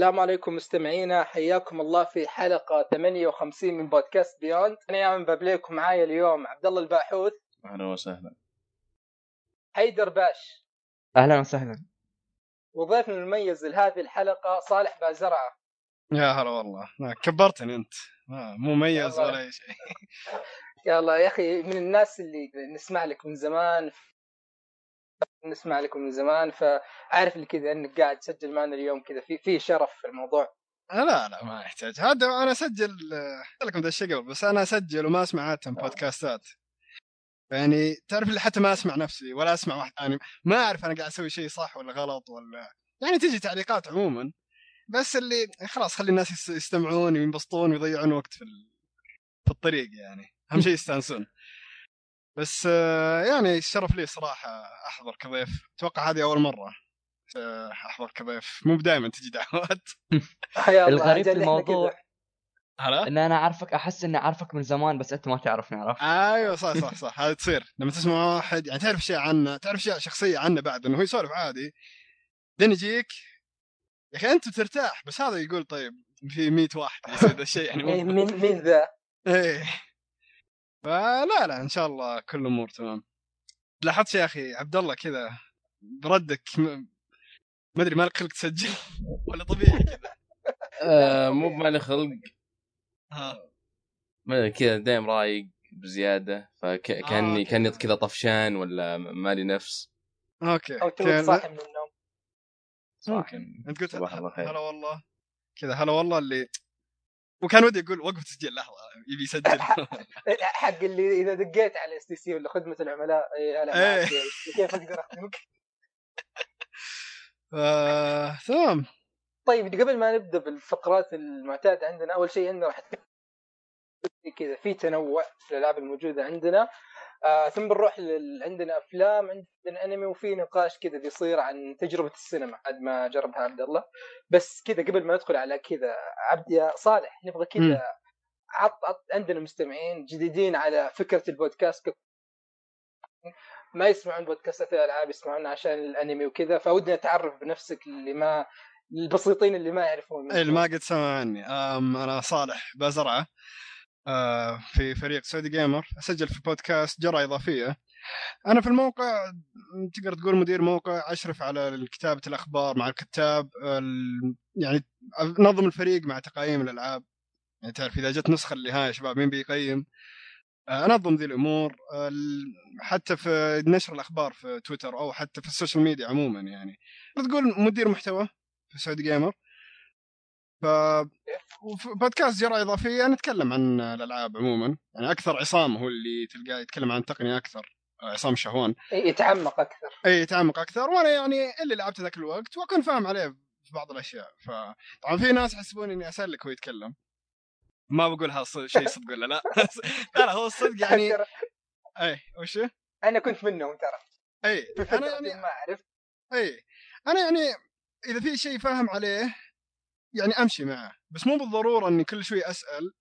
السلام عليكم مستمعينا. حياكم الله في حلقة 58 من بودكاست بيوند أنا يا بابليكم معايا اليوم عبد الله الباحوث. أهلا وسهلا. حيدر باش. أهلا وسهلا. وضيفنا المميز لهذه الحلقة صالح بازرعة. يا هلا والله. كبرتني أنت. مو مميز ولا أي شيء. يلا يا أخي من الناس اللي نسمع لك من زمان نسمع لكم من زمان فعارف اللي كذا إنك قاعد تسجل معنا اليوم كذا في في شرف في الموضوع. لا لا ما يحتاج. هذا أنا أسجل لكم ذا الشيء قبل بس أنا أسجل وما أسمع عادة بودكاستات. يعني تعرف اللي حتى ما أسمع نفسي ولا أسمع واحد ثاني. ما أعرف أنا قاعد أسوي شيء صح ولا غلط ولا يعني تجي تعليقات عموما. بس اللي خلاص خلي الناس يستمعون وينبسطون ويضيعون وقت في في الطريق يعني. أهم شيء يستانسون. بس آه، يعني الشرف لي صراحة أحضر كضيف. أتوقع هذه أول مرة آه، أحضر كضيف. مو دائما تجي دعوات. الغريب في الموضوع هلا؟ إن أنا أعرفك أحس إني أعرفك من زمان بس أنت ما تعرفني عرفت؟ أيوه صح صح صح. هذا تصير. لما تسمع واحد يعني تعرف شيء عنه تعرف شيء شخصية عنه بعد إنه هو يسولف عادي. بعدين يجيك يا أخي أنت ترتاح بس هذا يقول طيب في 100 واحد يصير ذا الشيء. يعني مين مين ذا؟ إيه. فلا لا إن شاء الله كل الأمور تمام. لاحظت يا أخي عبد الله كذا بردك ما أدري مالك خلق تسجل؟ ولا طبيعي كذا؟ آه مو بمالي خلق. ها. ما كذا دايم رايق بزيادة فكاني آه كأني كذا طفشان ولا مالي نفس. okay أو تو صاحي من النوم. ممكن. أنت قلت هلا والله. كذا هلا والله اللي وكان ودي يقول وقف تسجيل لحظه يبي يسجل. حق اللي إذا دقيت على اس تي سي ولا خدمه العملاء إيه كيف أقدر أخدمك؟ تمام. طيب قبل ما نبدأ بالفقرات المعتادة عندنا أول شيء عندنا راح كذا في تنوع في الألعاب الموجودة عندنا. آه ثم بنروح لل... عندنا أفلام عندنا أنمي وفي نقاش كذا بيصير عن تجربة السينما بعد ما جربها عبد الله. بس كذا قبل ما ندخل على كذا عبد يا صالح نبغى كذا عط عط عندنا مستمعين جديدين على فكرة البودكاست. ما يسمعون بودكاستات الألعاب يسمعون عشان الأنمي وكذا فودنا نتعرف بنفسك اللي ما البسيطين اللي ما يعرفون. اللي ما قد سمع عني أنا صالح بازرعه آه، في فريق سعودي جيمر أسجل في بودكاست جرى إضافية. أنا في الموقع تقدر تقول مدير موقع أشرف على كتابه الأخبار مع الكتاب يعني نظم الفريق مع تقييم الألعاب. يعني تعرف إذا جت نسخة النهايه يا شباب مين بيقيم؟ آه، أنظم ذي الأمور. حتى في نشر الأخبار في تويتر أو حتى في السوشيال ميديا عموما يعني. تقول مدير محتوى في سعودي جيمر. ف بودكاست جرى إضافية نتكلم عن الألعاب عموما. يعني أكثر عصام هو اللي تلقاه يتكلم عن تقنية أكثر عصام شهوان. يتعمق أكثر. إي يتعمق أكثر. وأنا يعني اللي لعبت ذاك الوقت وأكون فاهم عليه في بعض الأشياء. فطبعا في ناس يحسبون إني اسلك وهو يتكلم. ما بقول هذا شيء صدق ولا لا؟ لا لا هو الصدق يعني إي وش؟ أنا كنت منهم ترى. إي أنا يعني ما أعرف. إي أنا يعني إذا في شيء فاهم عليه يعني أمشي معه. بس مو بالضرورة إني كل شوي أسأل.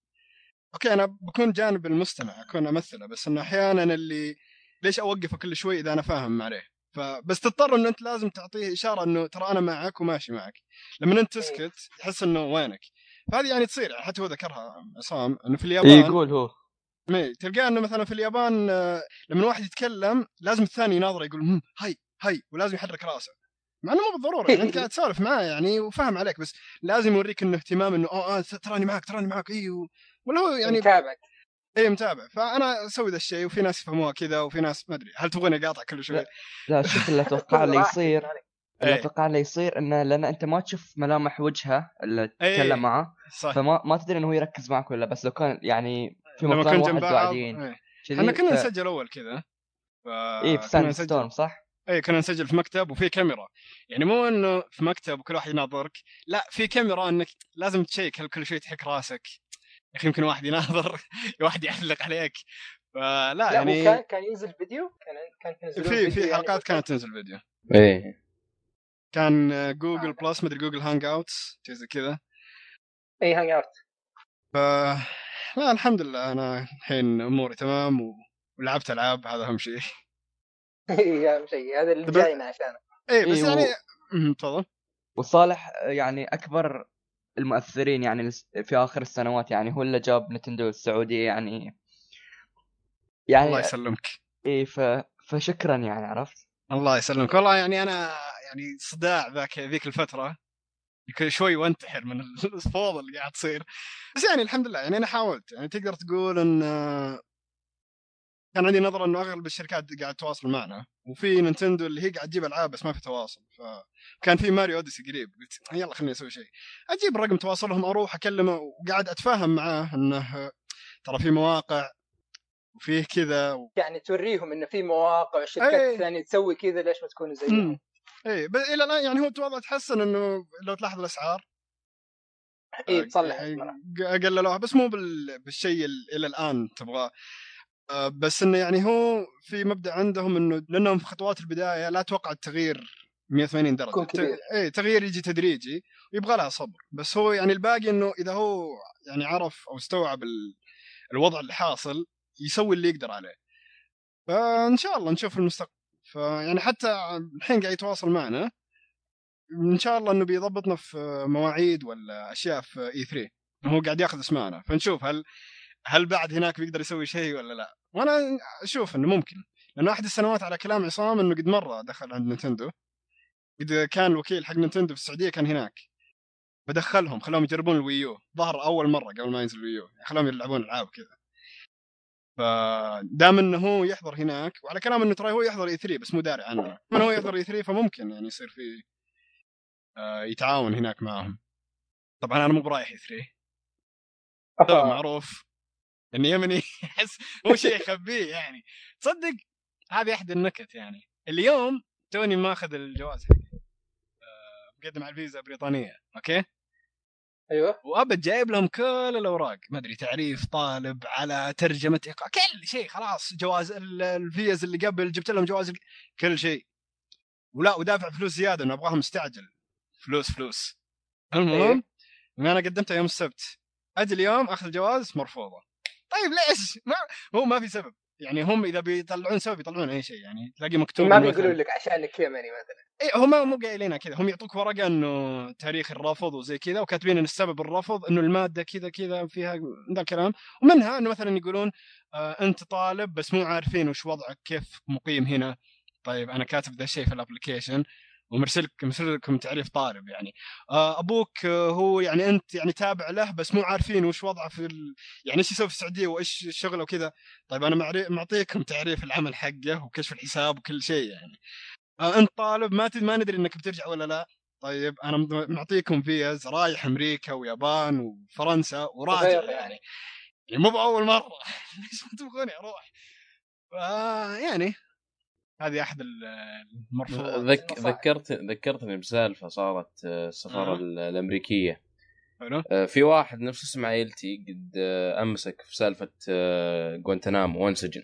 أوكي أنا بكون جانب المستمع أكون أمثله بس إنه أحيانا اللي ليش أوقفه كل شوي إذا أنا فاهم عليه؟ فبس تضطر إنه أنت لازم تعطيه إشارة إنه ترى أنا معك وماشي معك. لما أنت تسكت تحس إنه وينك. فهذه يعني تصير حتى هو ذكرها عصام إنه في اليابان يقول هو. تلقاه إنه مثلا في اليابان آه، لما واحد يتكلم لازم الثاني يناظره يقول هاي هاي. ولازم يحرك راسه. مع إنه مو بالضرورة يعني أنت قاعد تسولف معاه يعني وفاهم عليك بس لازم يوريك إنه اهتمام إنه آه, آه تراني معك تراني معك اي ولا هو يعني متابعك. اي متابع. فأنا أسوي ذا الشيء وفي ناس يفهموها كذا وفي ناس ما أدري هل تبغوني أقاطع كل شوي؟ لا شوف اللي أتوقع اللي يصير اللي أتوقع اللي يصير إنه لأن أنت ما تشوف ملامح وجهه اللي تتكلم معه صح. فما ما تدري إنه هو يركز معك ولا بس لو كان يعني في مكان واحد قاعدين إحنا كنا نسجل أول كذا ف... اي في سان ستورم صح؟ اي كنا نسجل في مكتب وفي كاميرا. يعني مو إنه في مكتب وكل واحد يناظرك لا في كاميرا إنك لازم check هل كل شوي تحك راسك. يا أخي يمكن واحد يناظر واحد يعلق عليك. فلا لا يعني كان كان ينزل فيديو؟ كان كانت تنزل في في يعني حلقات يعني كانت تنزل فيديو. إيه. كان جوجل آه. Plus مدري Google Hangouts شيء زي كذا. اي Hangout ف لا الحمد لله أنا الحين أموري تمام و... ولعبت ألعاب هذا أهم شيء. أهم شيء. هذا اللي جاينا عشانه. اي بس إيه يعني تفضل. وصالح يعني أكبر المؤثرين يعني في آخر السنوات يعني هو اللي جاب نتندو السعودية يعني. يعني الله يسلمك. اي ف... فشكرا يعني عرفت؟ الله يسلمك. والله يعني أنا يعني صداع ذاك ذيك الفترة. شوي وانتحر من الفوضى اللي قاعد تصير. بس يعني الحمد لله يعني أنا حاولت. يعني تقدر تقول إن كان عندي نظرة إنه أغلب الشركات قاعد تواصل معنا وفي نينتندو اللي هي قاعد تجيب ألعاب بس ما في تواصل فكان في ماريو أوديسي قريب قلت يلا خليني أسوي شيء. أجيب رقم تواصلهم أروح أكلمه وقاعد أتفاهم معاه إنه ترى في مواقع وفيه كذا و... يعني توريهم إنه في مواقع وشركات أيه. ثانية تسوي كذا ليش ما تكونوا زيهم؟ اي بس إلى الآن يعني هو توضع تحسن إنه لو تلاحظ الأسعار. اي تصلح قللوها بس مو بالشيء إلى الآن تبغاه. آه، بس إنه يعني هو في مبدأ عندهم إنه لأنهم في خطوات البداية لا توقع التغيير 180 درجة. اي تغيير يجي تدريجي ويبغى لها صبر. بس هو يعني الباقي إنه إذا هو يعني عرف أو استوعب الوضع اللي حاصل يسوي اللي يقدر عليه. فإن شاء الله نشوف المستقبل. فيعني حتى الحين قاعد يتواصل معنا. إن شاء الله إنه بيضبطنا في مواعيد ولا أشياء في E3 هو قاعد ياخذ اسمائنا فنشوف هل هل بعد هناك بيقدر يسوي شيء ولا لا. وأنا أشوف إنه ممكن لأنه أحد السنوات على كلام عصام إنه قد مرة دخل عند Nintendo قد كان الوكيل حق Nintendo في السعودية كان هناك. فدخلهم خلاهم يجربون ال Wii U. ظهر أول مرة قبل ما ينزل ال Wii U. يعني خلاهم يلعبون ألعاب كذا فدام إنه هو يحضر هناك وعلى كلام إنه ترى هو يحضر E3 بس مو داري عنه. من هو يحضر E3 فممكن يعني يصير في آه، يتعاون هناك معهم. طبعا أنا مو برايح E3 معروف. اني يمني احس مو شيء يخبيه يعني. تصدق هذه أحد النكت يعني. اليوم توني ماخذ الجواز حقي. آه، مقدم على الفيزا بريطانية أوكي؟ أيوه. وابد جايب لهم كل الأوراق. ما أدري تعريف طالب على ترجمة ايقاع كل شيء خلاص جواز الفيز اللي قبل جبت لهم جواز كل شيء. ولا ودافع فلوس زيادة إنه أبغاهم مستعجل. فلوس فلوس. المهم أيوه. أنا قدمتها يوم السبت. أجي اليوم أخذ الجواز مرفوضة. طيب ليش؟ ما هو ما في سبب. يعني هم إذا بيطلعون سبب يطلعون أي شيء يعني تلاقي مكتوب ما بيقولوا لك عشانك يمني مثلا. اي هم مو قايلينها كذا. هم يعطوك ورقة إنه تاريخ الرفض وزي كذا وكاتبين إن السبب الرفض إنه المادة كذا كذا فيها ذا الكلام. ومنها إنه مثلا يقولون آه أنت طالب بس مو عارفين وش وضعك كيف مقيم هنا. طيب أنا كاتب ذا الشيء في ال application ومرسل مرسل لكم تعريف طالب يعني. آه، أبوك آه، هو يعني أنت يعني تابع له بس مو عارفين وش وضعه في ال... يعني إيش يسوي في السعودية وإيش شغله وكذا. طيب أنا معطيكم تعريف العمل حقه وكشف الحساب وكل شيء يعني. آه أنت طالب ما ما ندري إنك بترجع ولا لا. طيب أنا معطيكم فيز رايح أمريكا ويابان وفرنسا وراجع يعني. يعني مو بأول مرة. ليش ما تبغوني أروح؟ يعني هذه أحد المرفوضات. ذك... ذكرت ذكرتني بسالفة صارت آه، السفارة آه. الأمريكية. حلو. آه، في واحد نفس اسم عائلتي قد آه، أمسك في سالفة جوانتنامو وانسجن.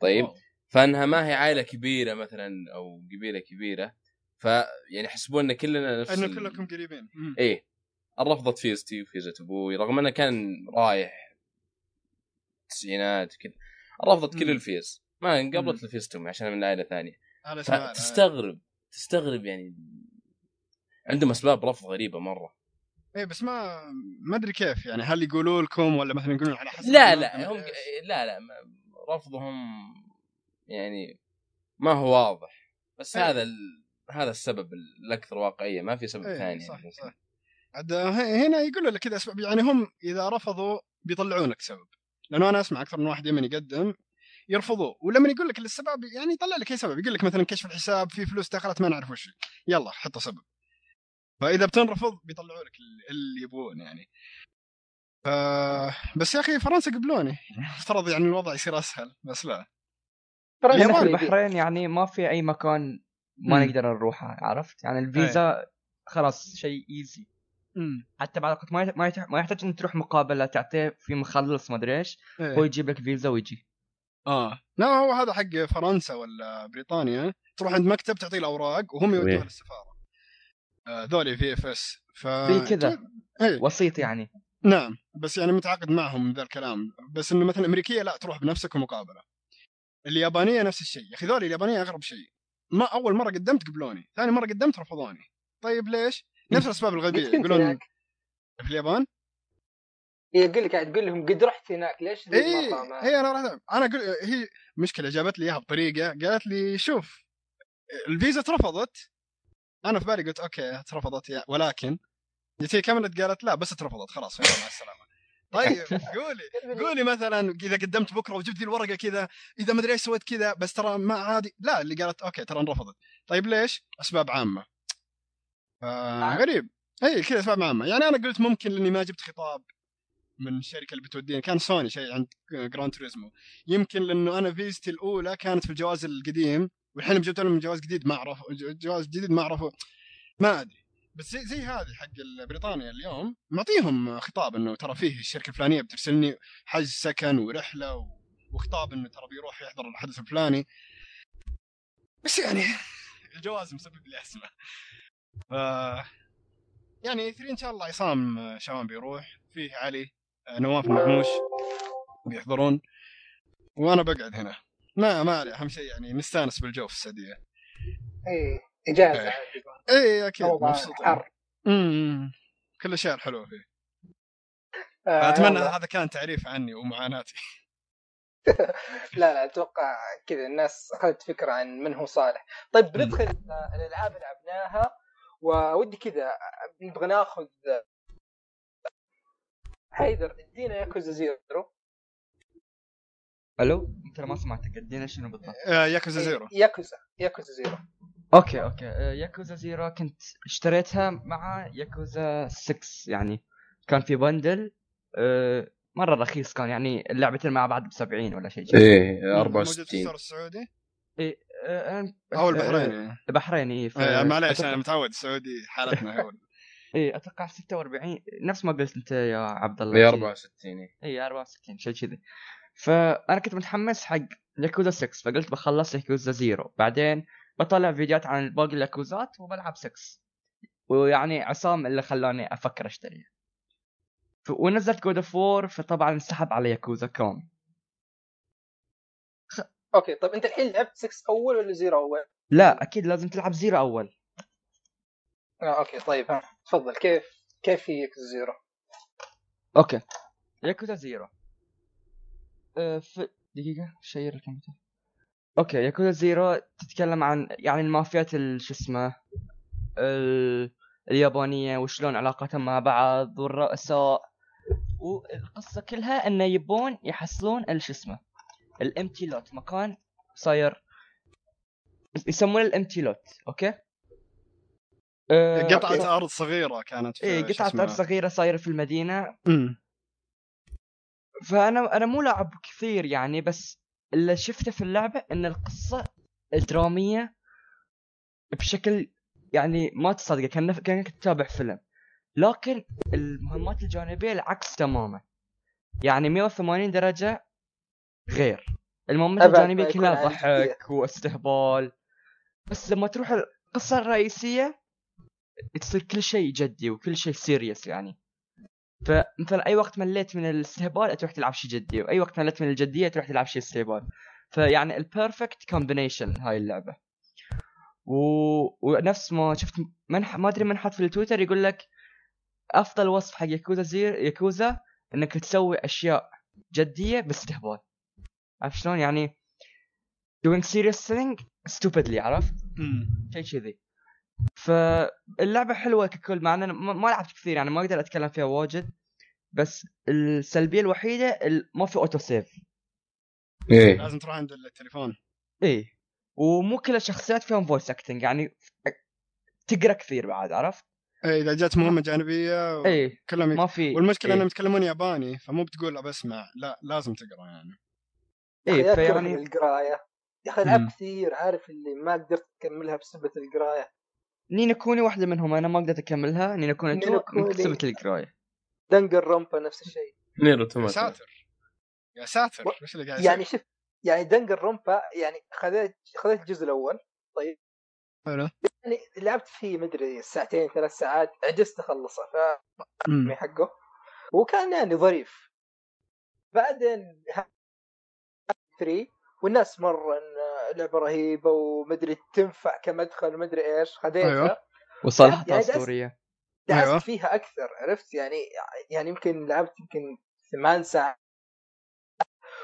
طيب. أوه. فأنها ما هي عائلة كبيرة مثلا أو قبيلة كبيرة ف يعني يحسبون إن كلنا نفس إنه كلكم قريبين. إيه. رفضت فيزتي وفيزة أبوي رغم إنه كان رايح التسعينات وكذا رفضت كل الفيز. ما انقبلت لفيستهم عشان من عائله ثانية. تستغرب تستغرب يعني. عندهم أسباب رفض غريبة مرة. إيه بس ما ما أدري كيف يعني. هل يقولوا لكم ولا مثلا يقولون على حسب لا لا هم لا لا رفضهم يعني ما هو واضح. بس أيه. هذا ال... هذا السبب الأكثر واقعية ما في سبب أيه ثاني صح يعني. صح عاد هنا يقولوا لك كذا أسباب. يعني هم إذا رفضوا بيطلعون لك سبب. لأنه أنا أسمع أكثر من واحد يمني يقدم يرفضوه. ولما يقول لك السبب يعني يطلع لك أي سبب. يقول لك مثلا كشف الحساب في فلوس دخلت ما نعرف وش. يلا حطوا سبب. فإذا بتنرفض بيطلعوا لك اللي يبغون يعني. ف... بس يا أخي فرنسا قبلوني. افترض يعني الوضع يصير أسهل بس لا. فرنسا البحرين يعني ما في أي مكان ما م. نقدر نروحه عرفت؟ يعني الفيزا أي. خلاص شيء easy حتى بعد ما ما يحتاج انك تروح مقابلة تعطيه في مخلص ما أدري إيش. هو يجيب لك فيزا ويجي. آه. لا هو هذا حق فرنسا ولا بريطانيا. تروح عند مكتب تعطيه الأوراق وهم يودوها للسفارة. آه ذولي VFS. ف في كذا. إيه. وسيط يعني. نعم. بس يعني متعاقد معهم ذا الكلام. بس إنه مثلا أمريكية لا تروح بنفسك ومقابلة. اليابانية نفس الشيء. يا أخي ذولي اليابانية أغرب شيء. ما أول مرة قدمت قبلوني. ثاني مرة قدمت رفضوني. طيب ليش؟ نفس الأسباب الغبية. يقولون في اليابان؟ يقول لك تقول لهم قد رحت هناك ليش إيه هي أنا رحت أنا أقول هي مشكلة جابت لي إياها بطريقة قالت لي شوف الفيزا اترفضت. أنا في بالي قلت أوكي اترفضت ولكن جت هي كملت قالت لا بس اترفضت خلاص مع السلامة. طيب قولي قولي مثلا إذا قدمت بكرة وجبت لي الورقة كذا إذا ما أدري إيش سويت كذا بس ترى ما عادي. لا اللي قالت أوكي ترى انرفضت. طيب ليش؟ أسباب عامة. آه غريب. اي كذا أسباب عامة. يعني أنا قلت ممكن لأني ما جبت خطاب. من الشركة اللي بتوديني. كان سوني شيء عند Gran Turismo. يمكن لأنه أنا فيزتي الأولى كانت في الجواز القديم والحين جبت لهم جواز جديد ما اعرف جواز جديد ما أعرفه ما أدري. بس زي زي هذه حق بريطانيا اليوم معطيهم خطاب إنه ترى فيه الشركة الفلانية بترسلني حجز سكن ورحلة وخطاب إنه ترى بيروح يحضر الحدث الفلاني. بس يعني الجواز مسبب لي أزمة. ف يعني 3 إن شاء الله عصام شباب بيروح فيه علي نواف محموش بيحضرون وأنا بقعد هنا. ما ما علي أهم شيء يعني نستانس بالجو في السعودية. إيه إجازة إيه, إيه أكيد مبسوطين امم كل شيء حلو فيه. آه اتمنى هذا كان تعريف عني ومعاناتي. لا لا أتوقع كذا الناس أخذت فكرة عن من هو صالح. طيب بندخل الألعاب اللي لعبناها ودي كذا نبغى ناخذ حيدر ادينا ياكوزا زيرو. ألو؟ أنت ما سمعتك ادينا شنو بالضبط؟ آه ياكوزا إيه، Zero. ياكوزا ياكوزا Zero. أوكي أوكي. آه، ياكوزا Zero كنت اشتريتها مع ياكوزا 6 يعني كان في bundle آه، مرة رخيص كان يعني اللعبتين مع بعض ب 70 ولا شيء إيه 64 موجود في السعودي؟ إيه أو البحريني البحريني إيه معليش أنا متعود السعودي حالتنا إيه أتوقع 46 نفس ما قلت أنت يا عبد الله اي 64 اي 64 شيء كذي. فأنا كنت متحمس حق ياكوزا 6 فقلت بخلص ياكوزا Zero. بعدين بطلع فيديوهات عن باقي الياكوزات وبلعب 6 ويعني عصام اللي خلاني أفكر أشتريها. ونزلت God of War فطبعا انسحب على ياكوزا كوم. خ... أوكي طيب أنت الحين لعبت 6 أول ولا Zero أول؟ لا أكيد لازم تلعب Zero أول. آه أوكي طيب ها. تفضل كيف كيف ياكوزا Zero؟ أوكي. ياكوزا زيرو. أه في دقيقة share الكمبيوتر. أوكي ياكوزا Zero تتكلم عن يعني المافيات شو اسمه اليابانية وشلون علاقتهم مع بعض والرؤساء. والقصة كلها انه يبون يحصلون شو اسمه ال empty lot مكان صاير يسمونه ال empty lot أوكي؟ أه قطعة أرض صغيرة كانت في إيه قطعة أرض صغيرة صايرة في المدينة. امم فأنا أنا مو لاعب كثير يعني بس اللي شفته في اللعبة إن القصة دراميه بشكل يعني ما تصدق كان كأنك تتابع فيلم. لكن المهمات الجانبية العكس تماما. يعني 180 درجة غير. المهمات الجانبية كلها ضحك واستهبال. بس لما تروح القصة الرئيسية تصير كل شيء جدي وكل شيء serious يعني. فمثلا أي وقت مليت من الاستهبال تروح تلعب شيء جدي وأي وقت مليت من الجدية تروح تلعب شيء استهبال. فيعني ال perfect combination هاي اللعبة. و... ونفس ما شفت منح ما أدري من حط في التويتر يقول لك أفضل وصف حق ياكوزا Zero ياكوزا إنك تسوي أشياء جدية باستهبال. عرفت شلون؟ يعني doing serious thing stupidly عرفت؟ شيء كذي. فاللعبة حلوة ككل مع ان ما لعبت كثير يعني ما أقدر أتكلم فيها واجد بس السلبية الوحيدة ما في auto save إيه. لازم تروح عند التليفون. إيه. ومو كل الشخصيات فيهم voice acting يعني تقرأ كثير بعد عرفت؟ إيه إذا جات مهمة جانبية و... إيه. كلهم ما في والمشكلة إيه؟ انهم يتكلمون ياباني فمو بتقول بسمع لا لازم تقرأ يعني. إيه فيعني القراية. يا أخي ألعاب كثير عارف اللي ما قدرت أكملها بسبب القراية. Ni no Kuni واحدة منهم أنا ما قدرت أكملها. Ni no Kuni two بسبب القراية. Danganronpa نفس الشيء. نيرو يا ساتر. يا ساتر. وش اللي قاعد يعني شوف يعني Danganronpa يعني خذيت خذيت الجزء الأول. طيب. حلو. يعني لعبت فيه مدري ساعتين ثلاث ساعات عجزت أخلصه ف حقه. وكان يعني ظريف. بعدين 3 والناس مرة لعبه رهيبه ومدري تنفع كمدخل ومدري إيش خذيتها. أيوه. وصلحتها يعني أسطورية. دعست أيوة. فيها أكثر عرفت؟ يعني يعني يمكن لعبت يمكن ثمان ساعات.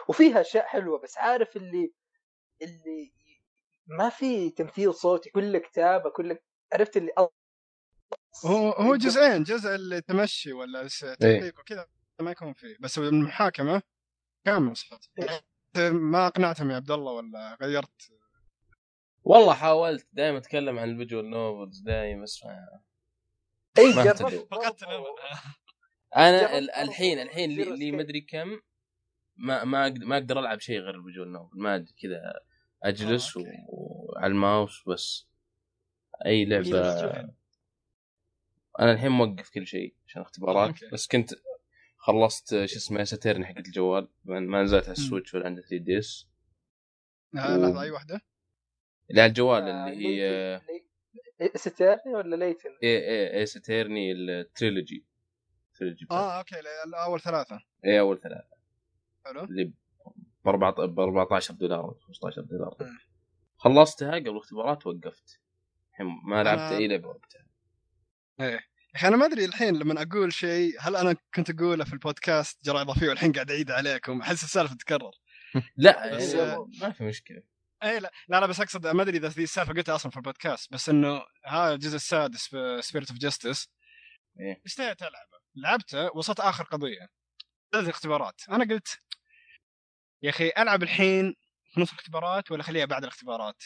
وفيها أشياء حلوة بس عارف اللي اللي ما في تمثيل صوتي كله كتابة كله عرفت اللي هو هو جزئين جزء التمشي ولا التحقيق إيه. وكذا ما يكون فيه بس المحاكمة كامل صوت ما أقنعتهم يا عبد الله ولا غيرت؟ والله حاولت دائما أتكلم عن ال visual novels دائما أسمع. اي فقدت أنا الحين الحين لي مدري كم ما ما ما أقدر ألعب شيء غير ال visual novel. ما أدري كذا أجلس آه، وعلى الماوس بس. أي لعبة؟ أنا الحين موقف كل شيء عشان اختبارات. بس كنت خلصت شو اسمه Ace Attorney حق الجوال. ما نزلت على ال Switch ولا عند 3 DS لحظة أي واحدة؟ اللي على الجوال آه اللي هي Ace Attorney ولا Layton؟ اي اي اي Ace Attorney ال trilogy آه okay أول ثلاثة. اي أول ثلاثة. حلو. اللي ب 14 دولار أو 15 دولار خلصتها قبل الاختبارات وقفت. الحين ما لعبت أنا... أي لعبة وقتها. إيه. أخي أنا ما أدري الحين لما أقول شيء هل أنا كنت أقوله في البودكاست جرعة إضافية والحين قاعد أعيد عليكم؟ أحس السالفة تتكرر. لا بس ما في مشكلة. اي لا لا, لا بس أقصد ما أدري إذا ذي السالفة قلتها أصلا في البودكاست بس إنه هذا الجزء السادس في Spirit of Justice اشتهيت ألعبه. لعبته وصلت آخر قضية. ثلاث اختبارات. أنا قلت يا أخي ألعب الحين في نص الاختبارات ولا خليها بعد الاختبارات.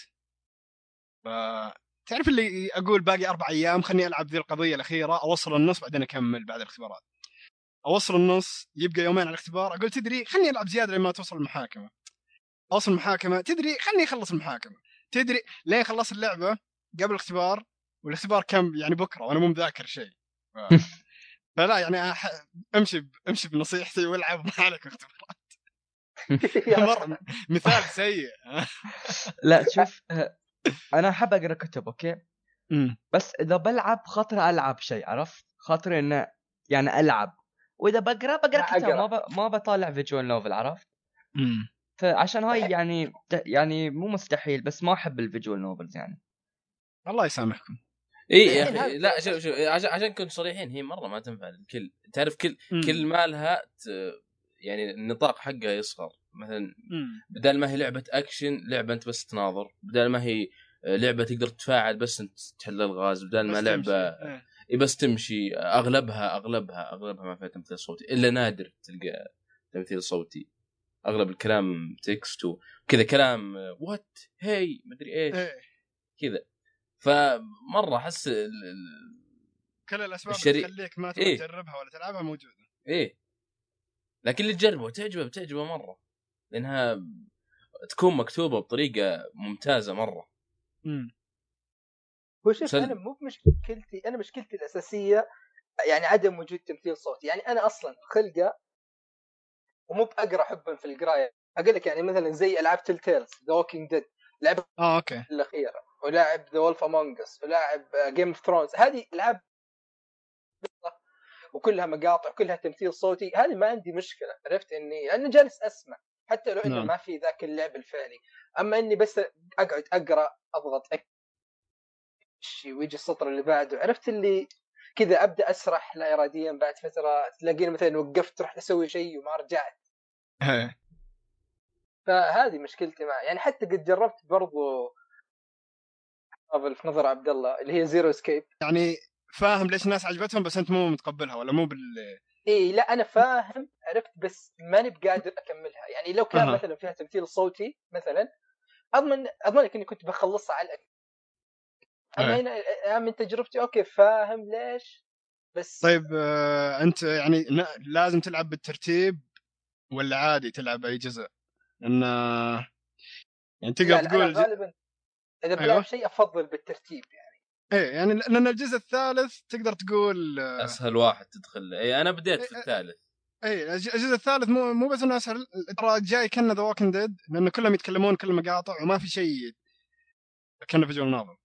تعرف اللي أقول باقي أربع أيام خليني ألعب ذي القضية الأخيرة أوصل النص بعدين أكمل بعد الاختبارات. أوصل النص يبقى يومين على الاختبار أقول تدري خليني ألعب زيادة لما توصل المحاكمة. أوصل المحاكمة تدري خليني أخلص المحاكمة. تدري لين خلصت اللعبة قبل الاختبار والاختبار كم؟ يعني بكرة وأنا مو مذاكر شيء. ف... فلا يعني أح... أمشي أمشي بنصيحتي والعب ما عليك اختبارات مرة مثال سيء. لا شوف أنا أحب أقرأ كتب okay؟ بس إذا بلعب خاطر ألعب شيء عرفت؟ خاطري انه يعني ألعب. وإذا بقرأ بقرأ كتاب ما ب... ما بطالع visual novel عرفت؟ فعشان هاي يعني يعني مو مستحيل بس ما أحب ال visual novels يعني. الله يسامحكم. إي يا أخي لا شوف شوف عشان عشان نكون صريحين هي مرة ما تنفع للكل. تعرف كل مم. كل ما لها يعني النطاق حقها يصغر. مثلا بدل ما هي لعبة أكشن لعبة أنت بس تناظر. بدل ما هي لعبة تقدر تتفاعل بس أنت تحل الغاز. بدل ما لعبة إي بس تمشي. أغلبها أغلبها أغلبها ما فيها تمثيل صوتي. إلا نادر تلقى تمثيل صوتي. أغلب الكلام text وكذا كلام وات هي مدري إيش. إيه. كذا. فمرة أحس كل الأسباب الشري... اللي تخليك ما إيه؟ تجربها ولا تلعبها موجودة. إيه. لكن اللي تجربه تعجبه بتعجبه مرة. لأنها تكون مكتوبة بطريقة ممتازة مرة. امم هو شوف سل... أنا مو مشكلتي أنا مشكلتي الأساسية يعني عدم وجود تمثيل صوتي. يعني أنا أصلا خلقة ومو بأقرأ حبا في القراية. أقول لك يعني مثلا زي ألعاب Telltale's The Walking Dead لعب آه okay. الأخيرة ولاعب The Wolf Among Us ولاعب Game of Thrones هذه ألعاب وكلها مقاطع وكلها تمثيل صوتي. هذه ما عندي مشكلة عرفت إني؟ أنا جالس أسمع. حتى لو إنه نعم. ما في ذاك اللعب الفعلي أما إني بس أقعد أقرأ أضغط ويجي السطر اللي بعده. عرفت اللي كذا أبدأ أسرح لا اراديا بعد فترة. تلاقيني مثلا وقفت رحت أسوي شيء وما رجعت. إيه. فهذه مشكلتي معه يعني حتى قد جربت برضو في نظر عبد الله اللي هي Zero Escape يعني فاهم ليش الناس عجبتهم بس أنت مو متقبلها ولا مو بال اي لا أنا فاهم عرفت بس ماني بقادر أكملها يعني لو كان أه. مثلا فيها تمثيل صوتي مثلا أضمن أضمن إني كنت بخلصها على الأقل أما هنا من تجربتي okay فاهم ليش بس طيب آه أنت يعني لازم تلعب بالترتيب ولا عادي تلعب اي جزء؟ لأن يعني تقدر تقول غالبا اذا بلعب أيوة. شيء أفضل بالترتيب يعني إيه يعني لأن الجزء الثالث تقدر تقول آه، أسهل واحد تدخل اي أنا بديت في إيه، الثالث. اي الجزء الثالث مو مو بس إنه أسهل ترى جاي كنه The Walking Dead لأنه كلهم يتكلمون كل مقاطع وما في شيء كنه visual novel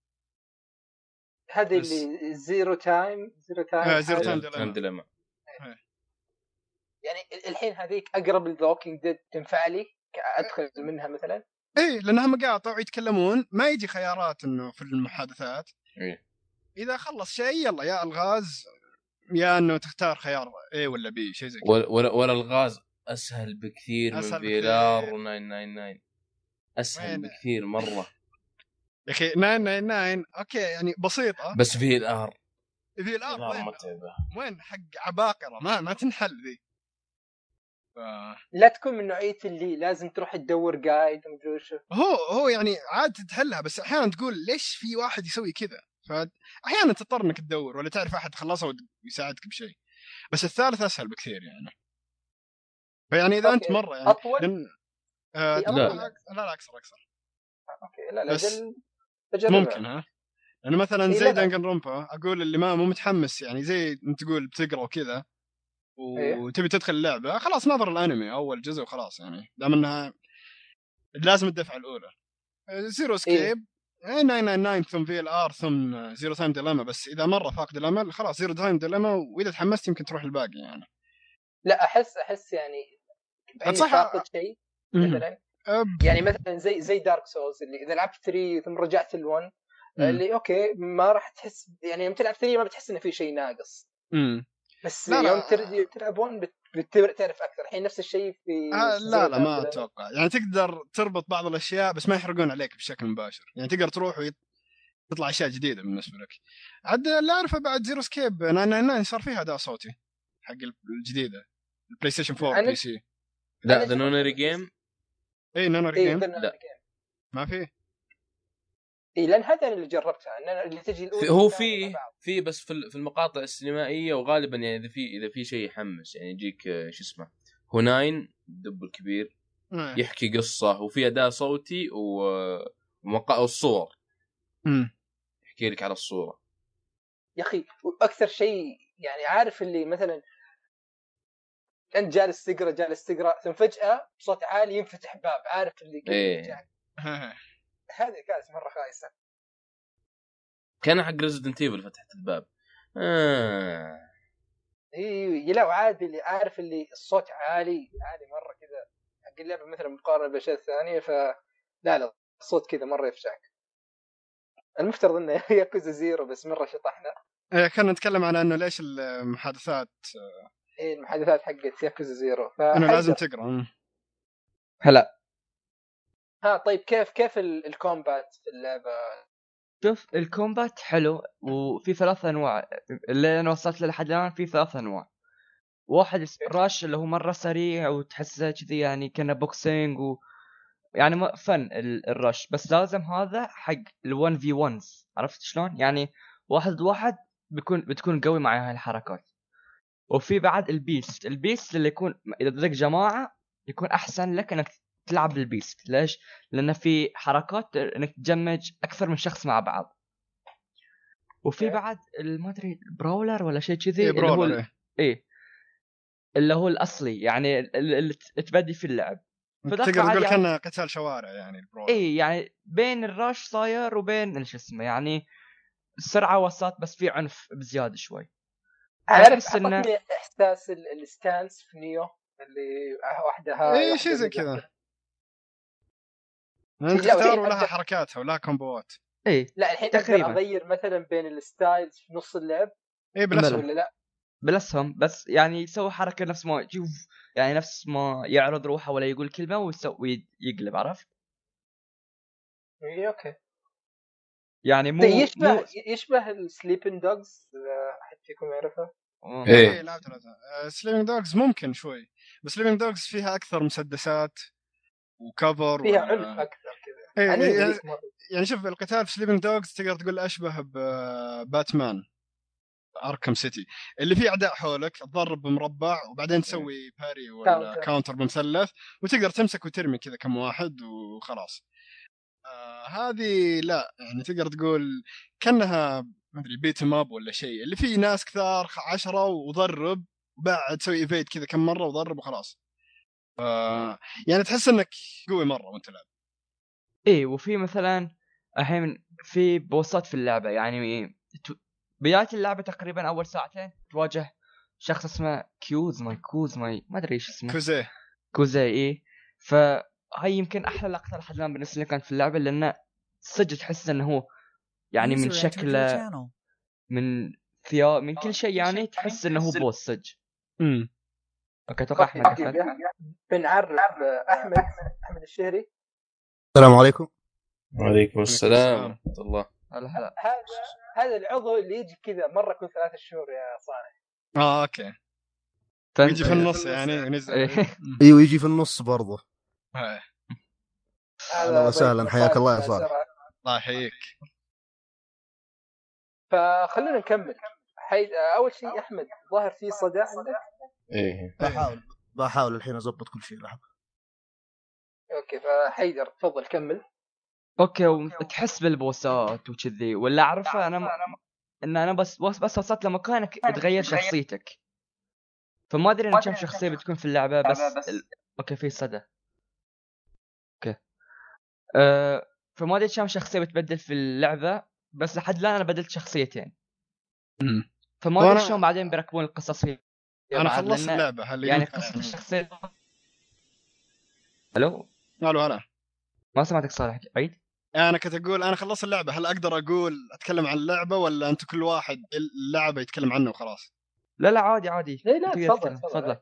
هذه اللي Zero Time Zero Time Zero Time Dilemma يعني الحين هذيك أقرب ل The Walking Dead تنفع لي ادخل منها مثلا؟ إيه لأنها مقاطع ويتكلمون ما يجي خيارات إنه في المحادثات. إيه؟ إذا خلص شيء يلا يا الغاز يا إنه تختار خيار اي ولا بي شيء زي كذا. ولا, ولا الغاز أسهل بكثير أسهل من VLR 999 أسهل وين. بكثير مرة. يا أخي 999 okay يعني بسيطه بس VLR VLR وين؟ متعبه وين؟ حق عباقرة ما ما تنحل ذي. ف... لا تكون من نوعية اللي لازم تروح تدور guide ومدري هو هو يعني عاد تحلها بس أحيانا تقول ليش في واحد يسوي كذا؟ فأحيانا تضطر إنك تدور ولا تعرف أحد خلصه ويساعدك بشيء. بس الثالث أسهل بكثير يعني. فيعني إذا أنت مرة يعني أطول؟ لن... آه لا. لا لا أكثر أكثر. آه، okay. لا لا بس ممكن ها؟ يعني مثلا إيه زي Danganronpa أقول اللي ما مو متحمس يعني زي أنت تقول بتقرأ وكذا إيه. وتبي تدخل اللعبة خلاص نظر الأنمي أول جزء وخلاص يعني. دام إنها لازم الدفعة الأولى. Zero Escape إيه 999 ثم VLR ثم Zero Time Dilemma بس إذا مرة فاقد الامل خلاص Zero Time Dilemma وإذا تحمست يمكن تروح الباقي يعني. لا أحس أحس يعني صح فاقد شيء مثلا. يعني مثلا زي زي Dark Souls اللي إذا لعبت 3 ثم رجعت ال1 اللي okay ما راح تحس يعني يوم تلعب 3 ما بتحس إنه في شيء ناقص. امم بس لا يوم لا. تلعب 1 بتعرف أكثر. الحين نفس الشيء في آه لا لا ما أتوقع. يعني تقدر تربط بعض الأشياء بس ما يحرقون عليك بشكل مباشر. يعني تقدر تروح ويطلع أشياء جديدة بالنسبة لك. عاد اللي أعرفه بعد Zero Escape 999 صار فيها أداء صوتي حق الجديدة. ال PlayStation 4 PC لا The Nonary Games اي Nonary Games لا. ما في؟ اي لأن هذا اللي جربتها اللي تجي هو في في بس في المقاطع السينمائية وغالبا يعني إذا في إذا في شيء يحمس يعني يجيك آه، شو اسمه هناين الدب الكبير. يحكي قصة وفي اداء صوتي ومقا... والصور. يحكي لك على الصورة. يا أخي وأكثر شيء يعني عارف اللي مثلا انت جالس تقرا جالس تقرا ثم فجأة بصوت عالي ينفتح باب عارف اللي إيه. هذه كانت مرة خايسة. كان حق Resident Evil فتحت الباب. آه. إي لا وعادي اللي عارف اللي الصوت عالي عالي مرة كذا. حق اللعبة مثلا مقارنة بالأشياء الثانية ف لا لا الصوت كذا مرة يفشعك المفترض إنه Yakuza Zero بس مرة شطحنا. إيه كنا نتكلم على إنه ليش المحادثات إيه المحادثات حقت Yakuza Zero. إنه لازم تقرأ. هلا. ها طيب كيف كيف ال combat في اللعبة؟ شوف ال combat حلو وفي ثلاث أنواع. اللي أنا وصلت له لحد الآن في ثلاث أنواع. واحد rush اللي هو مرة سريع وتحسه كذي يعني كأنه boxing و يعني فن ال rush. بس لازم هذا حق ال1 في 1 عرفت شلون؟ يعني واحد واحد بيكون بتكون قوي مع هاي الحركات. وفي بعد ال beast ال beast اللي يكون إذا بدك جماعة يكون أحسن لك إنك تلعب بال beast. ليش؟ لأن في حركات إنك تجمع أكثر من شخص مع بعض. وفي بعد ما أدري brawler ولا شيء كذي إيه اللي هو إيه. إيه. اللي هو الأصلي يعني اللي تبدي في اللعب. تقدر تقول يعني... كأنه قتال شوارع يعني ال brawler اي يعني بين ال rush صاير وبين شو اسمه يعني السرعه وسط بس في عنف بزيادة شوي. عارف إنه إحساس ال stance في Nioh اللي واحدة اي شيء زي كذا. تختار ولها حركاتها ولها كومبوات. اي لا الحين تقريبا. أغير مثلا بين ال styles في نص اللعب. اي بالاسهم ولا لا؟ بالاسهم بس يعني يسوي حركة نفس ما شوف يعني نفس ما يعرض روحه ولا يقول كلمة ويسوي يقلب عرفت؟ اي okay. يعني مو يشبه مو... يشبه ال Sleeping Dogs اذا أحد فيكم يعرفها إيه, لعبت Sleeping Dogs ممكن شوي بس Sleeping Dogs فيها أكثر مسدسات. و cover فيها عنف أكثر كذا. يعني, يعني, يعني شوف القتال في Sleeping Dogs تقدر تقول أشبه ب Batman Arkham City اللي فيه أعداء حولك تضرب بمربع وبعدين تسوي parry ولا counter بمثلث وتقدر تمسك وترمي كذا كم واحد وخلاص. آه هذه لا يعني تقدر تقول كأنها ما أدري beat 'em up ولا شيء. اللي فيه ناس كثار عشرة وضرب وبعد تسوي evade كذا كم مرة وضرب وخلاص. ف... يعني تحس إنك قوي مرة وأنت تلعب إيه وفي مثلا الحين في بوسات في اللعبة يعني بداية اللعبة تقريبا أول ساعتين تواجه شخص اسمه كيوز ماي كوز ماي ما أدري إيش اسمه. Kuze. Kuze إيه. فهاي يمكن أحلى لقطة لحد الان بالنسبة لي كانت في اللعبة لأنه صدق تحس إنه هو يعني من شكله من ثياب من كل شيء يعني تحس إنه هو boss صج إمم. okay أتوقع إحمد دخل بنعرف أحمد أحمد الشهري. السلام عليكم. وعليكم السلام. ورحمة الله. هلا. هلا هذا هذا العضو اللي يجي كذا مرة كل ثلاث شهور يا صالح آه okay. يجي في النص يعني ينزل. أيوه يجي في النص برضه. أهلا وسهلا. حياك الله يا صالح. الله يحييك. فخلونا نكمل. حي... أول شيء أحمد ظاهر في صدى عندك؟ إيه. بحاول. بحاول الحين أضبط كل شيء لحظة. okay فحيدر تفضل كمل. okay وتحس بالبوسات وكذي ولا أعرفه؟ أنا م... إن أنا بس بس بس وصلت لمكانك تغير شخصيتك. فما أدري أنا كم شخصية بتكون في اللعبة بس, بس... ال... okay في صدى. okay. أه... فما أدري كم شخصية بتبدل في اللعبة بس لحد الآن أنا بدلت شخصيتين. امم فما أدري شلون بعدين بيركبون القصص فيه أنا خلصت اللعبة هل يعني قصه الشخصية. ألو؟ ألو هلا. ما سمعتك صالح عيد أنا كنت أقول أنا خلصت اللعبة هل أقدر أقول أتكلم عن اللعبة ولا أنت كل واحد اللعبة يتكلم عنه وخلاص؟ لا لا عادي عادي. لا لا تفضل تفضل.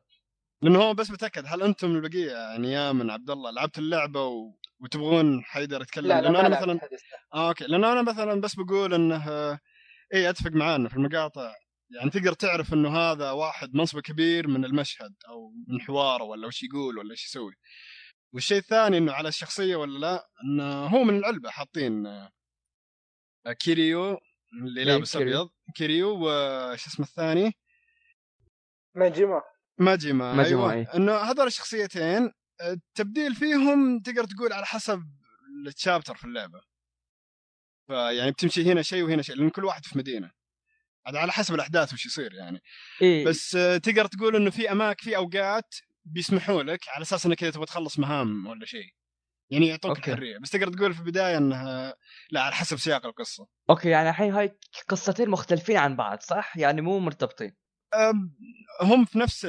لأنه هو بس بتاكد هل أنتم البقية يعني يا من عبد الله لعبت اللعبة و... وتبغون حيدر يتكلم؟ لا لا لأنه أنا مثلا آه أوكي. لأنه أنا مثلا بس بقول إنه اي أتفق معانا في المقاطع. يعني تقدر تعرف إنه هذا واحد منصبه كبير من المشهد أو من حواره ولا وش يقول ولا إيش يسوي. والشيء الثاني إنه على الشخصية ولا لا إنه هو من العلبة حاطين آه، كيريو اللي لابس ابيض كيريو. وش اسمه الثاني؟ ماجيما. ماجيما ماجيما أيوه إنه هذول الشخصيتين التبديل فيهم تقدر تقول على حسب ال chapter في اللعبة. فيعني بتمشي هنا شيء وهنا شيء لأن كل واحد في مدينة. هذا على حسب الأحداث وش يصير يعني. إيه؟ بس آه، تقدر تقول إنه في أماكن في أوقات بيسمحوا لك على أساس إنك كذا تبغى تخلص مهام ولا شيء. يعني يعطوك okay. الحرية. بس تقدر تقول في البداية إنها لا على حسب سياق القصة. okay يعني الحين هاي قصتين مختلفين عن بعض صح؟ يعني مو مرتبطين. هم في نفس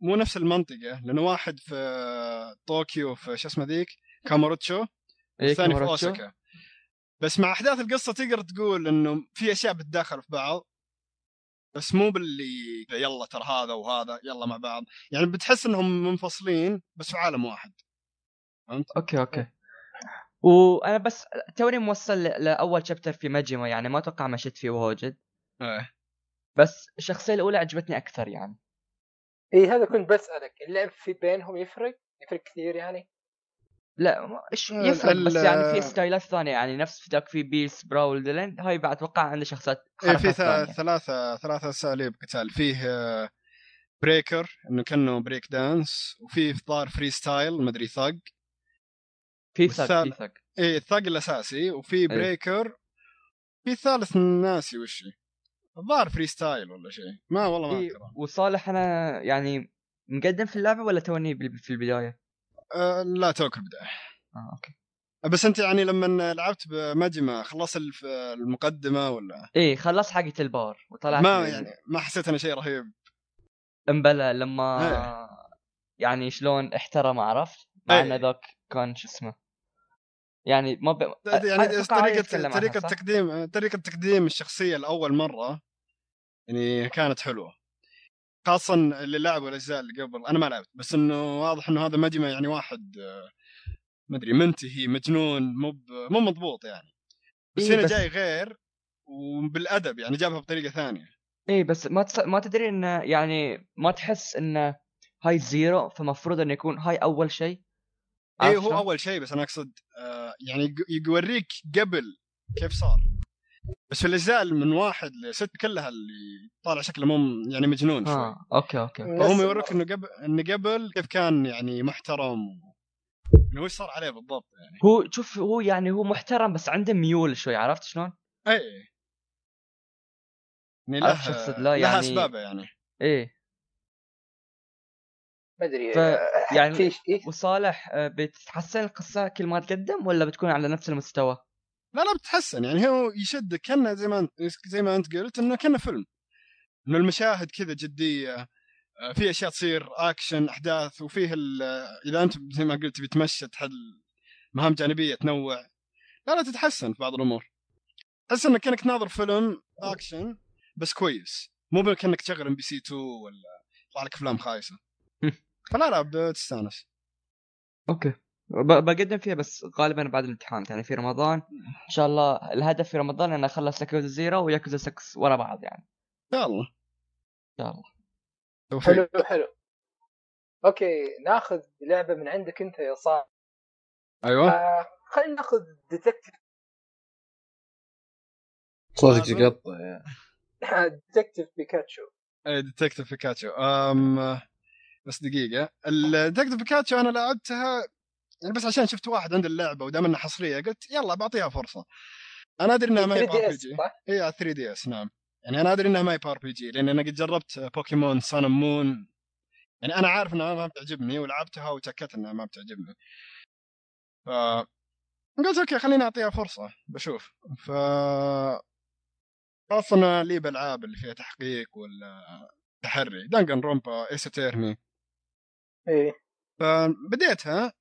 مو نفس المنطقة لأنه واحد في طوكيو في شو اسمه ذيك؟ كاماروتشو إيه، والثاني في أوساكا. بس مع أحداث القصة تقدر تقول إنه في أشياء بتداخل في بعض. بس مو باللي يلا ترى هذا وهذا يلا مع بعض. يعني بتحس إنهم منفصلين بس في عالم واحد. فهمت؟ okay okay. وأنا بس توني موصل لأول chapter في ماجيما يعني ما أتوقع مشيت فيه واجد. إيه. بس الشخصية الأولى عجبتني أكثر يعني. اي هذا كنت بسألك اللعب في بينهم يفرق؟ يفرق كثير يعني؟ لا إيش يفرق بس يعني في style ات ثانية يعني نفس ذاك في بيس brawl ديلن هاي بعد أتوقع عنده شخصيات إيه في ثلاثة ثلاثة أساليب قتال. فيه بريكر آه، إنه كأنه بريك دانس وفي ظهر فري ستايل ما أدري ثق في ثق في ثق إيه الثق الأساسي وفي بريكر إيه. في ثالث ناسي وش الظاهر فري ستايل ولا شيء. ما والله ما إيه وصالح أنا يعني مقدم في اللعبة ولا توني في البداية؟ أه لا توك البدايه آه أوكي بس أنت يعني لما لعبت بمجمع خلصت المقدمة ولا؟ إيه خلصت حقة البار وطلعت ما يعني ما حسيت إنه شيء رهيب أمبلا لما إيه. يعني شلون احترم عرفت؟ مع إيه. ان ذاك كان شو اسمه يعني ما ب... يعني طريقة طريقة تقديم طريقة تقديم الشخصية لأول مرة يعني كانت حلوة خاصة اللي لعبوا الأجزاء اللي قبل. أنا ما لعبت بس إنه واضح إنه هذا مجمع يعني واحد ما أدري منتهي مجنون مو مو مضبوط يعني. بس إيه هنا بس... جاي غير وبالأدب يعني جابها بطريقة ثانية. إيه بس ما تص... ما تدري إنه يعني ما تحس انه هاي زيرو فمفروض إنه يكون هاي أول شيء؟ إيه هو أول شيء بس أنا أقصد آه يعني يوريك قبل كيف صار. بس في الأجزاء من واحد لست كلها اللي طالع شكله مو يعني مجنون شوي آه. أوكي أوكي فهم يوريك إنه قبل إنه قبل كيف كان يعني محترم إنه وش صار عليه بالضبط يعني هو شوف هو يعني هو محترم بس عنده ميول شوي عرفت شلون؟ اي يعني له لا يعني لها أسبابه يعني إيه ما أدري ف... يعني إيه؟ وصالح آه، بتتحسن القصة كل ما تقدم ولا بتكون على نفس المستوى؟ لا لا بتحسن. يعني هو يشدك كأنه زي ما أنت زي ما أنت قلت إنه كأنه فيلم. إنه المشاهد كذا جدية آه، في أشياء تصير اكشن أحداث وفيه إذا أنت زي ما قلت بتمشى تحل مهام جانبية تنوع. لا لا تتحسن في بعض الأمور. تحس إنك كأنك ناظر فيلم اكشن بس كويس. مو كأنك تشغل MBC 2 ولا يطلع لك أفلام خايسة. فلا لا بتستانس. okay. بقدم فيها بس غالبا بعد الامتحانات يعني في رمضان. إن شاء الله الهدف في رمضان ان أخلص Yakuza Zero و Yakuza 6 ورا بعض يعني. إن شاء الله. إن شاء الله. حلو حلو. okay ناخذ لعبة من عندك أنت يا صاحبي أيوه. آه خلينا ناخذ Detective صوتك يقطع ديتكتيف بيكاتشو اي Detective Pikachu أم بس دقيقة. ال Detective Pikachu أنا لعبتها يعني بس عشان شفت واحد عنده اللعبة ودام إنها حصرية قلت يلا بعطيها فرصة. أنا أدري إنها ما هي RPG. إي 3DS نعم. يعني أنا أدري إنها ما هي ار بي جي لأن أنا قد جربت Pokémon Sun Moon يعني أنا عارف إنها ما بتعجبني ولعبتها وتأكدت إنها ما بتعجبني. ف قلت okay خليني أعطيها فرصة بشوف. ف خاصة لي بالألعاب اللي فيها تحقيق ولا تحري. Danganronpa ايسوتيرمي إيه. فبديتها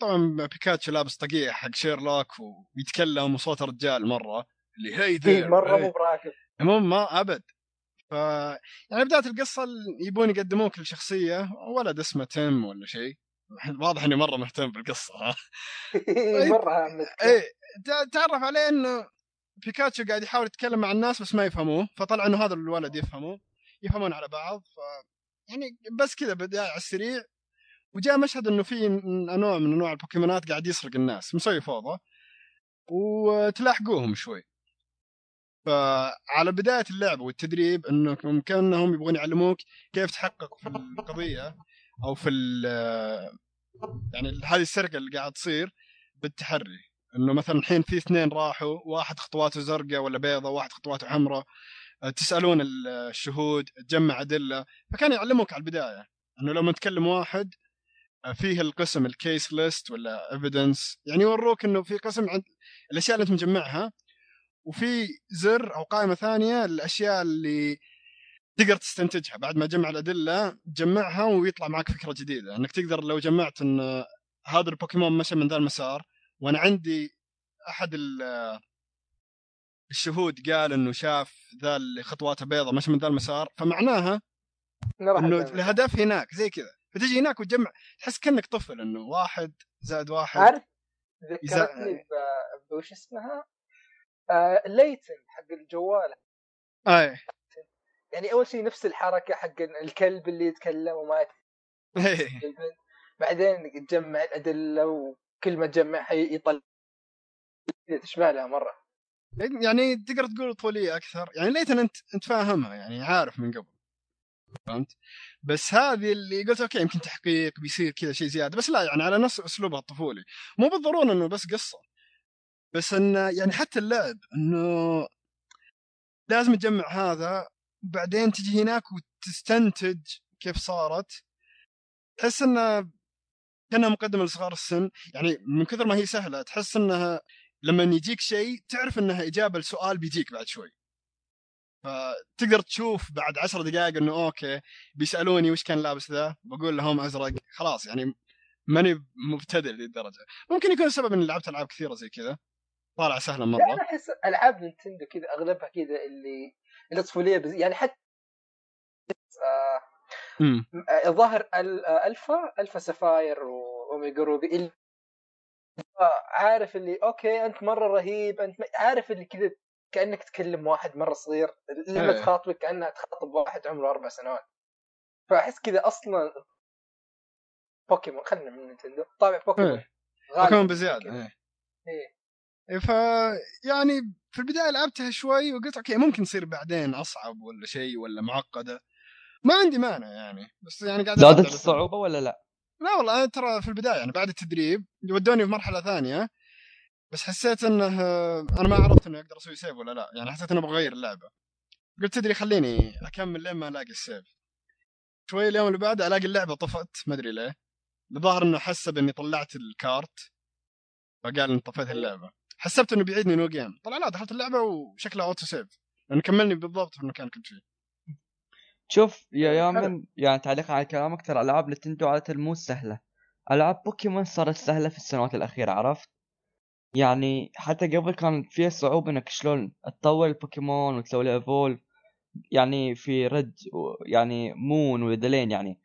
طبعا بيكاتشو لابس طقيع حق شيرلوك ويتكلم وصوت رجال مرة اللي هي ذي إيه مرة مو براكب. مو ما أبد. ف يعني بداية القصة يبون يقدموك لشخصيه ولد اسمه تيم ولا شيء. واضح إني مرة مهتم بالقصة ها. مرة اي تعرف عليه إنه بيكاتشو قاعد يحاول يتكلم مع الناس بس ما يفهموه فطلع إنه هذا الولد يفهمه يفهمون على بعض ف يعني بس كذا بداية على السريع. وجاء مشهد إنه في نوع من أنواع البوكيمونات قاعد يسرق الناس مسوي فوضى وتلاحقوهم شوي. فعلى بداية اللعبة والتدريب انه كأنهم يبغون يعلموك كيف تحقق في القضية أو في يعني هذه السرقة اللي قاعد تصير بالتحري. إنه مثلا الحين في اثنين راحوا واحد خطواته زرقاء ولا بيضاء واحد خطواته حمراء. تسألون الشهود تجمع أدلة. فكان يعلموك على البداية. إنه لما تكلم واحد فيه القسم ال case list ولا evidence يعني يوروك إنه في قسم عند الأشياء اللي أنت مجمعها وفي زر أو قائمة ثانية الاشياء اللي تقدر تستنتجها. بعد ما تجمع الأدلة تجمعها ويطلع معك فكرة جديدة. إنك تقدر لو جمعت إن هذا البوكيمون مشى من ذا المسار وأنا عندي أحد الشهود قال إنه شاف ذا اللي خطواته بيضة مشى من ذا المسار فمعناها إنه الهدف هناك زي كذا. فتجي هناك وتجمع تحس كأنك طفل إنه واحد زائد واحد عارف؟ ذكرتني بوش اسمها؟ آه Layton حق الجوال. اي يعني أول شيء نفس الحركة حق الكلب اللي يتكلم وما بعدين تجمع الأدلة وكل ما تجمعها يطلع تشبه لها مرة. يعني تقدر تقول طفوليه أكثر. يعني ليتن انت أنت فاهمها يعني عارف من قبل. فهمت؟ بس هذه اللي قلت أوكي يمكن تحقيق بيصير كذا شيء زيادة. بس لا يعني على نفس أسلوبها الطفولي. مو بالضرورة إنه بس قصة. بس انه يعني حتى اللعب إنه لازم تجمع هذا بعدين تجي هناك وتستنتج كيف صارت. تحس انه كأنها مقدمة لصغار السن. يعني من كثر ما هي سهلة تحس إنها لما يجيك شيء تعرف إنها إجابة لسؤال بيجيك بعد شوي. فتقدر تشوف بعد عشر دقائق إنه okay بيسألوني وش كان لابس ذا؟ بقول لهم أزرق. خلاص يعني ماني مبتدئ للدرجة. ممكن يكون السبب إني لعبت ألعاب كثيرة زي كذا. طالع سهلة مرة. أنا أحس ألعاب نينتندو كذا أغلبها كذا اللي اللي طفوليه بز... يعني حتى آه الظاهر ألفا ألفا سفاير وأوميجا روبي اللي عارف اللي okay أنت مرة رهيب أنت عارف اللي كذا كأنك تكلم واحد مرة صغير لما إيه. تخاطبك كأنها تخاطب واحد عمره أربع سنوات. فأحس كذا أصلا بوكيمون خلينا من نينتندو طابع بوكيمون. إيه. بوكيمون بزيادة إيه. إيه. إيه، ف يعني في البداية لعبتها شوي وقلت okay ممكن تصير بعدين أصعب ولا شيء ولا معقدة. ما عندي مانع يعني بس يعني قاعد زادت الصعوبة ولا لا؟ لا والله ترى في البداية يعني بعد التدريب ودوني في مرحلة ثانية. بس حسيت إنه أنا ما عرفت إنه أقدر أسوي save ولا لا. يعني حسيت إنه بغير اللعبة. قلت تدري خليني أكمل لين ما ألاقي ال save شوي اليوم اللي بعده ألاقي اللعبة طفت ما أدري ليه. الظاهر إنه حسب إني طلعت الكارت فقال إني طفيت اللعبة. حسبت إنه بيعيدني new game طلع لا دخلت اللعبة وشكلها auto save لأنه كملني بالضبط في المكان كنت فيه شوف يا يامن يعني تعليقا على كلامك ترى ألعاب نينتندو عادة مو سهلة. ألعاب بوكيمون صارت سهلة في السنوات الأخيرة عرفت؟ يعني حتى قبل كان فيها صعوبة إنك شلون تطور البوكيمون وتسوي له evolve يعني في رد يعني مون ودلين يعني.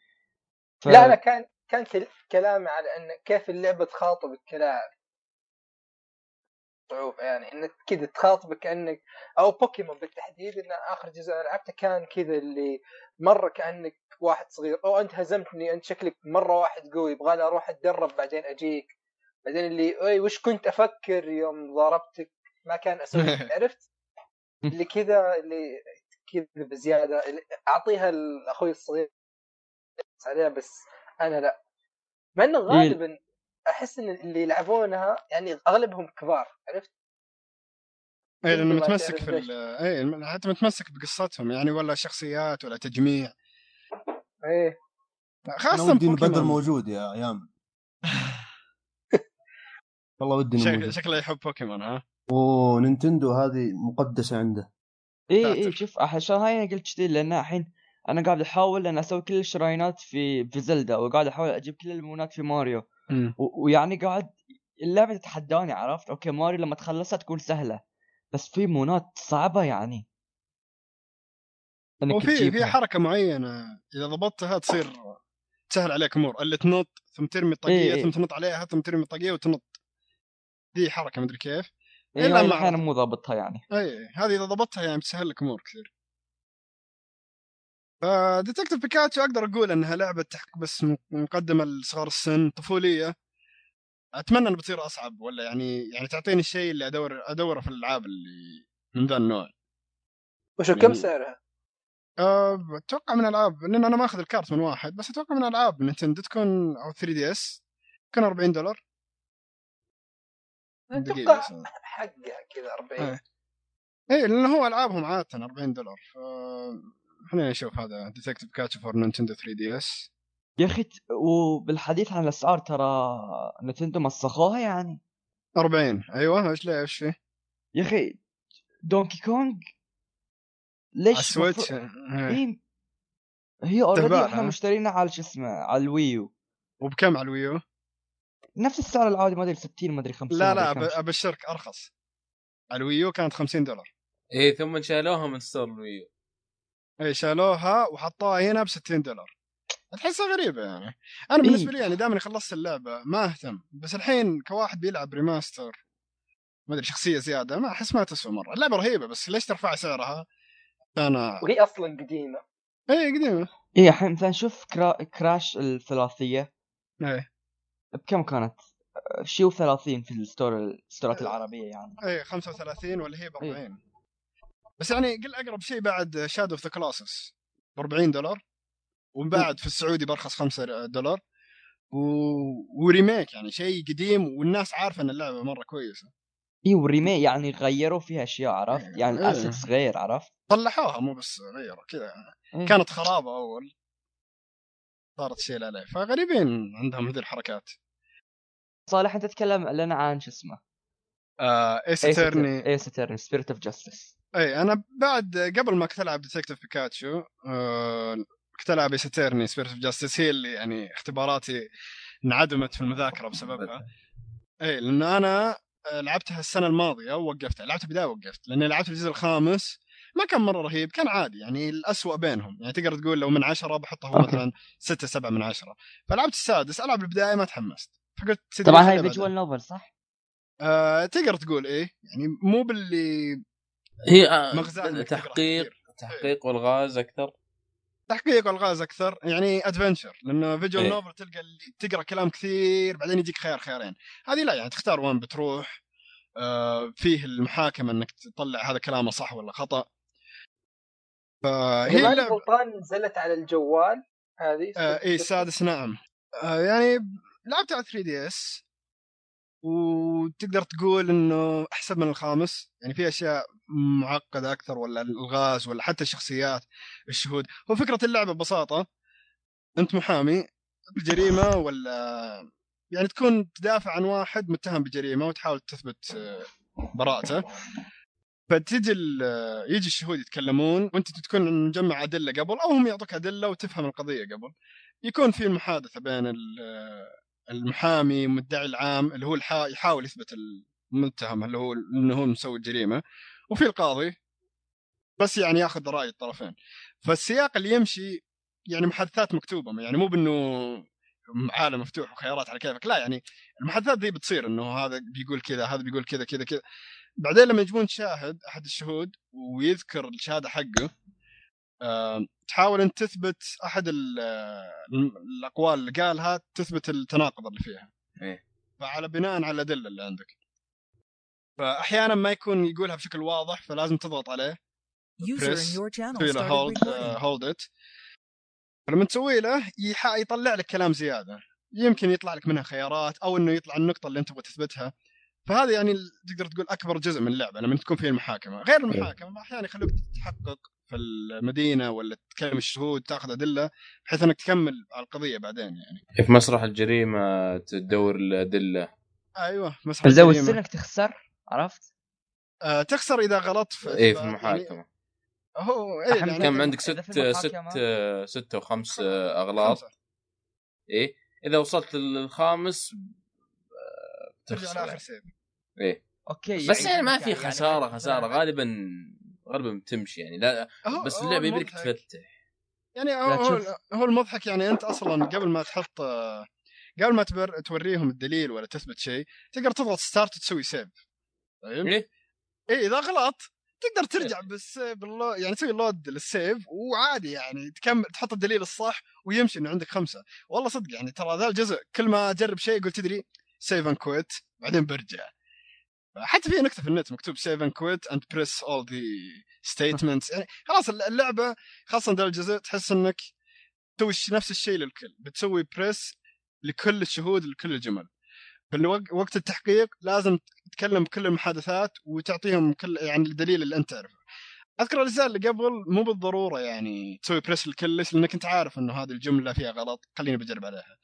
ف... لا لا كان كان كلامي على إن كيف اللعبة تخاطبك كلاعب. صعوبة يعني انك كذا تخاطبك كانك أو بوكيمون بالتحديد إن آخر جزء لعبته كان كذا اللي مرة كأنك واحد صغير أو أنت هزمتني أنت شكلك مرة واحد قوي يبغى أروح أتدرب بعدين أجيك. بعدين اللي أي وش كنت أفكر يوم ضربتك ما كان أسوي عرفت؟ اللي كذا اللي كذا بزيادة أعطيها لأخوي الصغير عليها بس أنا لا. مع إنه غالبا أحس إن اللي يلعبونها يعني أغلبهم كبار عرفت؟ اي لأنه متمسك في اي حتى متمسك بقصتهم يعني ولا شخصيات ولا تجميع. إيه. خاصة ودي بدر موجود يا أيام والله ودي شك... شكله يحب بوكيمون ها؟ ونينتندو هذه مقدسة عنده. إي إي شوف عشان هاي قلت كذي لأن الحين أنا قاعد أحاول إن أسوي كل ال shrines ات في في زلدا وقاعد أحاول أجيب كل ال moon ات في ماريو. ويعني قاعد اللعبة تتحداني عرفت؟ okay ماريو لما تخلصها تكون سهلة بس في moon ات صعبة يعني. وفي في حركة معينة إذا ضبطتها تصير تسهل عليك امور اللي تنط ثم ترمي الطاقيه إيه ثم. تنط عليها ثم ترمي الطاقيه وتنط. دي حركة مدري كيف. إيه إلا ما أحيانا مو ضابطها يعني. إي هذه إذا ضبطتها يعني بتسهل لك امور كثير. ف ديتكتيف بيكاتشو أقدر أقول إنها لعبة تحك بس مقدمة لصغار السن طفولية. أتمنى إنها بتصير أصعب ولا يعني يعني تعطيني الشيء اللي ادور أدوره في الألعاب اللي من ذا النوع. وش يعني... كم سعرها؟ أه أتوقع من ألعاب لأن أنا ماخذ الكارت من واحد بس أتوقع من ألعاب نينتندو تكون أو 3 دي اس تكون 40 دولار. أتوقع حقها كذا 40 إيه. إيه لأنه هو ألعابهم عاده 40 دولار. ف خلينا نشوف هذا ديتكتيف بيكاتشو for نينتندو 3 دي اس يا أخي وبالحديث عن الأسعار ترى نينتندو مسخوها يعني. 40 أيوه إيش ليه إيش فيه؟ يا أخي دونكي كونج ليش السويتش إيه؟ هي already إحنا مشترينها على شو اسمه على الويو. وبكم على الويو؟ نفس السعر العادي ما أدري 60 ما أدري 50 لا لا أبشرك أرخص. على الويو كانت 50 دولار. إيه ثم شالوها من store الويو. اي شالوها وحطوها هنا ب 60 دولار تحسها غريبه يعني. أنا بالنسبة لي يعني دائما خلصت اللعبة ما أهتم. بس الحين كواحد بيلعب remaster ما أدري شخصية زيادة ما أحس ما تسوى مرة. اللعبة رهيبة بس ليش ترفع سعرها؟ أنا وهي أصلا قديمة. اي قديمة. اي الحين مثلا شوف كرا... كراش الثلاثية. إيه. بكم كانت؟ شيء 30 في ال store ال store ات العربية يعني. اي 35 ولا هي ب 40 بس يعني قل أقرب شيء بعد شادو اوف ذا كولوسس ب 40 دولار وبعد في السعودي برخص 5 دولار. و... و remake يعني شيء قديم والناس عارفة إن اللعبة مرة كويسة. اي و remake يعني غيروا فيها أشياء عرفت؟ إيه. يعني ال assets إيه. غير عرفت؟ صلحوها مو بس غيروا كذا يعني. إيه. كانت خرابة أول. صارت شيء لا. فغريبين عندهم هذه الحركات. صالح أنت تتكلم لنا عن شو اسمه. آه ايس اتورني ايس اتورني سبيريت اوف جاستس أي أنا بعد قبل ما كنت ألعب ديتكتيف بيكاتشو آه كنت ألعب ايس اتورني سبيريت اوف جاستس هي اللي يعني اختباراتي انعدمت في المذاكرة بسببها. أي لأن أنا لعبتها السنة الماضية ووقفتها. لعبتها بدايه وقفت لأني لعبت الجزء الخامس ما كان مرة رهيب كان عادي. يعني الأسوأ بينهم. يعني تقدر تقول لو من عشرة بحطه هو مثلا ستة سبعة من عشرة. فلعبت السادس ألعب البداية ما تحمست. فقلت طبعا هاي visual novel صح؟ آه تقدر تقول إيه يعني مو باللي هي آه تحقيق تحقيق والغاز أكثر. تحقيق والغاز أكثر يعني adventure لأنه visual إيه؟ novel تلقى اللي تقرأ كلام كثير بعدين يجيك خيار خيارين. هذه لا يعني تختار وين بتروح آه فيه المحاكمة إنك تطلع هذا كلامه صح ولا خطأ. فهي ما غلطان نزلت على الجوال هذه؟ آه اي السادس نعم. آه يعني لعبت على 3 دي إس وتقدر تقول إنه أحسن من الخامس. يعني في أشياء معقدة أكثر ولا الغاز ولا حتى الشخصيات الشهود. هو فكرة اللعبة ببساطة. أنت محامي بجريمة ولا يعني تكون تدافع عن واحد متهم بجريمة وتحاول تثبت آه، براءته. فتجي يجي الشهود يتكلمون وأنت تكون مجمع أدلة قبل أو هم يعطوك أدلة وتفهم القضية قبل. يكون في محادثة بين المحامي المدعي العام اللي هو يحاول يثبت المتهم اللي هو إنه هو مسوي الجريمه وفي القاضي. بس يعني ياخذ رأي الطرفين. فالسياق اللي يمشي يعني محادثات مكتوبة يعني مو بإنه عالم مفتوح وخيارات على كيفك لا يعني المحادثات دي بتصير إنه هذا بيقول كذا هذا بيقول كذا كذا كذا. بعدين لما يجيبون شاهد أحد الشهود ويذكر الشهادة حقه تحاول انت تثبت أحد الأقوال اللي قالها تثبت التناقض اللي فيها. إيه؟ فعلى بناء على الأدلة اللي عندك. فاحيانا ما يكون يقولها بشكل واضح فلازم تضغط عليه. تسوي له هولد هولد ات لما تسوي له يطلع لك كلام زيادة. يمكن يطلع لك منها خيارات أو إنه يطلع النقطة اللي أنت تبغى تثبتها. فهذا يعني تقدر تقول أكبر جزء من اللعبة لما تكون فيها المحاكمة. غير المحاكمة أحيانا يخلوك تحقق في المدينة ولا تكلم الشهود تاخذ أدلة بحيث إنك تكمل على القضية بعدين يعني. في مسرح الجريمة تدور الأدلة. أيوه مسرح الجريمة. بس إنك تخسر عرفت؟ آه تخسر إذا غلطت في إيه في المحاكمة. يعني هو إيه يعني كم عندك؟ ست ست ست وخمس أغلاط. إيه؟ إذا وصلت للخامس ترجع لآخر سيف. إيه. okay بس يعني, يعني ما في يعني خسارة يعني خسارة غالبا غالبا بتمشي يعني. لا بس اللعبة يبيك تفتح. يعني هو, هو المضحك يعني أنت أصلا قبل ما تحط قبل ما تبر توريهم الدليل ولا تثبت شيء تقدر تضغط start وتسوي save طيب. إيه؟ إيه إذا غلط تقدر ترجع بس بالله يعني تسوي load لل save وعادي يعني تكمل تحط الدليل الصح ويمشي إنه عندك خمسة. والله صدق يعني ترى ذا الجزء كل ما أجرب شيء قلت تدري save and quit بعدين برجع. حتى في نكتة في النت مكتوب save and quit and press all the statements يعني خلاص اللعبة خاصة ذا الجزء تحس إنك تسوي نفس الشيء للكل. بتسوي press لكل الشهود لكل الجمل. وقت التحقيق لازم تتكلم بكل المحادثات وتعطيهم كل يعني الدليل اللي أنت تعرفه. أذكر الاجزاء اللي قبل مو بالضرورة يعني تسوي press لكلش لانك أنت عارف إنه هذه الجملة فيها غلط خليني بجرب عليها.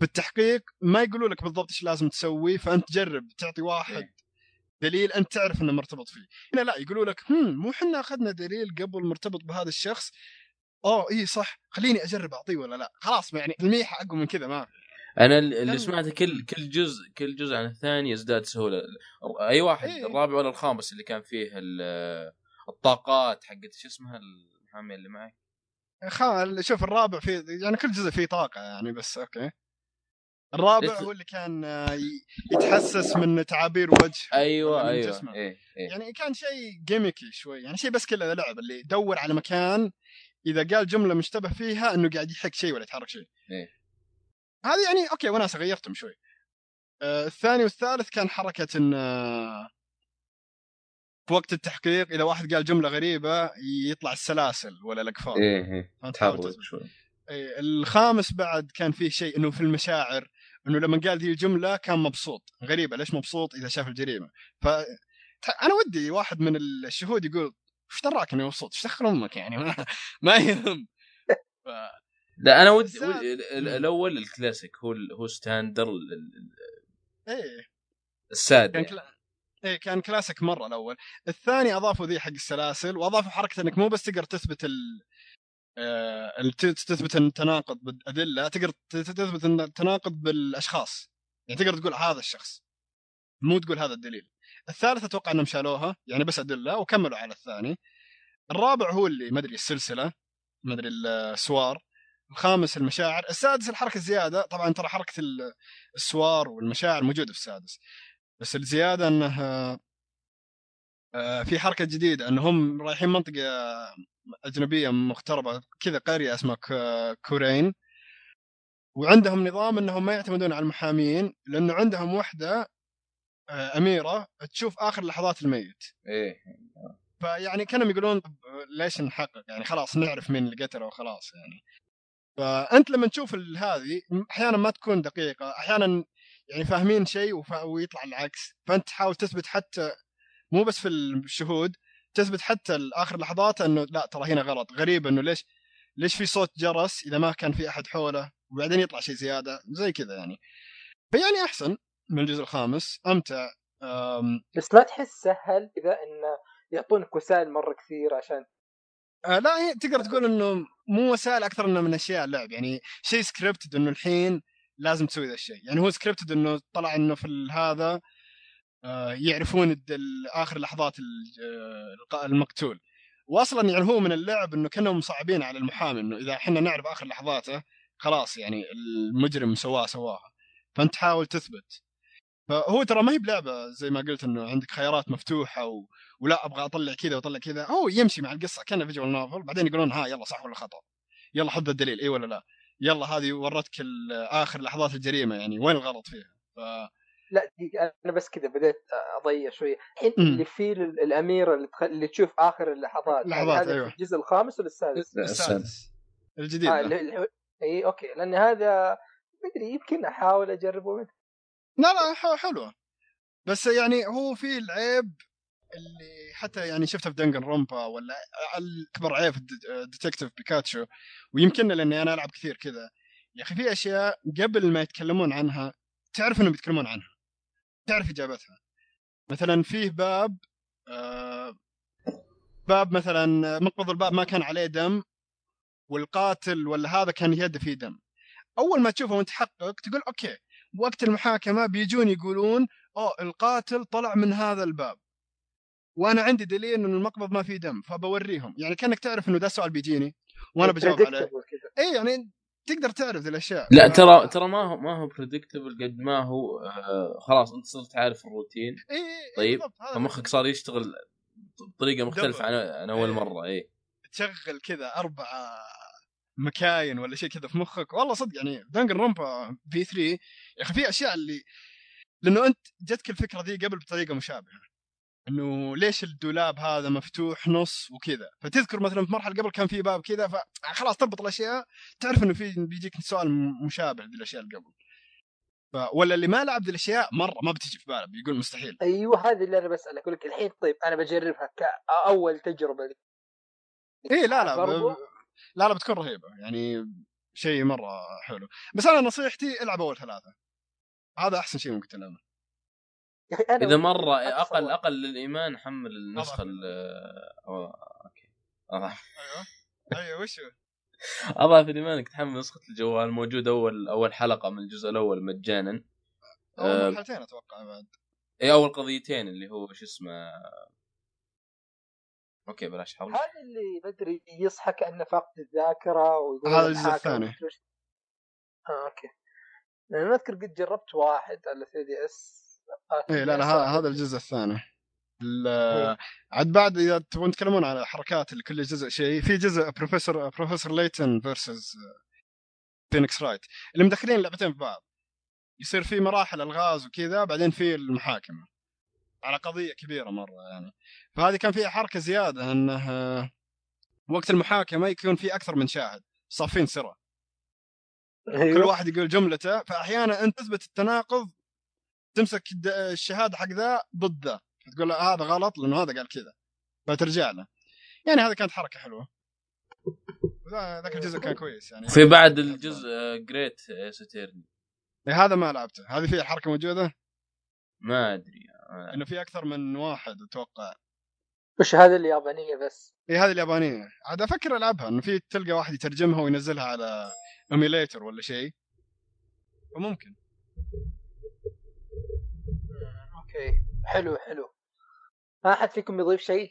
بالتحقيق ما يقولوا لك بالضبط إيش لازم تسوي فأنت جرب تعطي واحد إيه. دليل انت تعرف إنه مرتبط فيه. هنا لا يقولوا لك هم مو إحنا أخذنا دليل قبل مرتبط بهذا الشخص؟ اوه اي صح. خليني أجرب أعطيه ولا لا؟ خلاص يعني الميح اقوى من كذا ما أنا اللي سمعته كل كل جزء كل جزء عن الثاني يزداد سهولة. أي واحد إيه. الرابع ولا الخامس اللي كان فيه الطاقات حقت شو اسمها المحاميه اللي معك خال شوف الرابع فيه يعني كل جزء فيه طاقة يعني بس okay. الرابع هو اللي كان آه، يتحسس من تعابير وجه. أيوه أيوه. إيه إيه. يعني كان شيء gimmicky شوي يعني شيء بس كذا لعب اللي يدور على مكان إذا قال جملة مشتبه فيها إنه قاعد يحك شيء ولا يتحرك شيء. إيه. هذه يعني okay وناسه غيرتهم شوي. آه الثاني والثالث كان حركة إن آه في وقت التحقيق إذا واحد قال جملة غريبة يطلع السلاسل ولا الأقفال. إيه إيه. تحاول شوي. إيه الخامس بعد كان فيه شيء إنه في المشاعر إنه لما قال ذي الجملة كان مبسوط غريبه ليش مبسوط إذا شاف الجريمة. ف أنا ودي واحد من الشهود يقول إيش دراك اني مبسوط؟ إيش دخل أمك يعني؟ ما, ما يهم. ف... لا أنا ودي, ودي الأول الكلاسيك هو هو standard إيه. السادة كان كلا... إيه كان كلاسيك مرة الأول. الثاني أضافوا ذي حق السلاسل وأضافوا حركة إنك مو بس تقدر تثبت ال... آه... تثبت التناقض بالادله تقدر تثبت التناقض بالأشخاص. يعني تقدر تقول هذا الشخص مو تقول هذا الدليل. الثالث أتوقع إنهم شالوها يعني بس أدلة وكملوا على الثاني. الرابع هو اللي ما أدري السلسلة ما أدري السوار. الخامس المشاعر. السادس الحركة الزيادة. طبعا ترى حركة السوار والمشاعر موجودة في السادس. بس الزيادة انه آه، في حركة جديدة انهم رايحين منطقة أجنبية مغتربه كذا قرية اسمها كورين. وعندهم نظام إنهم ما يعتمدون على المحامين لأنه عندهم وحدة آه، أميرة تشوف آخر لحظات الميت. إيه. فيعني كانوا يقولون ليش نحقق؟ يعني خلاص نعرف مين اللي قتله وخلاص يعني. فأنت لما تشوف هذه أحيانا ما تكون دقيقة أحيانا يعني فاهمين شيء. ويطلع العكس. فأنت تحاول تثبت حتى مو بس في الشهود تثبت حتى اخر لحظات إنه لا ترى هنا غلط. غريب إنه ليش ليش في صوت جرس إذا ما كان في أحد حوله وبعدين يطلع شيء زيادة؟ زي كذا يعني. فيعني أحسن من الجزء الخامس. أمتع. أم... بس ما تحس سهل إذا انه يعطونك وسائل مرة كثير عشان آه لا هي تقدر تقول إنه مو وسائل أكثر إنه من أشياء اللعب. يعني شيء scripted إنه الحين لازم تسوي ذا الشيء. يعني هو scripted إنه طلع إنه في هذا يعرفون آخر لحظات آه، المقتول. واصلا يعني هو من اللعب إنه كأنهم مصعبين على المحامي إنه إذا إحنا نعرف آخر لحظاته خلاص يعني المجرم سواه سواها فأنت تحاول تثبت. فهو ترى ما هي بلعبة زي ما قلت إنه عندك خيارات مفتوحة و... ولا أبغى أطلع كذا وأطلع كذا. هو يمشي مع القصة كأنه فيجوال نوفل بعدين يقولون ها يلا صح ولا خطأ؟ يلا حط الدليل إي ولا لا؟ يلا هذه ورتك آخر لحظات الجريمة يعني وين الغلط فيها؟ ف... لا أنا بس كذا بديت أضيع شوية. الحين اللي فيه الأميرة اللي, تخ... اللي تشوف آخر اللحظات يعني لحظات أيوه. الجزء الخامس ولا السادس؟ السادس. الجديد آه اللي... إي okay. لأن هذا مدري يمكن أحاول أجربه لا لا حلوة بس يعني هو في العيب اللي حتى يعني شفته في Danganronpa ولا أكبر عيب في Detective Pikachu. ويمكن لاني أنا ألعب كثير كذا. يا أخي في أشياء قبل ما يتكلمون عنها تعرف إنهم بيتكلمون عنها. تعرف إجابتها. مثلا فيه باب آه باب مثلا مقبض الباب ما كان عليه دم والقاتل ولا هذا كان يده فيه دم. أول ما تشوفه وأنت تحقق تقول okay وقت المحاكمة بيجون يقولون أوه القاتل طلع من هذا الباب. وأنا عندي دليل إنه المقبض ما فيه دم فبوريهم. يعني كأنك تعرف إنه ده السؤال بيجيني وأنا بجاوب عليه. اي يعني تقدر تعرف ذي الأشياء. لا ترى ترى ما هو ما هو predictable قد ما هو آه خلاص أنت صرت عارف الروتين. إي طيب فمخك صار يشتغل بطريقة مختلفة عن عن أول مرة إي. تشغل كذا أربع مكاين ولا شيء كذا في مخك. والله صدق يعني دنجن رومبا في 3 يا أخي في أشياء اللي لأنه أنت جتك الفكرة ذي قبل بطريقة مشابهة. إنه ليش الدولاب هذا مفتوح نص وكذا؟ فتذكر مثلا في مرحلة قبل كان في باب كذا فخلاص تربط الأشياء تعرف إنه في بيجيك سؤال مشابه للأشياء اللي قبل. ف... ولا اللي ما لعب ذي الأشياء مرة ما بتجي في باله بيقول مستحيل. أيوه هذه اللي أنا بسألك أقول لك الحين طيب أنا بجربها كاول تجربة. لي اي لا لا ب... لا لا بتكون رهيبة يعني شيء مرة حلو. بس أنا نصيحتي ألعب أول ثلاثة. هذا أحسن شيء ممكن تلعبه. إذا مرة أقل أقل للإيمان حمل النسخة ال أوكي. أيوه. أيوه وش هو؟ أضعف الإيمان إنك تحمل نسخة الجوال موجود اول أول حلقة من الجزء الأول مجانا. أول أه مرحلتين أتوقع بعد. اي أول قضيتين اللي هو شو اسمه. okay بلاش حول. هذا اللي بدري يصحى كانه فاقد الذاكرة ويقول هذا الجزء الثاني. آه okay. أنا أذكر قد جربت واحد على 3DS. اي لا لا هذا الجزء الثاني. إيه. عاد بعد إذا تبون تتكلمون على حركات لكل جزء شيء. في جزء Professor Professor Layton versus Phoenix Wright اللي مدخلين اللعبتين في بعض. يصير في مراحل الغاز وكذا بعدين في المحاكمة. على قضية كبيرة مرة يعني. فهذه كان فيها حركة زيادة إنه وقت المحاكمة يكون في أكثر من شاهد. صافين سرة أيوه. كل واحد يقول جملته. فأحيانا أنت تثبت التناقض تمسك الشهادة حق ذا ضد ذا. تقول له هذا غلط لأنه هذا قال كذا. فترجع له. يعني هذه كانت حركة حلوة. ذاك الجزء كان كويس يعني. في بعد الجزء Great Attorney هذا ما لعبته. هذه فيها حركة موجودة؟ ما أدري. إنه في أكثر من واحد أتوقع. وش هذه اليابانية بس. اي هذه اليابانية. عاد أفكر ألعبها. إنه في تلقى واحد يترجمها وينزلها على emulator ولا شيء. وممكن. okay. حلو حلو. ما أحد فيكم يضيف شيء؟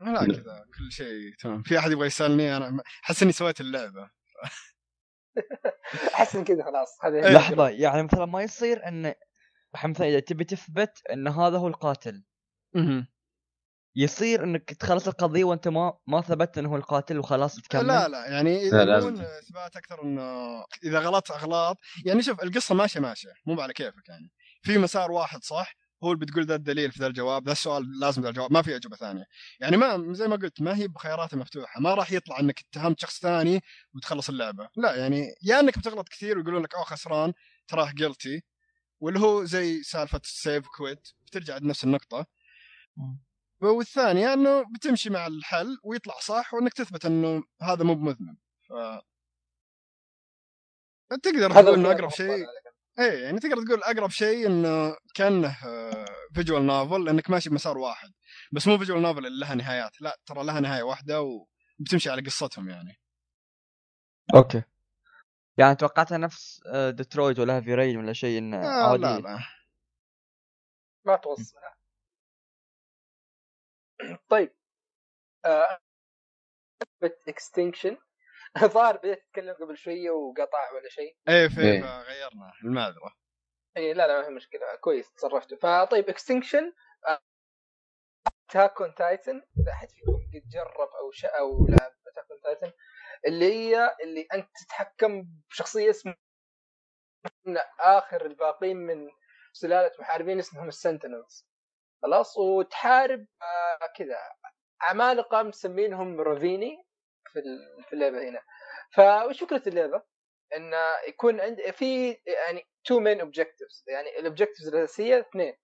لا كذا كل شيء تمام. في أحد يبغى يسألني؟ أنا أحس إني سويت اللعبة. أحس إن كذا خلاص. هذا لحظة يعني مثلا ما يصير إن مثلا إذا تبي تثبت إن هذا هو القاتل. يصير إنك تخلص القضية وأنت ما ما ثبت إنه هو القاتل وخلاص تكمل؟ لا لا يعني إذا يكون إثبات أكثر إنه إذا غلطت أغلاط يعني شوف القصة ماشية ماشية. مو على كيفك يعني. في مسار واحد صح؟ هو اللي بتقول ذا الدليل في ذا الجواب ذا السؤال لازم ذا الجواب ما في اجوبه ثانية. يعني ما زي ما قلت ما هي بخيارات مفتوحة ما راح يطلع إنك اتهمت شخص ثاني وتخلص اللعبة. لا يعني يا إنك بتغلط كثير ويقولون لك أوه خسران تراه guilty واللي هو زي سالفة ال save quit بترجع عند نفس النقطه والثانيه إنه بتمشي مع الحل ويطلع صح وإنك تثبت إنه هذا مو بمذنب. ف تقدر تقول إنه أقرب شيء إيه يعني تقدر تقول أقرب شيء إنه كأنه visual novel لانك ماشي بمسار واحد. بس مو visual novel اللي لها نهايات لا ترى لها نهاية واحدة وبتمشي على قصتهم يعني. okay. يعني توقعتها نفس ديترويت ولا Heavy Rain ولا شيء إنه آه لا لا. ما توصل طيب Extinction الظاهر بديت اتكلم قبل شوية وقطع ولا شيء. إيه في إيه. غيرنا المعذرة. اي لا لا ما في مشكلة. كويس تصرفتوا فطيب Extinction Attack on Titan إذا أحد فيكم قد جرب أو شا أو لعب Attack on Titan اللي هي اللي أنت تتحكم بشخصية اسمها من آخر الباقين من سلالة محاربين اسمهم ال Sentinels خلاص وتحارب آه كذا. عمالقه مسمينهم Ravenii في في اللعبة هنا. فوش فكرة اللعبة؟ انه يكون عند في يعني two main objectives يعني ال objectives الأساسية اثنين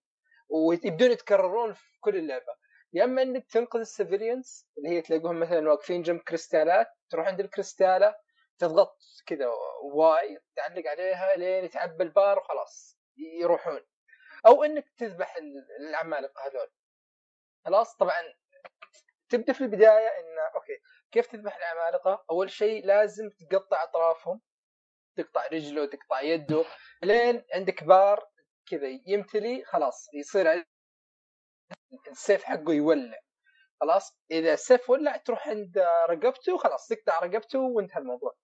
ويبدون يتكررون في كل اللعبة. يا إما إنك تنقذ ال civilians اللي هي تلاقوهم مثلا واقفين جنب كريستالات تروح عند الكريستالة تضغط كذا Y تعلق عليها لين يتعبى البار وخلاص يروحون. أو إنك تذبح العمالقة هذول. خلاص؟ طبعا تبدأ في البداية انه okay كيف تذبح العمالقة؟ أول شيء لازم تقطع أطرافهم تقطع رجله تقطع يده لين عندك بار كذا يمتلي خلاص يصير السيف حقه يولع. خلاص؟ إذا السيف ولع تروح عند رقبته خلاص تقطع رقبته وانتهى الموضوع.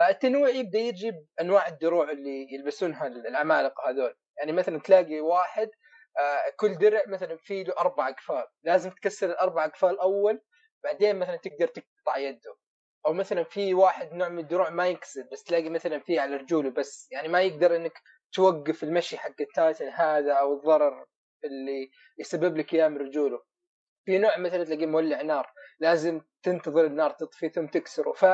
التنويع يبدأ يجي بأنواع الدروع اللي يلبسونها العمالقة هذول. يعني مثلا تلاقي واحد آه، كل درع مثلا فيه له أربع أقفال. لازم تكسر الأربع أقفال أول بعدين مثلا تقدر تقطع يده. أو مثلا في واحد نوع من الدروع ما ينكسر بس تلاقي مثلا فيه على رجوله بس. يعني ما يقدر إنك توقف المشي حق التايتن هذا أو الضرر اللي يسبب لك إياه من رجوله. في نوع مثلا تلاقيه مولع نار لازم تنتظر النار تطفي ثم تكسره. ف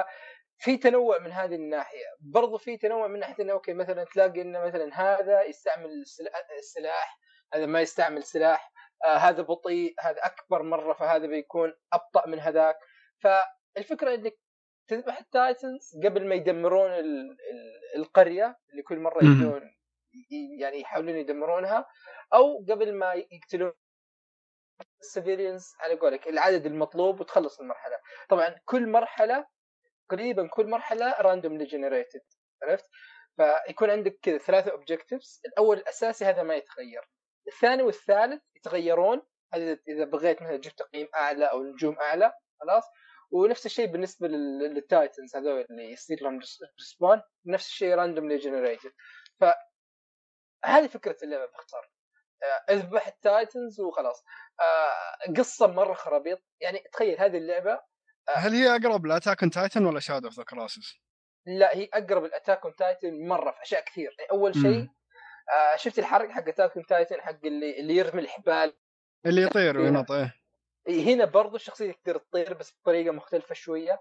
في تنوع من هذه الناحية. برضو في تنوع من ناحية إنه okay مثلا تلاقي إنه مثلا هذا يستعمل السلاح هذا ما يستعمل سلاح آه هذا بطيء هذا أكبر مرة فهذا بيكون أبطأ من هذاك. فالفكرة إنك تذبح ال titans قبل ما يدمرون ال ال القرية اللي كل مرة يجون يعني يحاولون يدمرونها أو قبل ما يقتلون ال civilians على قولك العدد المطلوب وتخلص المرحلة. طبعا كل مرحلة تقريبا كل مرحلة randomly generated عرفت؟ فيكون عندك كذا ثلاثة objectives الأول الأساسي هذا ما يتغير. الثاني والثالث يتغيرون اذا بغيت مثلا جبت تقييم أعلى أو نجوم أعلى خلاص. ونفس الشيء بالنسبة لل titans هذول اللي يصير لهم respawn نفس الشيء randomly generated ف هذه فكرة اللعبة باختصار. آه، أذبح ال titans وخلاص. آه، قصة مرة خرابيط. يعني تخيل هذه اللعبة آه، هل هي أقرب ل Attack on Titan ولا Shadow of the Colossus؟ لا هي أقرب ل Attack on Titan مرة في أشياء كثير. يعني أول شيء آه شفت الحركة حق Attack on Titan حق اللي اللي يرمي الحبال. اللي يطير وينط إيه. هنا برضو الشخصية تقدر تطير بس بطريقة مختلفة شوية.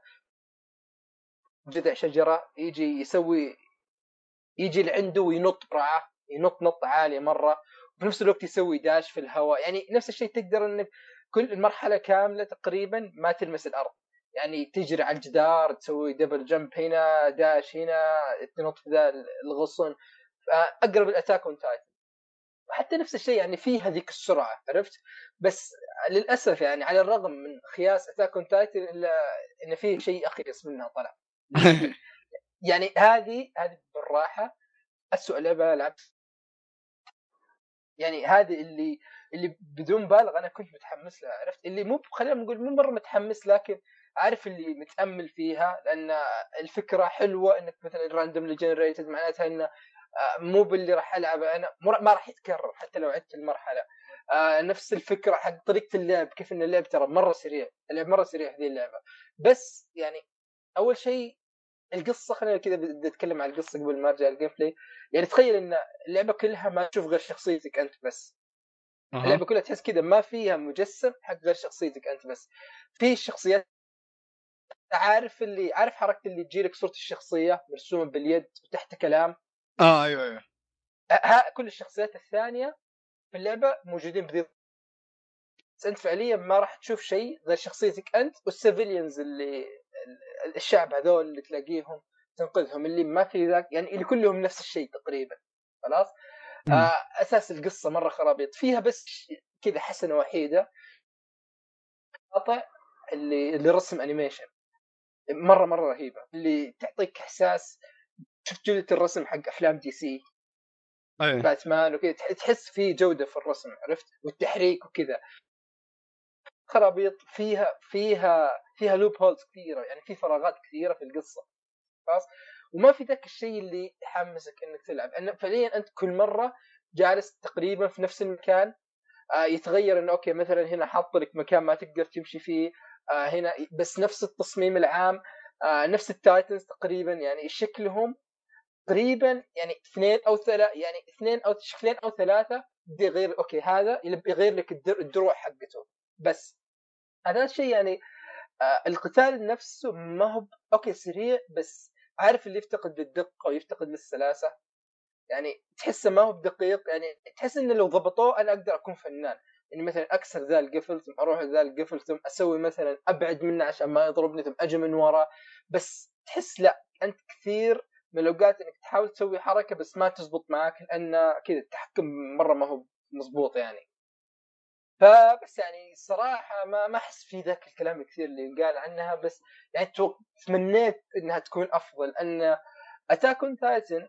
جذع شجرة يجي يسوي يجي لعنده وينط برعه ينط نط عالية مرة. وفي نفس الوقت يسوي dash في الهواء. يعني نفس الشيء تقدر انك كل المرحلة كاملة تقريبا ما تلمس الأرض. يعني تجري على الجدار تسوي double jump هنا dash هنا تنط في ذا الغصن. أقرب ل Attack on Titan وحتى نفس الشيء يعني في هذيك السرعة عرفت؟ بس للأسف يعني على الرغم من خياس Attack on Titan إلا إن في شيء اخيس منها طلع. يعني هذه هذه بالراحة اسوء لعبه لعبت يعني هذه اللي اللي بدون مبالغه أنا كنت متحمس لها عرفت؟ اللي مو خلينا نقول مو مرة متحمس لكن عارف اللي متأمل فيها لأن الفكرة حلوة إنك مثلا randomly generated معناتها آه، مو باللي راح العبه أنا ما راح يتكرر حتى لو عدت المرحلة. آه نفس الفكرة حق طريقة اللعب كيف إن اللعب ترى مرة سريع اللعب مرة سريع هذه اللعبة. بس يعني أول شيء القصة خلينا كذا بدي أتكلم عن القصة قبل ما أرجع ال gameplay يعني تخيل إن اللعبة كلها ما تشوف غير شخصيتك أنت بس. أه. اللعبة كلها تحس كذا ما فيها مجسم حق غير شخصيتك أنت بس. في الشخصيات عارف اللي عارف حركة اللي تجي لك صورة الشخصية مرسومة باليد وتحت كلام؟ آه أيوه أيوه. ها كل الشخصيات الثانية في اللعبة موجودين بذي بس أنت فعليا ما راح تشوف شيء غير شخصيتك أنت وال civilians اللي الشعب هذول اللي تلاقيهم تنقذهم اللي ما في ذاك يعني اللي كلهم نفس الشيء تقريبا خلاص؟ آه أساس القصة مرة خرابيط. فيها بس كذا حسنة وحيدة. قطع اللي اللي رسم animation مرة مرة رهيبة. اللي تعطيك إحساس شفت جوده الرسم حق أفلام DC أيه. باتمان وكذا تحس في جودة في الرسم عرفت؟ والتحريك وكذا. خرابيط فيها فيها فيها loopholes كثيرة يعني في فراغات كثيرة في القصة. خلاص؟ وما في ذاك الشيء اللي يحمسك إنك تلعب انه فعليا أنت كل مرة جالس تقريبا في نفس المكان آه يتغير إنه okay مثلا هنا حاط لك مكان ما تقدر تمشي فيه آه هنا بس نفس التصميم العام آه نفس ال titans تقريبا يعني شكلهم تقريبا يعني اثنين أو ثلاثة يعني اثنين أو شكلين أو ثلاثة يغير okay هذا يغير لك الدروع حقته. بس هذا الشيء يعني آه القتال نفسه ما هو okay سريع بس عارف اللي يفتقد للدقة ويفتقد للسلاسة. يعني تحسه ما هو بدقيق يعني تحس إنه لو ضبطوه أنا أقدر أكون فنان. يعني مثلا أكسر ذا القفل ثم أروح ذا القفل ثم أسوي مثلا أبعد منه عشان ما يضربني ثم أجي من ورا بس تحس لا أنت كثير من الأوقات إنك تحاول تسوي حركة بس ما تزبط معك لأن كذا التحكم مرة ما هو مضبوط يعني فبس يعني الصراحه ما ما أحس في ذاك الكلام الكثير اللي قال عنها بس يعني تمنيت إنها تكون أفضل ان Attack on Titan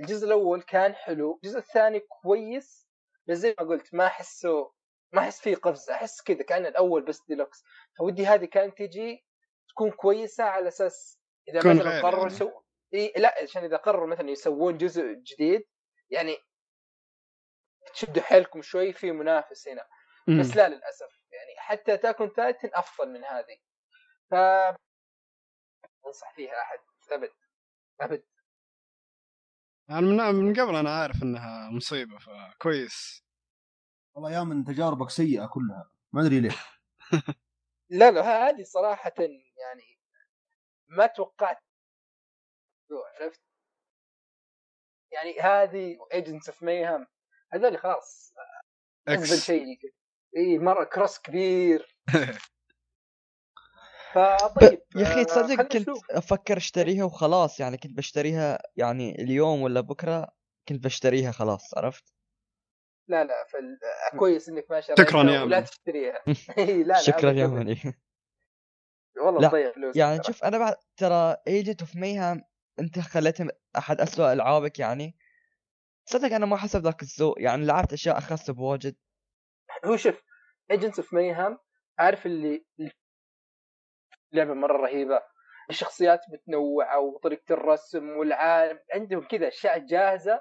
الجزء الأول كان حلو الجزء الثاني كويس بس زي ما قلت ما أحسه ما أحس فيه قفزه أحس كذا كان الأول بس ديلوكس فودي هذه كانت تجي تكون كويسة على أساس إذا مثلا قرروا يعني. إيه لا عشان إذا قرروا مثلا يسوون جزء جديد يعني تشدوا حيلكم شوي في منافس هنا. بس لا للأسف. يعني حتى Attack on Titan أفضل من هذه. ف أنصح فيها أحد. أبد. أبد. أنا من من قبل أنا عارف إنها مصيبة فكويس. والله يا من تجاربك سيئة كلها. ما أدري ليه. لا لا هذه صراحة يعني ما توقعت عرفت؟ يعني هذه Agents of Mayhem هذول خلاص افضل شيء إي مرة cross كبير. فطيب يا أخي تصدق كنت أفكر أشتريها وخلاص يعني كنت بشتريها يعني اليوم ولا بكرة كنت بشتريها خلاص عرفت؟ لا لا فال... كويس إنك ما شريتها شكرا يا ولا تشتريها. لا لا شكرا يا مني والله تضيع فلوس يعني شوف أنا بعد ترى Agent of Mayhem أنت خليتها أحد اسوء ألعابك يعني؟ صدق أنا ما حسب ذاك الذوق يعني لعبت أشياء أخس بواجد. هو شوف Agents of Mayhem عارف اللي لعبة مرة رهيبة. الشخصيات متنوعة وطريقة الرسم والعالم عندهم كذا أشياء جاهزة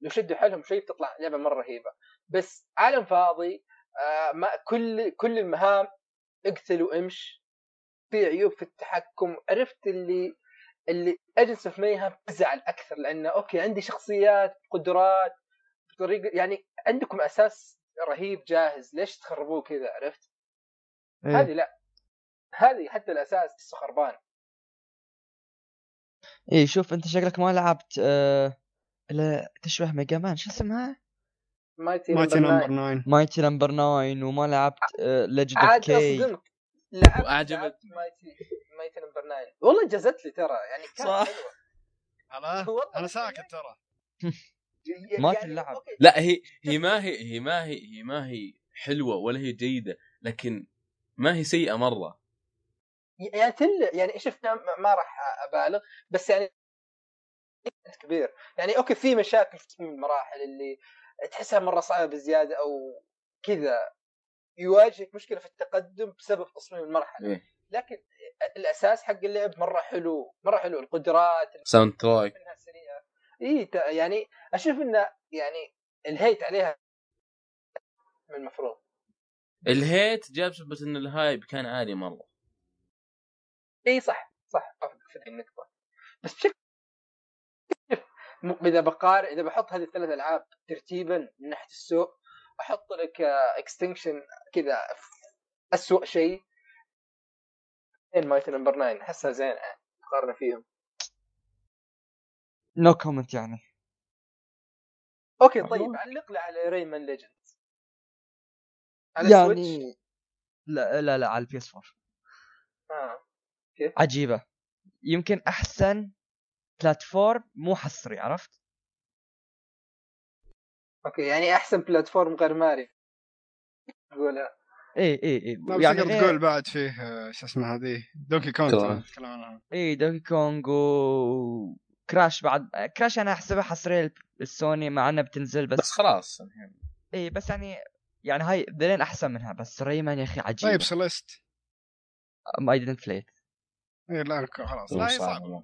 لو شدوا حالهم شوي بتطلع لعبة مرة رهيبة. بس عالم فاضي آه ما كل كل المهام اقتل وامش في عيوب في التحكم عرفت اللي اللي Agents of Mayhem بزعل أكثر لأنه okay عندي شخصيات قدرات بطريقه يعني عندكم أساس رهيب جاهز ليش تخربوه كذا عرفت؟ إيه؟ هذه لا هذه حتى الأساس خربان. اي شوف أنت شكلك ما لعبت آه الا تشبه Mega Man. شو اسمها؟ Mighty Number 9 Mighty Number 9 وما لعبت Legend of Kay لعبت عجبت Mighty. Mighty Number 9 والله جازت لي ترى يعني كانت صح. حلوة. أنا ساكت ترى. ما يعني تلعب لا هي هي ما هي هي ما هي هي ما هي حلوة ولا هي جيدة لكن ما هي سيئة مرة. يعني تل يعني شفنا ما راح أبالغ بس يعني كبير. يعني okay في مشاكل في تصميم المراحل اللي تحسها مرة صعبة بزيادة أو كذا. يواجهك مشكلة في التقدم بسبب تصميم المرحلة. إيه؟ لكن الأساس حق اللعب مرة حلو مرة حلو. القدرات soundtrack إي يعني أشوف إنه يعني ال hate عليها من المفروض. ال hate جا بسبب إن ال hype كان عالي مرة. إي صح صح. في النقطة. بس بشكل إذا بقارن إذا بحط هذه الثلاث ألعاب ترتيبا من ناحية السوء أحط لك Extinction كذا اسوء شيء. Mighty Number 9 احسها زين يعني مقارنه فيهم. no no comment يعني. okay طيب علق لي على Rayman Legends على يعني لا لا لا على ال PS 4 آه كيف؟ عجيبة. يمكن أحسن platform مو حصري عرفت؟ okay يعني أحسن platform غير ماري تقولها اي اي اي يعني تقدر تقول بعد فيه شو اسمه هذه؟ Donkey Kong اي Donkey Kong و Crash بعد Crash أنا أحسبها حصرية السوني مع إنها بتنزل بس بس خلاص اي بس يعني يعني هاي ذلين أحسن منها بس Rayman يا أخي عجيب. طيب Celeste ما didn't play اي لا خلاص. لا هي صعبة.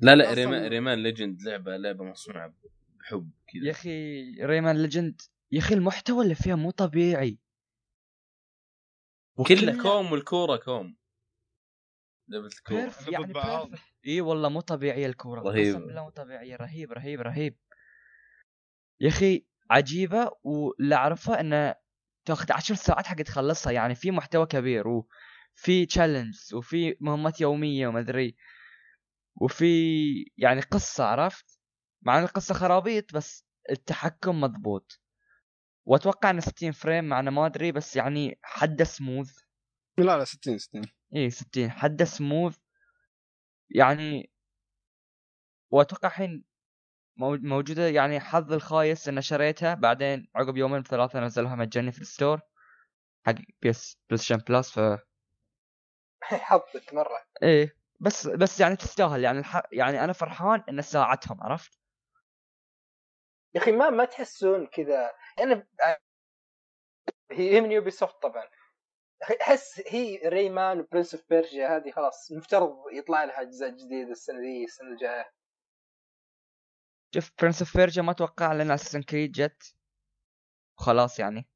لا لا Rayman Rayman Legend لعبة لعبة مصنوعة بحب كذا. يا أخي Rayman Legend يا أخي المحتوى اللي فيها مو طبيعي. كله كوم والكورة كوم. لعبة الكورة. يعني إي والله مو طبيعية الكورة. رهيب. بالله مو طبيعية. رهيب رهيب رهيب. يا أخي عجيبة واللي أعرفه انه تاخذ عشر ساعات حق تخلصها. يعني في محتوى كبير وفي challenge وفي مهمات يومية وما أدري. وفي يعني قصة عرفت؟ مع إن القصة خرابيط بس التحكم مضبوط. وأتوقع إنه 60 frame مع ما أدري بس يعني حده سموث لا لا 60 60 اي 60 حده سموث يعني وأتوقع الحين موجودة يعني حظ الخايس ان شريتها. بعدين عقب يومين ثلاثة نزلوها مجاني في ال store حق بيس بلايستيشن plus ف حظك مرة. إيه بس بس يعني تستاهل. يعني الح... يعني أنا فرحان إن ساعتهم عرفت؟ يا أخي ما ما تحسون كذا. يعني هي من يوبي سوفت طبعا أحس هي ريمان و Prince of Persia هذه خلاص مفترض يطلع لها أجزاء جديدة السنة دي السنة الجاية. شوف Prince of Persia ما أتوقع لأن Assassin's Creed جت. خلاص يعني.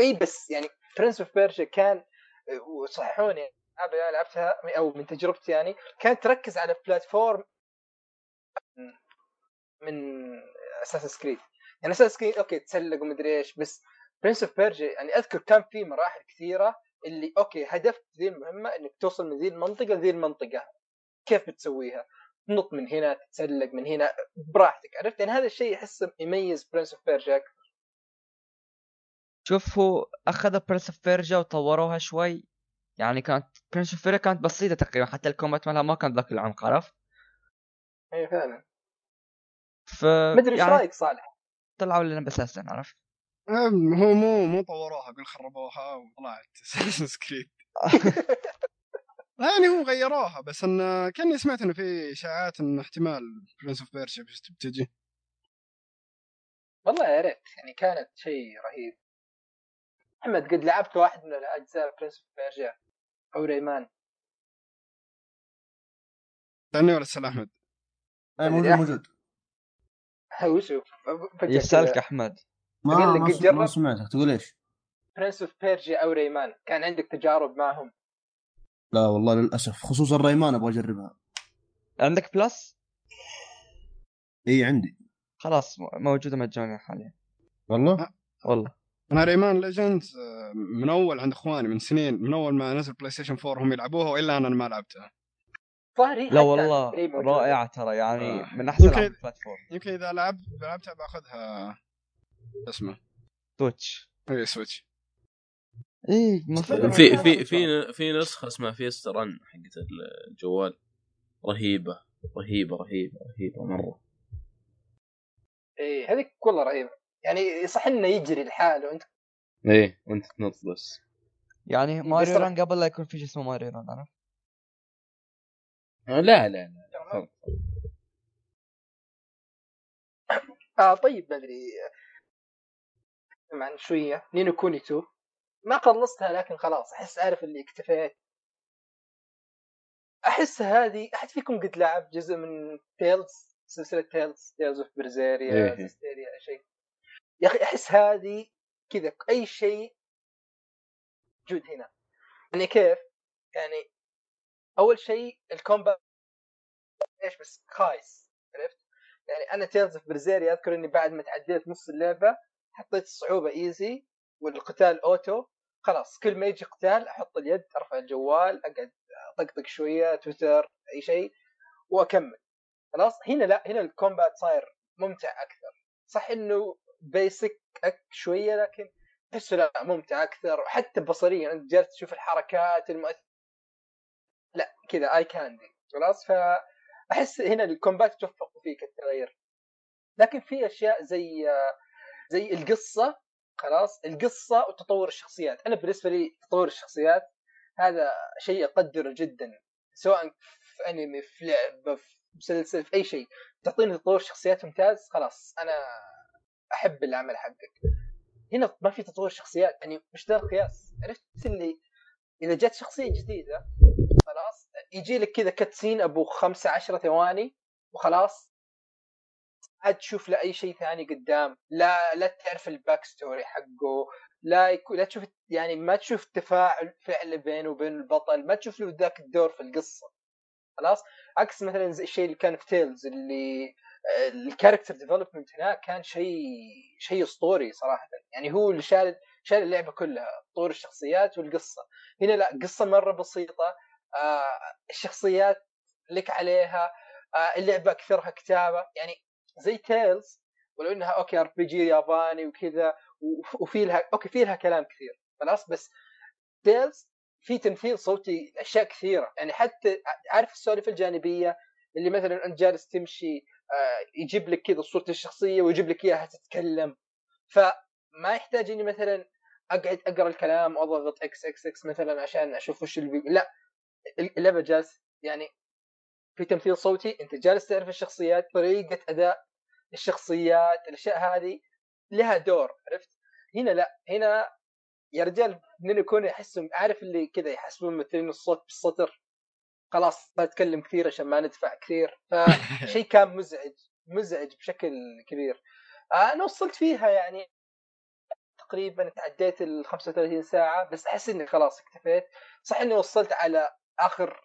إي بس يعني Prince of Persia كان وصححوني أنا لعبتها أو من تجربتي يعني كانت تركز على platform من Assassin's Creed يعني Assassin's Creed okay تسلق ومدري إيش بس Prince of Persia يعني أذكر كان في مراحل كثيرة اللي okay هدف ذي المهمة إنك توصل من ذي المنطقة لذي المنطقة. كيف بتسويها؟ تنط من هنا تتسلق من هنا براحتك عرفت؟ يعني هذا الشيء احسه يميز Prince of Persia أكثر شوف هو اخذ Prince of Persia وطوروها شوي. يعني كانت Prince of Persia كانت بسيطة تقريبا حتى ال combat مالها ما كان ذاك العمق عرفت؟ أي فعلا. ف مدري إيش يعني... رأيك صالح؟ طلعوا لنا بس عرفت؟ هو مو مو طوروها قل خربوها وطلعت Assassin's Creed يعني هم غيروها بس إن كأني سمعت إنه في إشاعات انه احتمال Prince of Persia بتجي والله يا ريت يعني كانت شيء رهيب محمد قد لعبت واحد من الأجزاء برنس اوف بيرجيا أو ريمان ثاني ولا أستاذ احمد؟ اي موجود وشو يسألك أحمد. ما ما, ما سمعتك تقول إيش؟ Prince of Persia أو ريمان. كان عندك تجارب معهم. لا والله للأسف خصوصا ريمان أبغى أجربها. عندك plus؟ إي عندي. خلاص موجودة مجانيه حاليا. والله؟ أه. والله. أنا Rayman Legends من أول عند إخواني من سنين من أول ما نزل بلاي ستيشن 4 هم يلعبوها وإلا أنا ما لعبتها. لا والله رائعة ترى يعني آه. من أحسن يمكن ال platform يمكن إذا لعبت لعبتها باخذها اسمه. سويتش اي سويتش إيه في في في في نسخة اسمها Fiesta Run حقت الجوال. رهيبة رهيبة رهيبة رهيبة مرة. إيه هذيك والله رهيبة. يعني صح إنه يجري لحاله وانت إيه وأنت تنط بس. يعني Mario Run قبل لا يكون في شيء اسمه Mario Run عرفت؟ لا لا لا آه طيب بدري. عن شوية. Ni no Kuni 2 ما خلصتها لكن خلاص أحس عارف اللي اكتفيت. أحس هذه احد فيكم قد لعب جزء من Tales سلسلة Tales Tales of Berseria Zestiria شيء. يا أخي أحس هذه كذا أي شيء موجود هنا. يعني كيف؟ يعني أول شيء ال combat إيش بس؟ خايس عرفت؟ يعني أنا Tales of Berseria أذكر إني بعد ما تعديت نص اللعبة حطيت الصعوبه easy والقتال auto خلاص كل ما يجي قتال أحط اليد أرفع الجوال أقعد أطقطق شوية تويتر أي شيء وأكمل. خلاص؟ هنا لا هنا الكومبات صاير ممتع أكثر. صح إنه بيسك شوية لكن تحسه لا ممتع أكثر وحتى بصريا أنت جالس تشوف الحركات المؤثره لا كذا اي كاندي خلاص؟ فأحس هنا الكومبات توفقوا فيه كالتغيير لكن في أشياء زي زي القصة خلاص؟ القصة وتطور الشخصيات. أنا بالنسبة لي تطور الشخصيات هذا شيء اقدره جدا. سواء في أنمي في لعبة في مسلسل في أي شيء. تعطيني تطور شخصيات ممتاز خلاص. أنا أحب العمل حقك. هنا ما في تطوير شخصيات يعني مش ذا القياس. عرفت اللي إذا جت شخصية جديدة خلاص يجي لك كذا cutscene أبو خمسة عشرة ثواني وخلاص. عاد تشوف له أي شيء ثاني قدام لا لا تعرف ال backstory حقه لا يكون لا تشوف يعني ما تشوف تفاعل فعل بينه وبين البطل ما تشوف له ذاك الدور في القصة. خلاص؟ عكس مثلا زي الشيء اللي كان في Tales اللي ال character development هناك كان شيء شيء أسطوري صراحة. يعني هو اللي شال شال اللعبة كلها طور الشخصيات والقصة. هنا لا قصة مرة بسيطة آه الشخصيات لك عليها آه اللعبة أكثرها كتابة. يعني زي Tales ولو إنها okay RPG ياباني وكذا وفي لها okay في لها كلام كثير خلاص بس Tales في تمثيل صوتي اشياء كثيرة. يعني حتى عارف السوالف الجانبية؟ اللي مثلا أنت جالس تمشي آه، يجيب لك كذا صورة الشخصية ويجيب لك إياها تتكلم. فما يحتاج إني مثلا أقعد أقرأ الكلام واضغط X X X مثلا عشان أشوف وش اللي بي... لا اللعبة جالس يعني في تمثيل صوتي أنت جالس تعرف الشخصيات طريقة أداء الشخصيات الأشياء هذه لها دور عرفت؟ هنا لا هنا يا رجال من يكون يحسهم عارف اللي كذا يحسبون ممثلين الصوت بالسطر خلاص بتكلم كثير عشان ما ندفع كثير فشيء كان مزعج مزعج بشكل كبير. آه، أنا وصلت فيها يعني. تقريبا تعديت ال 35 ساعة بس أحس إني خلاص اكتفيت. صح إني وصلت على آخر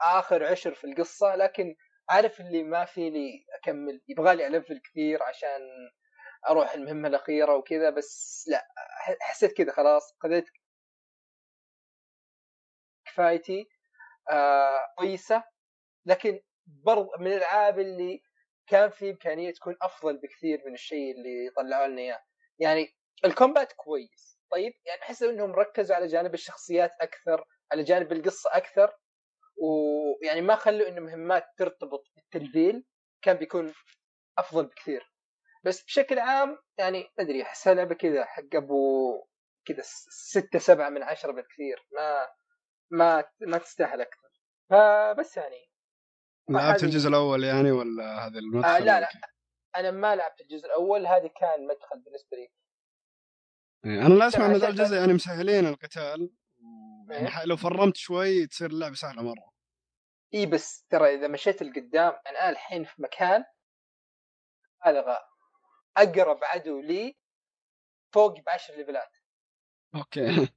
آخر عشر في القصة لكن عارف اللي ما فيني أكمل. يبغى لي ألفل كثير عشان أروح المهمة الأخيرة وكذا بس لا حسيت كذا خلاص. قضيت كفايتي آه كويسة. لكن برضو من الألعاب اللي كان في إمكانية تكون أفضل بكثير من الشيء اللي طلعوا لنا إياه. يعني الكومبات كويس. طيب؟ يعني أحس إنهم ركزوا على جانب الشخصيات أكثر على جانب القصة أكثر ويعني ما خلوا انه مهمات ترتبط بالتلفيل كان بيكون أفضل بكثير. بس بشكل عام يعني ما أدري احسها لعبه كذا حق أبو كذا ستة سبعة من عشرة بالكثير. ما ما ما تستاهل أكثر. فبس يعني. لعبت الجزء الأول يعني ولا هذا المدخل؟ آه لا لا. أنا ما لعبت الجزء الأول. هذا كان مدخل بالنسبة لي. أنا لا أسمع إن ذا الجزء يعني مسهلين القتال يعني إيه؟ لو فرمت شوي تصير اللعبة سهلة مرة. اي بس ترى إذا مشيت لقدام أنا الحين في مكان بالغ أقرب عدو لي فوق بعشر levelات. okay.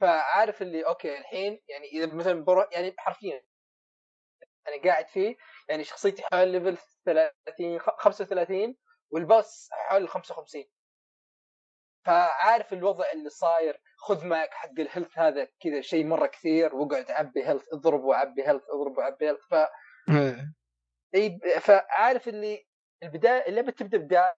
فعارف اللي okay الحين يعني إذا مثلا pro يعني حرفيا أنا قاعد فيه يعني شخصيتي حول level 30 35 والباص حول 55 فعارف الوضع اللي صاير. خذ معك حق ال health هذا كذا شيء مرة كثير واقعد عبي health اضرب وعبي health اضرب وعبي health. ف إيه. إي فعارف اللي البداية اللعبه تبدأ بداية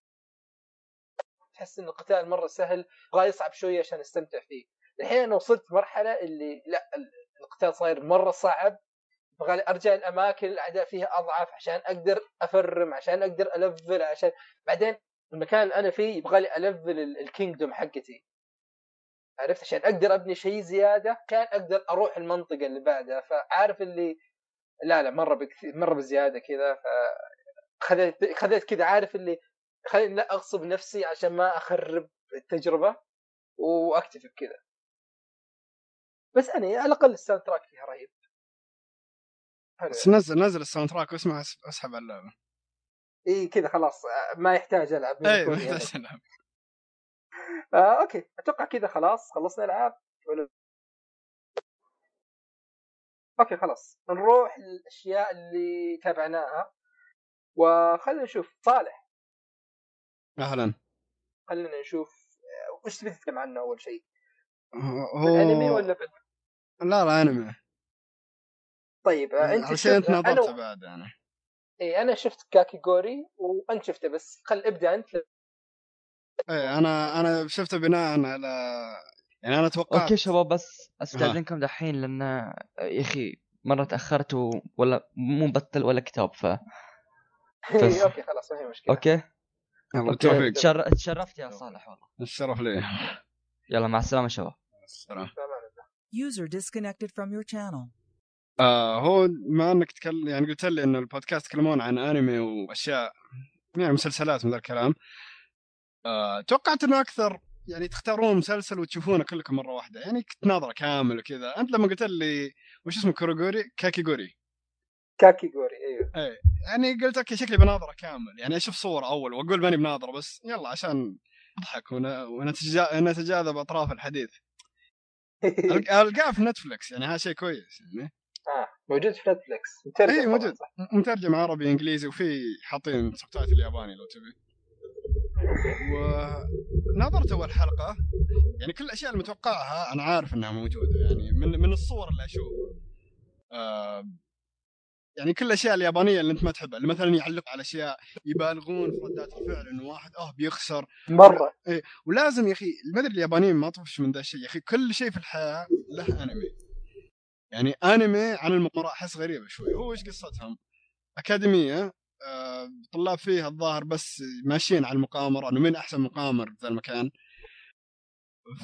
تحس إن القتال مرة سهل يبغى يصعب شوية عشان أستمتع فيه. الحين أنا وصلت مرحلة اللي لا القتال صاير مرة صعب. أبغى أرجع الأماكن الأعداء فيها أضعف عشان أقدر أفرم عشان أقدر ألفل عشان بعدين المكان اللي أنا فيه يبغى لي ألفل الكينجدوم حقتي. عرفت؟ عشان أقدر أبني شيء زيادة عشان أقدر أروح المنطقة اللي بعدها. فعارف اللي لا لا مرة بكثير مرة بزيادة كذا. ف خذيت خذيت كذا. عارف اللي خليني لا أغصب نفسي عشان ما أخرب التجربة وأكتفي بكذا. بس أنا على الأقل ال soundtrack فيها رهيب. بس نزل نزل ال soundtrack واسمع أسحب اللعبه إي كذا خلاص ما يحتاج ألعب إي ما يحتاج ألعب. آه okay أتوقع كذا خلاص خلصنا ألعاب. ولا okay خلاص نروح للأشياء اللي تابعناها. وخلينا نشوف صالح. أهلا. خلينا نشوف وش تبي تتكلم عنه أول شيء؟ هو انمي ولا بال... لا لا أنمي. طيب أنت عشان أنت نظرت أنا... بعد يعني. اي أنا شفت كاكي جوري وأنت شفته بس خل ابدأ أنت. إيه أنا أنا شفته بناء على يعني أنا توقعت. أوكي شباب بس أستأذنكم دحين لأن يا أخي مرة تأخرت و... ولا مو مبطل ولا كتاب ف. فس... أوكي خلاص ما هي مشكلة. أوكي؟ يلا التوفيق تشرفت يا صالح والله. الشرف لي. يلا مع السلامة شباب. السلام. user disconnected from your channel. آه هو ما أنك تكلم يعني قلت لي إنه البودكاست يتكلمون عن انمي وأشياء يعني مسلسلات من ذا الكلام. آه توقعت إنه أكثر يعني تختارون مسلسل وتشوفونه كلكم مرة واحدة. يعني كنت ناظرة كامل وكذا. أنت لما قلت لي وش اسمه كوروغوري كاكيغوري. كاكيغوري أيوه. إيه يعني قلت okay شكلي بناظرة كامل. يعني أشوف صور أول وأقول ماني بناظرة بس يلا عشان أضحك ونتجاذب أطراف الحديث. القاه في نتفلكس يعني هذا شيء كويس يعني. آه موجود في نتفلكس مترجم اي موجود. مترجم عربي إنجليزي وفي حاطين subtitle الياباني لو تبي. ونظرت أول حلقة يعني كل الأشياء المتوقعها أنا عارف إنها موجودة يعني من من الصور اللي أشوفها. آه يعني كل الأشياء اليابانية اللي أنت ما تحبها اللي مثلا يعلقوا على أشياء يبالغون في ردات الفعل إنه واحد آه بيخسر. مرة. إيه ولازم يا أخي ما أدري اليابانيين ما طفش من ذا الشيء يا أخي كل شيء في الحياة له أنمي. يعني انمي عن المقامرة أحس غريبة شوي. هو إيش قصتهم؟ أكاديمية آه طلاب فيها الظاهر بس ماشيين على المقامرة إنه مين أحسن مقامر في ذا المكان.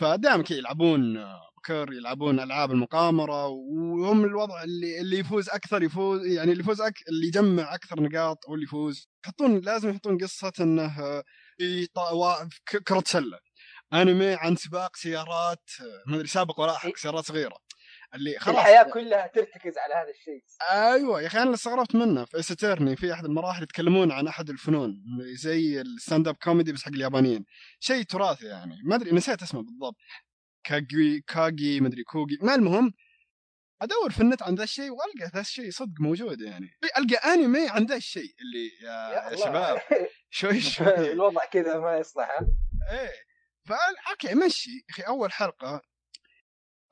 فدائما كذا يلعبون بكر يلعبون ألعاب المقامرة وهم الوضع اللي اللي يفوز أكثر يفوز يعني اللي يفوز أك... اللي يجمع أكثر نقاط هو اللي يفوز. يحطون لازم يحطون قصة إنه. كرة سلة. انمي عن سباق سيارات ما أدري سابق ولاحق سيارات صغيرة. اللي خلاص. الحياة كلها ترتكز على هذا الشيء. أيوه يا أخي أنا استغربت منه في ستيرني في أحد المراحل يتكلمون عن أحد الفنون زي ال stand up comedy بس حق اليابانيين. شيء تراثي يعني. ما أدري نسيت اسمه بالضبط. كاجي كاجي ما أدري كوجي. ما المهم أدور في النت عن ذا الشيء وألقى ذا الشيء صدق موجود يعني. ألقى أنمي عن ذا الشيء اللي يا, يا شباب شوي شوي. الوضع كذا ما يصلح. إيه. فا okay مشي. أخي أول حلقة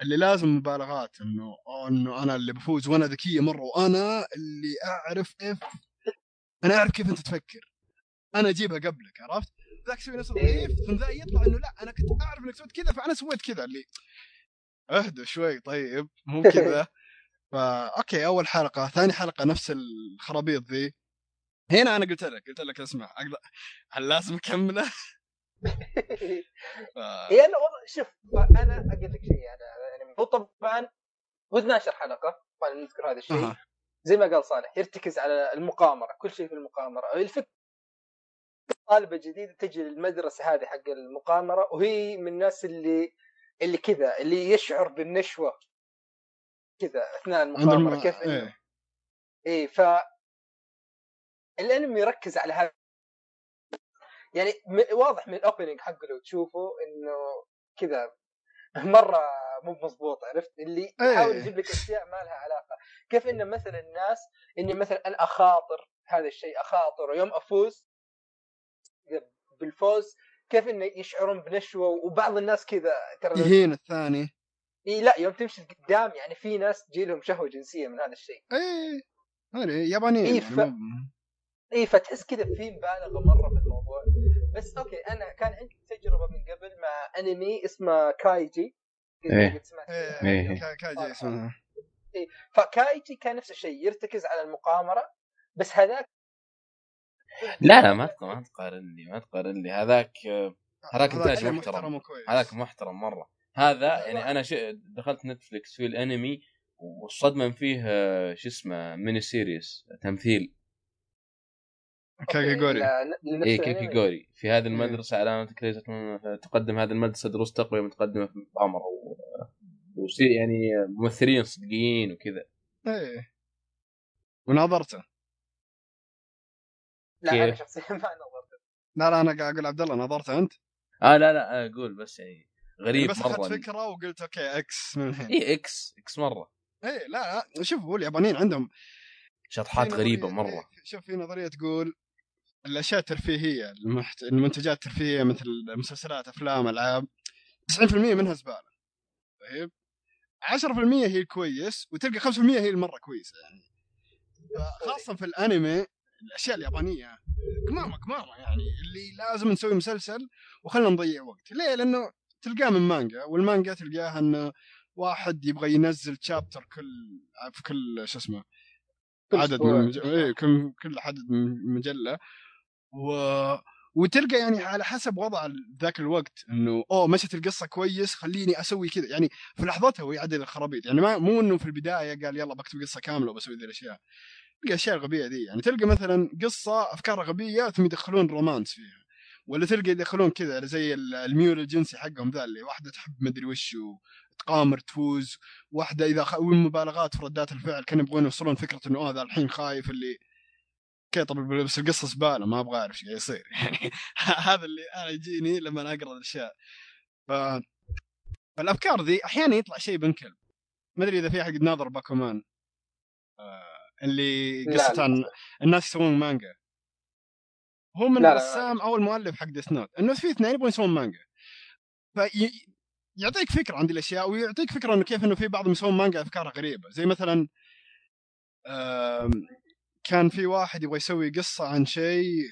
اللي لازم مبالغات إنه إنه أنا اللي بفوز وأنا ذكية مرة وأنا اللي أعرف كيف أنا أعرف كيف أنت تفكر أنا أجيبها قبلك عرفت؟ ذاك يسوي نفسه ضعيف ثم ذا يطلع إنه لا أنا كنت أعرف إنك سويت كذا فأنا سويت كذا اللي أهدى شوي طيب مو كذا فا okay أول حلقة ثاني حلقة نفس الخرابيط ذي هنا أنا قلت لك قلت لك اسمع هل لازم أكمله؟ ف... أنا شوف أنا أقول لك شيء أنا هو طبعا هو 12 حلقة طبعا نذكر هذا الشيء. أه. زي ما قال صالح يرتكز على المقامرة كل شيء في المقامرة. الفكرة طالبة جديدة تجي للمدرسة هذه حق المقامرة وهي من الناس اللي اللي كذا اللي يشعر بالنشوة. كذا أثناء المقامرة كيف إيه, إيه ف الأنمي يركز على هذا. يعني واضح من الاوبننج حقه لو تشوفه إنه كذا مرة مو مضبوط عرفت؟ اللي يحاول يجيب لك أشياء ما لها علاقة. كيف إن مثلا الناس إني مثلا أنا أخاطر هذا الشيء أخاطر ويوم أفوز بالفوز كيف إنه يشعرون بنشوة؟ وبعض الناس كذا ترى يهين الثاني. إي لا يوم تمشي قدام يعني في ناس تجي لهم شهوة جنسية من هذا الشيء. اي يابانيين إيه ف... يعني إي فتحس كذا في مبالغة مرة بس okay أنا كان عندي تجربة من قبل مع أنمي اسمه كايجي. إيه. إيه, إيه. كايجي اسمه. إيه فكايجي كان نفس الشيء يرتكز على المقامره بس هذاك لا لا ما ما تقارن لي ما تقارن لي. هذاك هذاك إنتاج محترم. هذاك محترم مرة. هذا يعني أنا دخلت نتفلكس في الأنمي والصدمة فيه شو اسمه mini series تمثيل. كاكيغوري اي كاكيغوري في هذه المدرسة علامه كريزة تقدم هذه المدرسة دروس تقوية متقدمة في المؤامره و... يعني ممثلين صدقيين وكذا. إيه. وناظرته لا كيف؟ أنا شخصيا ما نظرته. لا لا أنا قاعد أقول عبد الله نظرته أنت؟ آه لا لا أقول بس يعني غريب بس مرة بس فكرة وقلت أوكي إكس من الحين اي إكس إكس مرة. اي لا لا شوف هو اليابانيين عندهم شطحات غريبة مرة. إيه، شوف في نظرية تقول الأشياء الترفيهية المحت... المنتجات الترفيهية مثل مسلسلات أفلام ألعاب 90% منها زبالة. طيب؟ 10% هي الكويس وتلقى 5% هي المره كويسة يعني. خاصة في الأنمي الأشياء اليابانية قمامه قمامه يعني اللي لازم نسوي مسلسل وخلنا نضيع وقت. ليه؟ لأنه تلقاه من مانجا والمانجا تلقاها انه واحد يبغى ينزل شابتر كل في كل شو اسمه عدد من مج... إيه كل كل عدد من مجلة. و وتلقى يعني على حسب وضع ذاك الوقت إنه أوه مشت القصة كويس خليني أسوي كذا. يعني في لحظتها هو يعدل الخرابيط. يعني ما مو إنه في البداية قال يلا بكتب قصة كاملة وبسوي ذي الأشياء. تلقى أشياء غبية ذي. يعني تلقى مثلا قصة افكارها غبية ثم يدخلون رومانس فيها. ولا تلقى يدخلون كذا زي الميول الجنسي حقهم ذا اللي واحدة تحب مدري وش تقامر تفوز. واحدة إذا خ... مبالغات في ردات الفعل كانوا يبغون يوصلون فكرة إنه آه ذا الحين خايف اللي okay طب بس القصة زباله ما أبغى أعرف إيش قاعد يصير. يعني هذا اللي أنا يجيني لما أقرأ الأشياء. ف فالافكار ذي أحيانا يطلع شيء بنكل. ما أدري إذا في أحد ناظر باكومان. آه اللي قصه عن الناس يسوون مانجا. هو من الرسام أو المؤلف حق Death Note إنه في اثنين يبغون يسوون مانجا. في يعطيك فكرة عن الأشياء ويعطيك فكرة إنه كيف إنه في بعضهم يسوون مانجا افكارها غريبة. زي مثلا كان في واحد يبغى يسوي قصة عن شيء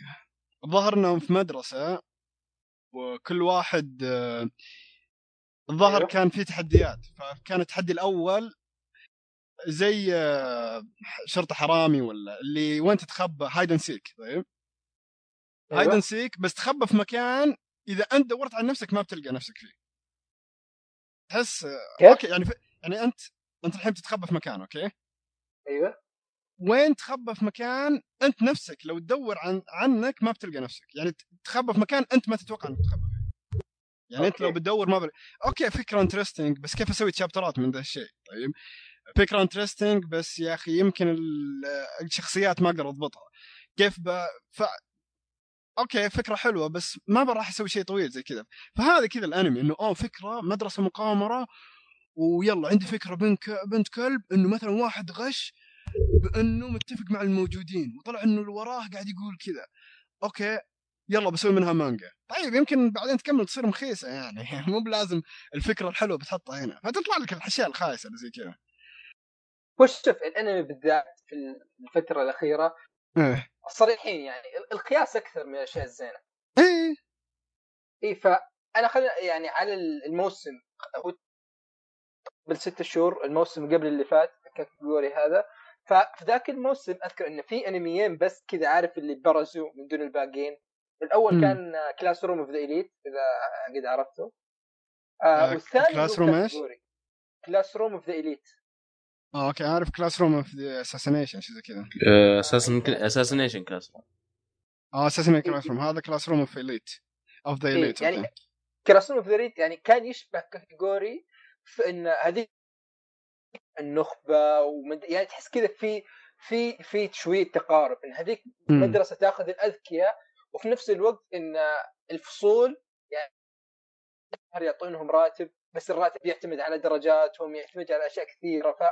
ظهر انهم في مدرسة وكل واحد الظاهر أيوه. كان في تحديات فكان التحدي الأول زي شرطة حرامي ولا اللي وين تتخبى hide and seek طيب؟ hide and seek بس تخبى في مكان إذا أنت دورت على نفسك ما بتلقى نفسك فيه. تحس أوكي يعني ف... يعني أنت أنت الحين بتتخبى في مكان أوكي؟ أيوه. وين تخبى في مكان أنت نفسك لو تدور عن عنك ما بتلقى نفسك. يعني تخبى في مكان أنت ما تتوقع إنك تخبى فيه. يعني أوكي. أنت لو بتدور ما بل... أوكي فكرة interesting بس كيف أسوي chapter ات من ذا الشيء؟ طيب. فكرة interesting بس يا أخي يمكن الشخصيات ما أقدر أضبطها. كيف ب... ف... أوكي فكرة حلوة بس ما راح أسوي شيء طويل زي كذا. فهذا كذا الأنمي إنه أوه فكرة مدرسة مقامرة ويلا عندي فكرة بنت بنت كلب إنه مثلا واحد غش بأنه متفق مع الموجودين وطلع إنه اللي وراه قاعد يقول كذا. أوكي يلا بسوي منها مانجا. طيب يمكن بعدين تكمل تصير مخيسه يعني. مو بلازم الفكرة الحلوة بتحطها هنا. فتطلع لك الأشياء الخايسة اللي زي كذا. وش شوف الأنمي بالذات في الفترة الأخيرة إيه. صريحين يعني القياس أكثر من الأشياء الزينة. إيه. اي فأنا خل يعني على الموسم هو قبل ست شهور الموسم قبل اللي فات كاكيغوري هذا ففي ذاك الموسم أذكر انه في أنميين بس كذا عارف اللي برزوا من دون الباقيين. الأول م. كان Classroom of the Elite إذا قد عرفته. آه والثاني Classroom إيش؟ Classroom of the Elite آه أوكي عارف Classroom of the Assassination شيء زي كذا. Assassination Classroom آه Assassination Classroom هذا Classroom of Elite of the Elite يعني Classroom of the Elite يعني كان يشبه كاكيغوري في إن هذه النخبة ومد... يعني تحس كذا في في في شوية تقارب إن هذيك مدرسة تاخذ الأذكياء وفي نفس الوقت إن الفصول يعني يعطونهم راتب بس الراتب يعتمد على درجاتهم يعتمد على أشياء كثيرة ف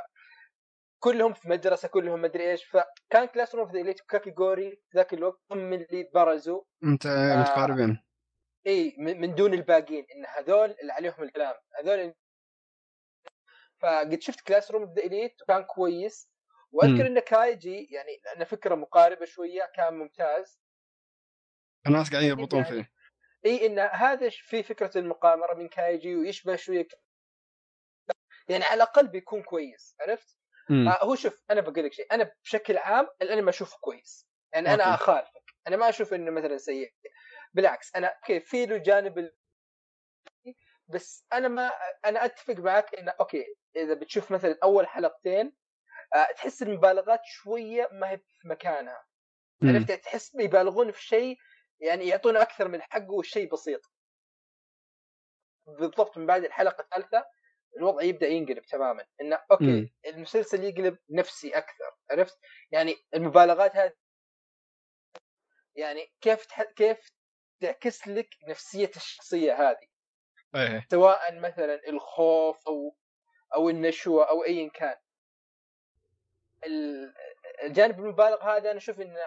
كلهم في مدرسة كلهم مدري إيش فكان Classroom في Elite كاكيغوري ذاك الوقت هم اللي برزوا أنت آه متقاربين. إي من دون الباقيين إن هذول اللي عليهم الكلام هذول فقد شفت Classroom the Elite وكان كويس. وأذكر إن كايجي يعني لأنه فكرة مقاربة شوية كان ممتاز. الناس قاعدين يربطون فيه. إي إن هذا في فكرة المقامرة من كايجي ويشبه شوية يعني على الأقل بيكون كويس عرفت؟ آه هو شوف أنا بقول لك شيء أنا بشكل عام الأنمي أشوفه كويس. يعني أنا أخالفك. أنا ما أشوف إنه مثلا سيء. بالعكس أنا أوكي في له جانب بس أنا ما أنا أتفق معك انه أوكي إذا بتشوف مثلا أول حلقتين آه تحس المبالغات شوية ما هي في مكانها. عرفت؟ تحس يبالغون في شيء يعني يعطونا أكثر من حقه والشيء بسيط. بالضبط من بعد الحلقة الثالثة الوضع يبدأ ينقلب تماما. انه أوكي م. المسلسل يقلب نفسي أكثر عرفت؟ يعني المبالغات هذه يعني كيف تح... كيف تعكس لك نفسية الشخصية هذه؟ أيه. سواء مثلا الخوف أو أو النشوة أو ايا كان. الجانب المبالغ هذا أنا أشوف إنه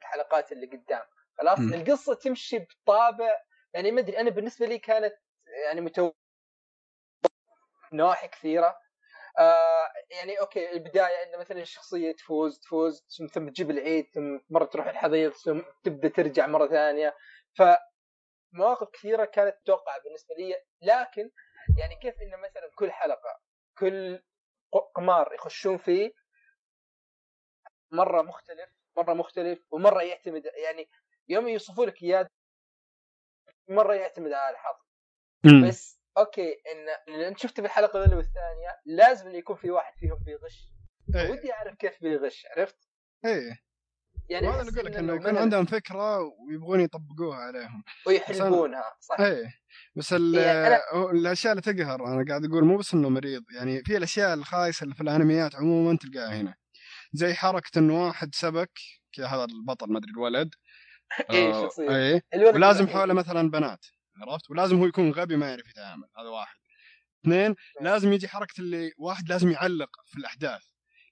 الحلقات اللي قدام. خلاص؟ م. القصة تمشي بطابع يعني ما أدري أنا بالنسبة لي كانت يعني متو نواحي كثيرة. آه يعني أوكي البداية إن مثلا الشخصية تفوز تفوز ثم تجيب العيد ثم مرة تروح الحضيض ثم تبدأ ترجع مرة ثانية. ف مواقف كثيرة كانت تتوقع بالنسبة لي لكن يعني كيف إن مثلا كل حلقة كل قمار يخشون فيه مرة مختلف مرة مختلف ومرة يعتمد يعني يوم يوصفوا لك إياه مرة يعتمد على الحظ بس أوكي إن اللي أنت شفته في الحلقة الأولى والثانية لازم يكون في واحد فيهم بيغش إيه. ودي أعرف كيف بيغش عرفت؟ إيه يعني هذا اللي أقول لك إنه يكون عندهم فكرة ويبغون يطبقوها عليهم. ويحلبونها صح. إيه. بس إيه أنا... الأشياء اللي تقهر أنا قاعد أقول مو بس إنه مريض يعني في الأشياء الخايسة اللي في الأنميات عموما تلقاها هنا. زي حركة انه واحد سبك هذا البطل ما أدري الولد. إيه آه، شخصيا. إيه. ولازم حوله مثلا بنات عرفت؟ ولازم هو يكون غبي ما يعرف يتعامل هذا واحد. اثنين لازم يجي حركة اللي واحد لازم يعلق في الأحداث.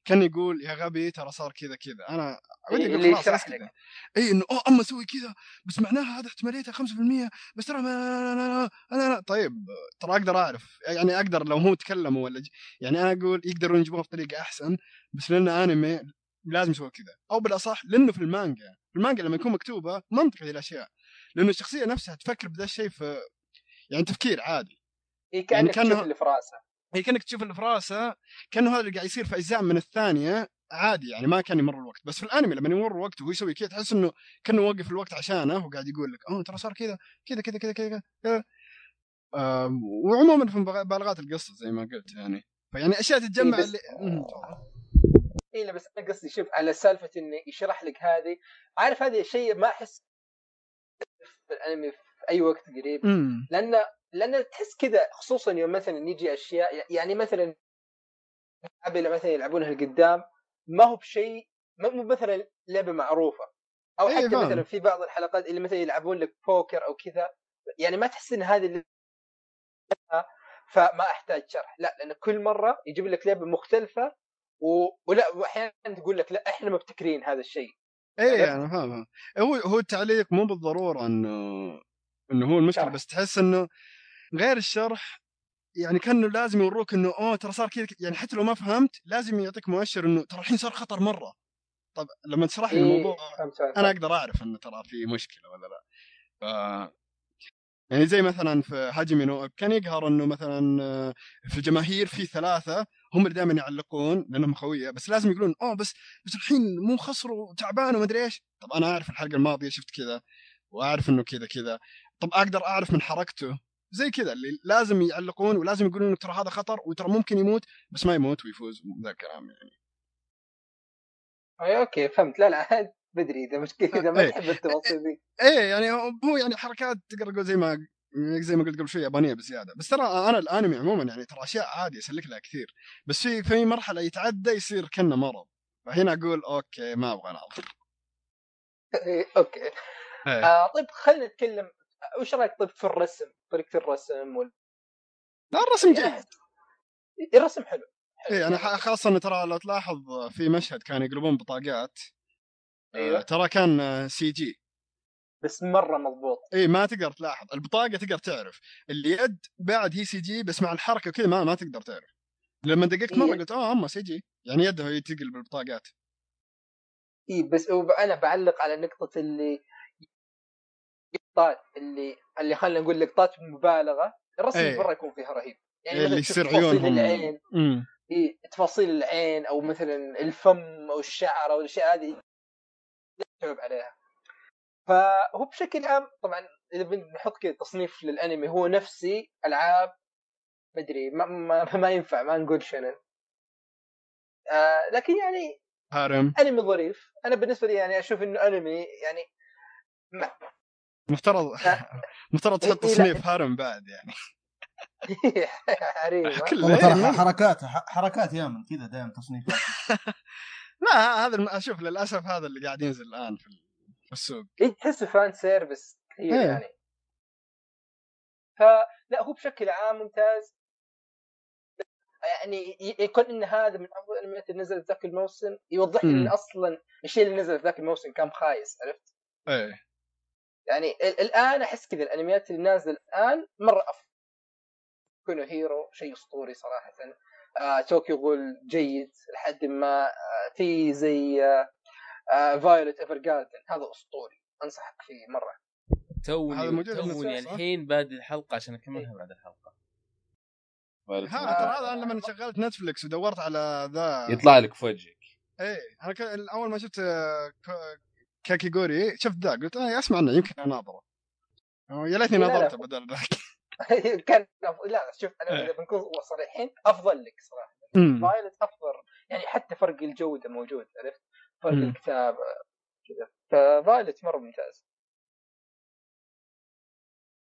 كان يقول يا غبي ترى صار كذا كذا. أنا ودي أقول خلاص يشرح لك. اي إنه أوه اما أسوي كذا بس معناها هذا احتماليتها 5% بس ترى ما أنا أنا أنا طيب ترى أقدر أعرف. يعني أقدر لو هو تكلم ولا يعني أنا أقول يقدرون يجيبوها بطريقة أحسن بس لأنه أنمي لازم يسوي كذا. أو بالأصح لأنه في المانجا. في المانجا لما يكون مكتوبة منطقي هذه الاشياء لأنه الشخصية نفسها تفكر بذا الشيء في يعني تفكير عادي. إيه كأنك يعني تشوف اللي في رأسه. هي كأنك تشوف اللي في راسه كأنه هذا اللي قاعد يصير في أجزاء من الثانية عادي يعني ما كان يمر الوقت. بس في الأنمي لما يمر الوقت وهو يسوي كذا تحس إنه كأنه وقف الوقت عشانه وقاعد يقول لك أوه ترى صار كذا كذا كذا كذا كذا آه وعموما في مبالغات القصة زي ما قلت يعني. فيعني أشياء تتجمع إيه اللي إي بس أنا قصدي شوف على سالفة إنه يشرح لك هذه. عارف هذا الشيء ما أحس في الأنمي في أي وقت قريب؟ لأن لأن تحس كذا خصوصا يوم مثلا يجي أشياء يعني مثلا اللي مثلا يلعبونها لقدام ما هو بشيء مو مثلا لعبة معروفة. أو إيه، حتى إيه مثلا في بعض الحلقات اللي مثلا يلعبون لك بوكر أو كذا يعني ما تحس إن هذه اللي فما أحتاج شرح. لا لأن كل مرة يجيب لك لعبة مختلفة و... ولا واحيانا تقول لك لا إحنا مبتكرين هذا الشيء. إيه أنا فاهم هو هو التعليق مو بالضرورة إنه إنه هو المشكلة بس تحس إنه غير الشرح يعني كانه لازم يوروك إنه أوه ترى صار كذا يعني حتى لو ما فهمت لازم يعطيك مؤشر إنه ترى الحين صار خطر مرة. طب لما تشرح لي إيه الموضوع أنا أقدر أعرف إنه ترى في مشكلة ولا لا. ف يعني زي مثلا في هاجمي نو كان يقهر إنه مثلا آه، في الجماهير في ثلاثة هم اللي دائما يعلقون لأنهم خوية بس لازم يقولون أوه بس بس الحين مو خسروا تعبان وما أدري إيش. طب أنا أعرف الحلقة الماضية شفت كذا وأعرف إنه كذا كذا. طب أقدر أعرف من حركته. زي كذا اللي لازم يعلقون ولازم يقولون ترى هذا خطر وترى ممكن يموت بس ما يموت ويفوز ذا الكلام يعني. أي أوكي فهمت. لا لا بدري إذا مشكله إذا ما إيه. تحب التفاصيل ذي. إيه يعني هو يعني حركات تقدر تقول زي ما زي ما قلت قبل شوي يابانية بزيادة. بس ترى أنا الأنمي عموما يعني ترى أشياء عادي يسلك لها كثير. بس في في مرحلة يتعدى يصير كأنه مرض. فهنا أقول أوكي ما أبغى أناظر. إيه، أوكي. إيه. آه طيب خلينا نتكلم وش رأيك طيب في الرسم؟ طريقة الرسم وال... لا الرسم جيد. الرسم حلو, حلو. اي يعني خاصة ترى لو تلاحظ في مشهد كانوا يقلبون بطاقات آه، أيوه. ترى كان CG. بس مرة مضبوط. اي ما تقدر تلاحظ. البطاقة تقدر تعرف. اللي يد بعد هي CG بس مع الحركة وكذا ما ما تقدر تعرف. لما دققت مرة إيه. قلت آه اما CG. يعني يده هي تقلب البطاقات. اي بس أنا بعلق على نقطة اللي لقطات اللي اللي خلينا نقول لقطات مبالغة الرسم إيه. مره يكون فيها رهيب. يعني اللي يصير عيونهم. العين. إيه تفاصيل العين أو مثلا الفم أو الشعر أو الأشياء هذه تعب عليها. فهو بشكل عام طبعا إذا بنحط كذا تصنيف للأنمي هو نفسي ألعاب مدري ما, ما, ما ينفع ما نقول شنن آه لكن يعني هارم. أنمي ظريف. أنا بالنسبة لي يعني أشوف إنه أنمي يعني مفترض مفترض تحط إيه، تصنيف هارم بعد يعني. حريم. ترى حركات حركات يا من كذا دائما تصنيفات لا هذا أشوف للأسف هذا اللي قاعد ينزل الآن في في السوق. اي تحس fan service كثير إيه. يعني. فلا هو بشكل عام ممتاز. يعني يكون إن هذا من أفضل الانميات اللي نزلت ذاك الموسم يوضح لي إن أصلا الشيء اللي نزل ذاك الموسم كان خايس عرفت؟ إيه. يعني الآن أحس كذا الأنميات اللي نازلة الآن مرة أفضل. بوكو نو هيرو شيء أسطوري صراحة. آه، توكيو غول جيد لحد ما آه، في زي آه، Violet Evergarden هذا أسطوري. أنصحك فيه مرة. توني توني الحين بادي الحلقة عشان أكملها بعد الحلقة. ها ترى هذا أنا لما شغلت Netflix ودورت على ذا. يطلع لك في وجهك. إيه أنا أول ما شفت كاكيغوري شفت ذا قلت آه أسمع عنه يمكن اناظره يا ليتني ناظرته بدل ذاك. كان لا شوف أنا إذا بنكون صريحين أفضل لك صراحة. Violet أفضل. يعني حتى فرق الجودة موجود عرفت؟ فرق الكتابة كذا. ف Violet مرة ممتاز.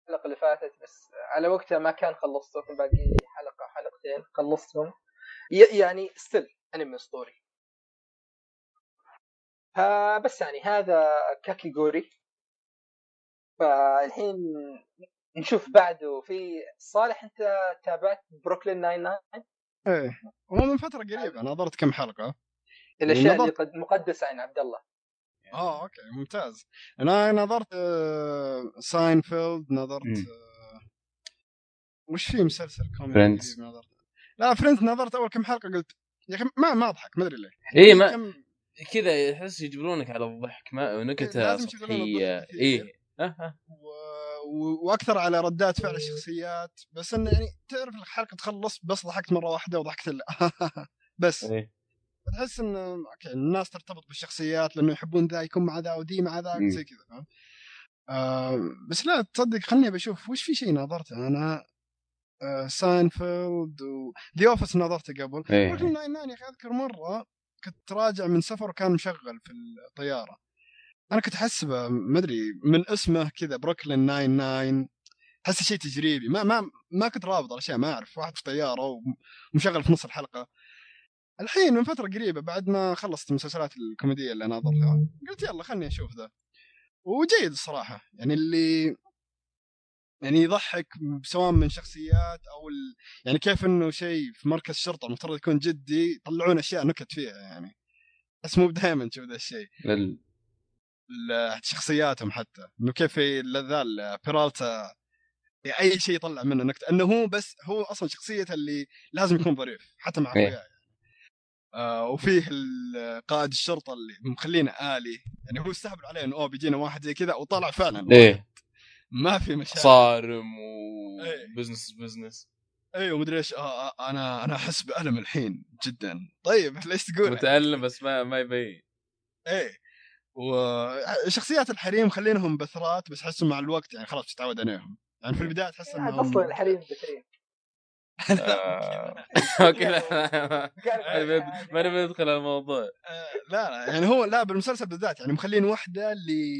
الحلقة اللي فاتت بس على وقتها ما كان خلصته كان باقي لي حلقه حلقتين خلصتهم. يعني still انمي اسطوري فبس يعني هذا كاكيغوري فالحين نشوف بعده. في صالح أنت تابعت Brooklyn Nine-Nine؟ إيه. هو من فترة قريبة. نظرت كم حلقة. الأشياء اللي قد مقدسة عن عبد الله. آه أوكي. ممتاز. أنا نظرت آه ساينفيلد نظرت آه وش في مسلسل كوميدي؟ Friends نظرت. لا Friends نظرت أول كم حلقة. قلت يا أخي ما ما أضحك. ما أدري ليه. اي ما كم... كذا يحس يجبرونك على الضحك ما نكته سطحيه اي و... وأكثر على ردات فعل الشخصيات بس إنه يعني تعرف الحلقة تخلص بس ضحكت مرة واحدة وضحكت بس. إيه. تحس ان أوكي الناس ترتبط بالشخصيات لأنه يحبون ذا يكون مع ذا ودي مع ذا زي كذا فاهم آه بس لا تصدق خلني بشوف وش في شيء نظرته أنا؟ آه ساينفيلد و The Office نظرته قبل. Brooklyn Nine-Nine يا أخي أذكر مرة كنت راجع من سفر وكان مشغل في الطيارة. أنا كنت احسبه ما أدري من اسمه كذا Brooklyn Nine-Nine. أحس شيء تجريبي. ما ما ما كنت رابط الاشياء ما أعرف. واحد في طيارة ومشغل في نص الحلقة. الحين من فترة قريبة بعد ما خلصت المسلسلات الكوميدية اللي ناظرها قلت يلا خلني أشوف ذا. وجيد الصراحة. يعني اللي يعني يضحك سواء من شخصيات أو ال... يعني كيف إنه شيء في مركز شرطة المفترض يكون جدي يطلعون أشياء نكت فيها يعني. بس مو دائما تشوف ذا الشيء. لل... شخصياتهم حتى. إنه كيف ذا بيرالتا أي شيء يطلع منه نكته إنه هو بس هو أصلا شخصيته اللي لازم يكون ظريف حتى مع اخوياه يعني. آه وفيه قائد الشرطة اللي مخلينه آلي. يعني هو استهبل عليه إنه أوه بيجينا واحد زي كذا وطلع فعلا إيه. ما في مشاكل. صارم و business إيه. business اي ومدري إيش آه, آه أنا أنا أحس بألم الحين جدا. طيب ليش تقول؟ متألم بس ما ما يبين إيه وشخصيات الحريم خلينهم بثرات بس احسهم مع الوقت يعني خلاص تتعود عليهم. يعني في البداية تحس إنهم أصلا الحريم بثرين أوكي ما نبي ندخل الموضوع. آه، لا لا يعني هو لا بالمسلسل بالذات يعني مخلين واحدة اللي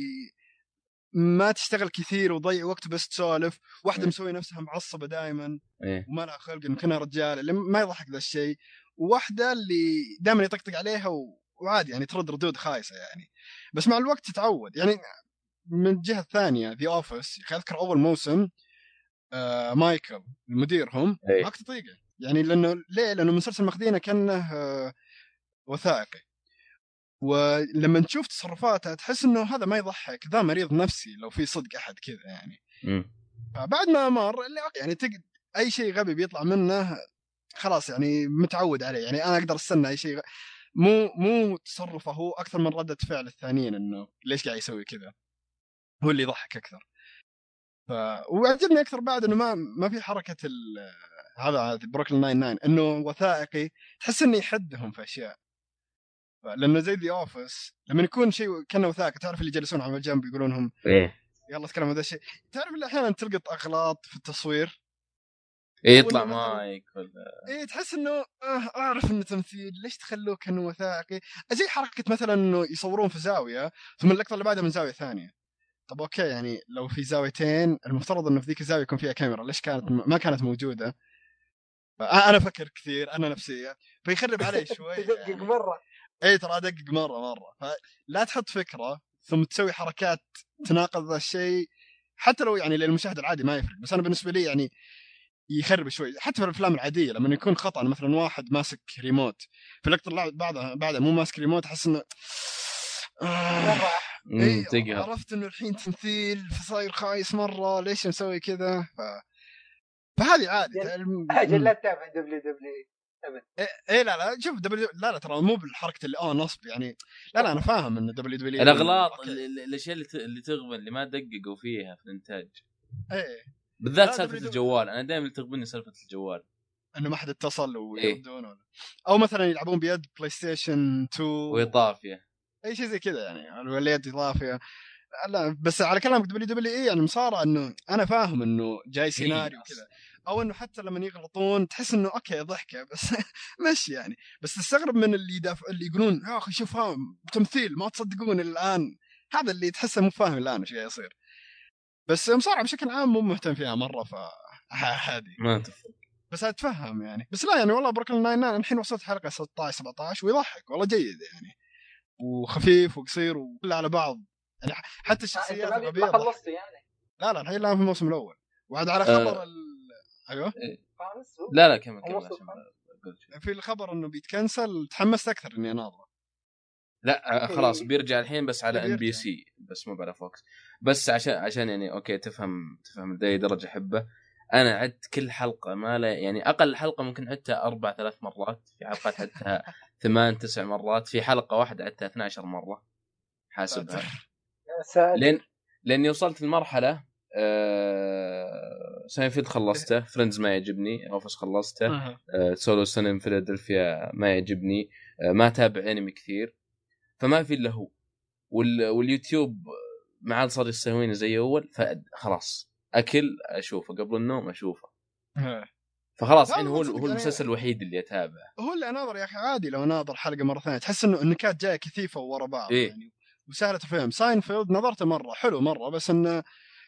ما تشتغل كثير وضيع وقت بس تسولف واحدة إيه. مسوي نفسها معصبة دائما إيه. وما لها خلق انه كانها رجال اللي ما يضحك ذا الشيء وواحده اللي دائما يطقطق عليها وعادي يعني ترد ردود خايسة يعني بس مع الوقت تتعود يعني من الجهه الثانية The Office أذكر أول موسم آه مايكل مديرهم إيه. ما كنت تطيقه يعني لأنه ليه؟ لأنه مسلسل ماخذينه كأنه آه وثائقي ولما تشوف تصرفاته تحس إنه هذا ما يضحك ذا مريض نفسي لو في صدق أحد كذا يعني. فبعد ما مر يعني تقد أي شيء غبي بيطلع منه خلاص يعني متعود عليه. يعني أنا أقدر أستنى أي شيء مو مو تصرفه هو أكثر من ردة فعل الثانيين إنه ليش قاعد يسوي كذا؟ هو اللي يضحك أكثر. ف وعجبني أكثر بعد إنه ما ما في حركة ال... هذا Brooklyn Nine-Nine إنه وثائقي تحس إنه يحدهم في أشياء. لأنه زي The Office لما يكون شيء كأنه وثائقي تعرف اللي يجلسون على الجنب يقولون هم إيه. يلا تكلم هذا الشيء. تعرف اللي أحيانا تلقط أغلاط في التصوير؟ إيه يطلع مايك ولا إيه تحس إنه آه أعرف إنه تمثيل ليش تخلوه كأنه وثائقي؟ زي حركة مثلا إنه يصورون في زاوية ثم اللقطة اللي بعدها من زاوية ثانية. طب okay يعني لو في زاويتين المفترض إنه في ذيك الزاوية يكون فيها كاميرا ليش كانت ما كانت موجودة؟ أنا أفكر كثير أنا نفسيه فيخرب علي شوي تدقق يعني. مرة. اي ترى ادقق مرة مرة. فلا تحط فكرة ثم تسوي حركات تناقض ذا الشيء حتى لو يعني للمشاهد العادي ما يفرق بس أنا بالنسبة لي يعني يخرب شوي. حتى في الأفلام العادية لما يكون خطأ مثلا واحد ماسك ريموت في اللقطه اللي بعدها بعدها مو ماسك ريموت أحس إنه آه إيه عرفت إنه الحين تمثيل فصاير خايس مرة ليش مسوي كذا؟ ف... فهذه عادي أجل لا تتابع WW أبد. إيه, إيه لا لا شوف W لا لا ترى مو بالحركة اللي آه نصب يعني لا لا أنا فاهم إن WW الأغلاط الأشياء اللي تغبن اللي ما دققوا فيها في الإنتاج. إيه. بالذات سالفة الجوال أنا دائما تغبني سالفة الجوال. إنه ما حد اتصل ويردون إيه؟ أو مثلا يلعبون بيد PlayStation 2 واضافيه أي شيء زي كذا يعني اليد اضافيه لا بس على كلامك WWE يعني مصارع إنه أنا فاهم إنه جاي سيناريو كذا. أو إنه حتى لما يغلطون تحس إنه okay ضحكة بس مشي يعني. بس تستغرب من اللي يدافع اللي يقولون يا أخي شوف تمثيل ما تصدقون الآن. هذا اللي تحسه مو فاهم الآن إيش يصير. بس المصارعه بشكل عام مو مهتم فيها مرة ف عادي ما بس أتفهم يعني. بس لا يعني والله Brooklyn Nine-Nine الحين وصلت حلقة 16 17 ويضحك والله جيد يعني. وخفيف وقصير وكله على بعض. يعني حتى الشخصيات ما خلصت يعني؟ لا لا الحين الان في الموسم الأول. وعاد على خبر أه ال... أيوه. إيه. لا لا كمل كمل في الخبر إنه بيتكنسل تحمست أكثر إني اناظره لا خلاص بيرجع الحين بس على NBC بس مو على Fox بس عشان عشان يعني okay تفهم تفهم لاي درجة أحبه. أنا عدت كل حلقة ما لا يعني أقل حلقة ممكن عدتها أربع ثلاث مرات في حلقات عدتها ثمان تسع مرات في حلقة واحدة عدتها 12 مرة. حاسبها. لين لأني وصلت لمرحلة آه ساينفيلد خلصته Friends ما يعجبني Office خلصته. آه Always Sunny Philadelphia ما يعجبني. آه ما تابع انمي كثير. فما في إلا هو. وال... واليوتيوب ما عاد صار يستهويني زي أول فخلاص أكل أشوفه. قبل النوم أشوفه. فخلاص الحين هو هو المسلسل الوحيد اللي أتابعه. هو اللي أناظر يا أخي عادي لو أناظر حلقة مرة ثانية. تحس إنه النكات جاية كثيفة ورا بعض إيه؟ يعني. وسهلة الفهم ساينفيلد نظرته مرة حلو مرة بس إنه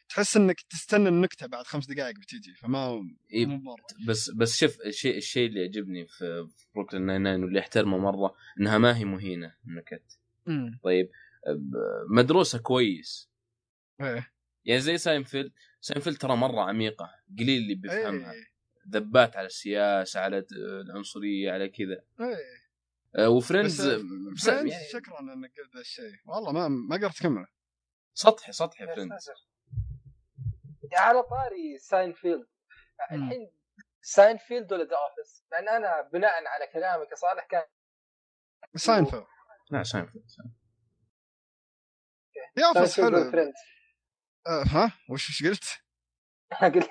تحس إنك تستنى النكتة بعد خمس دقائق بتجي فما إيه مرة. بس بس شوف الشيء الشيء اللي يعجبني في Brooklyn Nine-Nine واللي احترمه مرة إنها ما هي مهينة النكت. طيب مدروسة كويس. إيه. يعني زي Seinfeld Seinfeld ترى مرة عميقة قليل اللي بيفهمها. إيه. ذبات على السياسة على العنصرية على كذا. إيه. آه، و Friends بس يعني... شكرا إنك قلت ذا الشيء والله ما ما قدرت أكمله. سطحي سطحي Friends. على طاري ساينفيلد. الحين ساينفيلد ولا The Office؟ لأن أنا بناء على كلامك يا صالح كان ساينفيلد. لا ساينفيلد The Office حلو. أه ها؟ وش وش قلت؟ قلت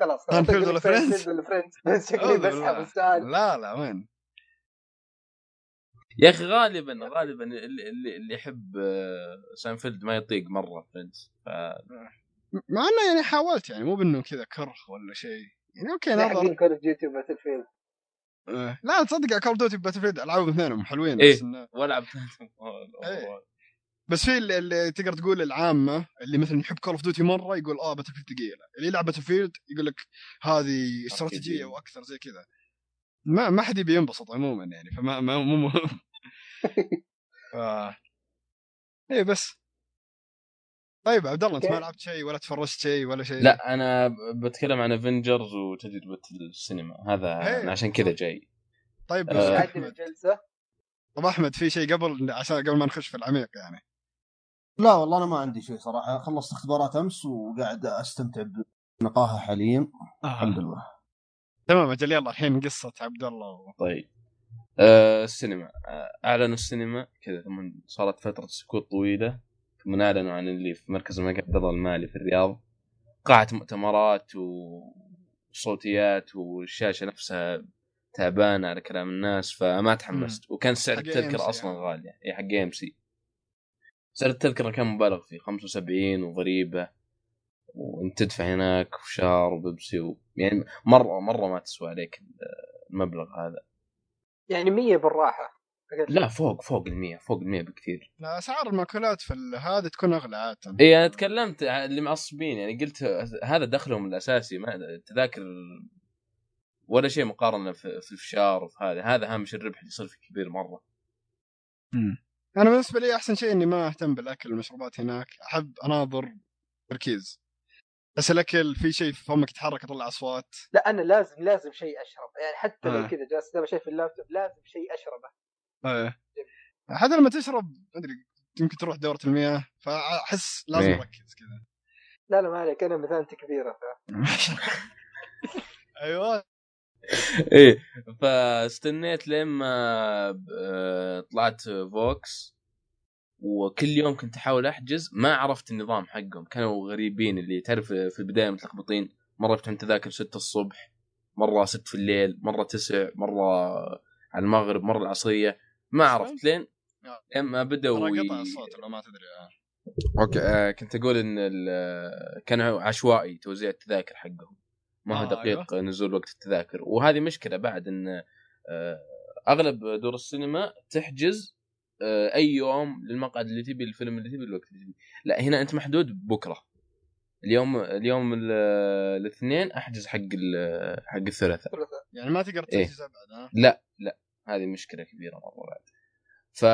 خلاص ساينفيلد ولا Friends؟ ولا Friends بس شكلي بسحب السؤال. لا لا وين؟ يا أخي غالبا غالبا اللي اللي, اللي يحب ساينفيلد ما يطيق مرة Friends ف... مع إنه يعني حاولت يعني مو بإنه كذا كره ولا شيء. يعني okay نظر Call of Duty و Battlefield لا تصدق Call of Duty و Battlefield العابهم اثنينهم حلوين إيه؟ بس إنه والعب إيه. بس في اللي, اللي تقدر تقول العامة اللي مثلا يحب Call of Duty مرة يقول آه Battlefield ثقيلة. اللي يلعب Battlefield يقول لك هذه استراتيجية وأكثر زي كذا. ما ما حد يبي ينبسط عموما يعني فما ما مو مهم ف... إيه بس. طيب عبد الله انت ما لعبت شيء ولا تفرجت شيء ولا شيء؟ لا أنا بتكلم عن Avengers وتجربه السينما. هذا أنا عشان كذا جاي. طيب بس آه. أحمد. طب أحمد في شيء قبل عشان قبل ما نخش في العميق يعني؟ لا والله أنا ما عندي شيء صراحة. خلصت اختبارات أمس وقاعد أستمتع بنقاها حاليا. آه. الحمد لله. تمام أجل يلا الحين قصة عبد الله و... طيب. آه السينما. آه، أعلنوا السينما. كذا ثم صارت فترة سكوت طويلة. ثم اعلنوا عن اللي في مركز الملك عبد الله المالي في الرياض. قاعه مؤتمرات وصوتيات والشاشة نفسها تعبانة على كلام الناس فما تحمست. وكان سعر التذكرة أصلا يعني. غاليه إي حق إم سي. سعر التذكرة كان مبالغ فيه 75 وضريبة. وأنت تدفع هناك وشار وبيبسي و... يعني مرة مرة ما تسوى عليك المبلغ هذا. يعني 100 بالراحة. لا فوق فوق ال 100 فوق ال 100 بكثير. لا أسعار المأكولات في هذا تكون أغلى عادة. إي أنا تكلمت اللي معصبين يعني قلت هذا دخلهم الأساسي ما التذاكر ولا شيء مقارنة في, في الفشار وفي هذا هذا هامش الربح اللي يصير فيه كبير مرة. امم أنا بالنسبة لي أحسن شيء إني ما أهتم بالأكل والمشروبات هناك. أحب أناظر تركيز. بس الأكل في شيء في فمك يتحرك يطلع أصوات. لا أنا لازم لازم شيء أشرب. يعني حتى آه. لو كذا جالس شيء في اللابتوب لازم شيء أشربه. إيه. حتى لما تشرب ما أدري يمكن تروح دورة المياه فأحس لازم إيه. أركز كذا. لا لا ما عليك أنا مثانتي كبيرة ف... أيوه. إيه فاستنيت لين ما آه، طلعت فوكس وكل يوم كنت أحاول أحجز ما عرفت النظام حقهم. كانوا غريبين اللي تعرف في البداية متلخبطين. مرة يفتحون تذاكر 6 الصبح مرة 6 في الليل مرة 9 مرة على المغرب مرة العصرية. ما عرفت لين اما بدأوا ترى قطع الصوت لو ما تدري آه. أوكي آه كنت أقول إن كان عشوائي توزيع التذاكر حقهم. ما هو آه دقيق أيوه. نزول وقت التذاكر. وهذه مشكلة بعد إن آه، أغلب دور السينما تحجز آه، أي يوم للمقعد اللي تبي الفيلم اللي تبي الوقت اللي تبي. لا هنا أنت محدود بكرة. اليوم اليوم الاثنين أحجز حق حق الثلاثاء. يعني ما تقدر إيه. تحجز ابعد ها؟ لا لا. هذه مشكلة كبيرة مرة بعد. ف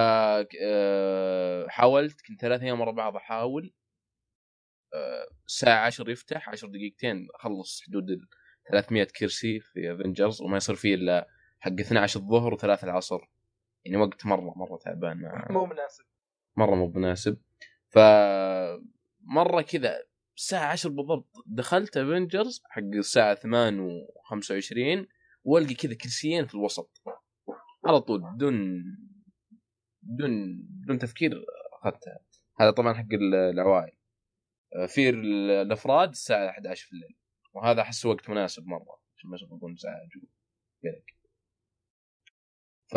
حاولت كنت ثلاث أيام ورا بعض أحاول الساعة 10 يفتح 10 دقيقتين أخلص حدود ال 300 كرسي في افنجرز وما يصير فيه إلا حق 12 الظهر و3 العصر. يعني وقت مرة مرة تعبان مو مناسب. مرة مو مناسب. ف مرة كذا الساعة 10 بالضبط دخلت افنجرز حق الساعة 8 و25 وألقي كذا كرسيين في الوسط. على طول بدون بدون بدون تفكير أخذتها. هذا طبعا حق العوائل. في الأفراد الساعة 11 في الليل. وهذا أحس وقت مناسب مرة. عشان ما يسببون ازعاج وقلق ف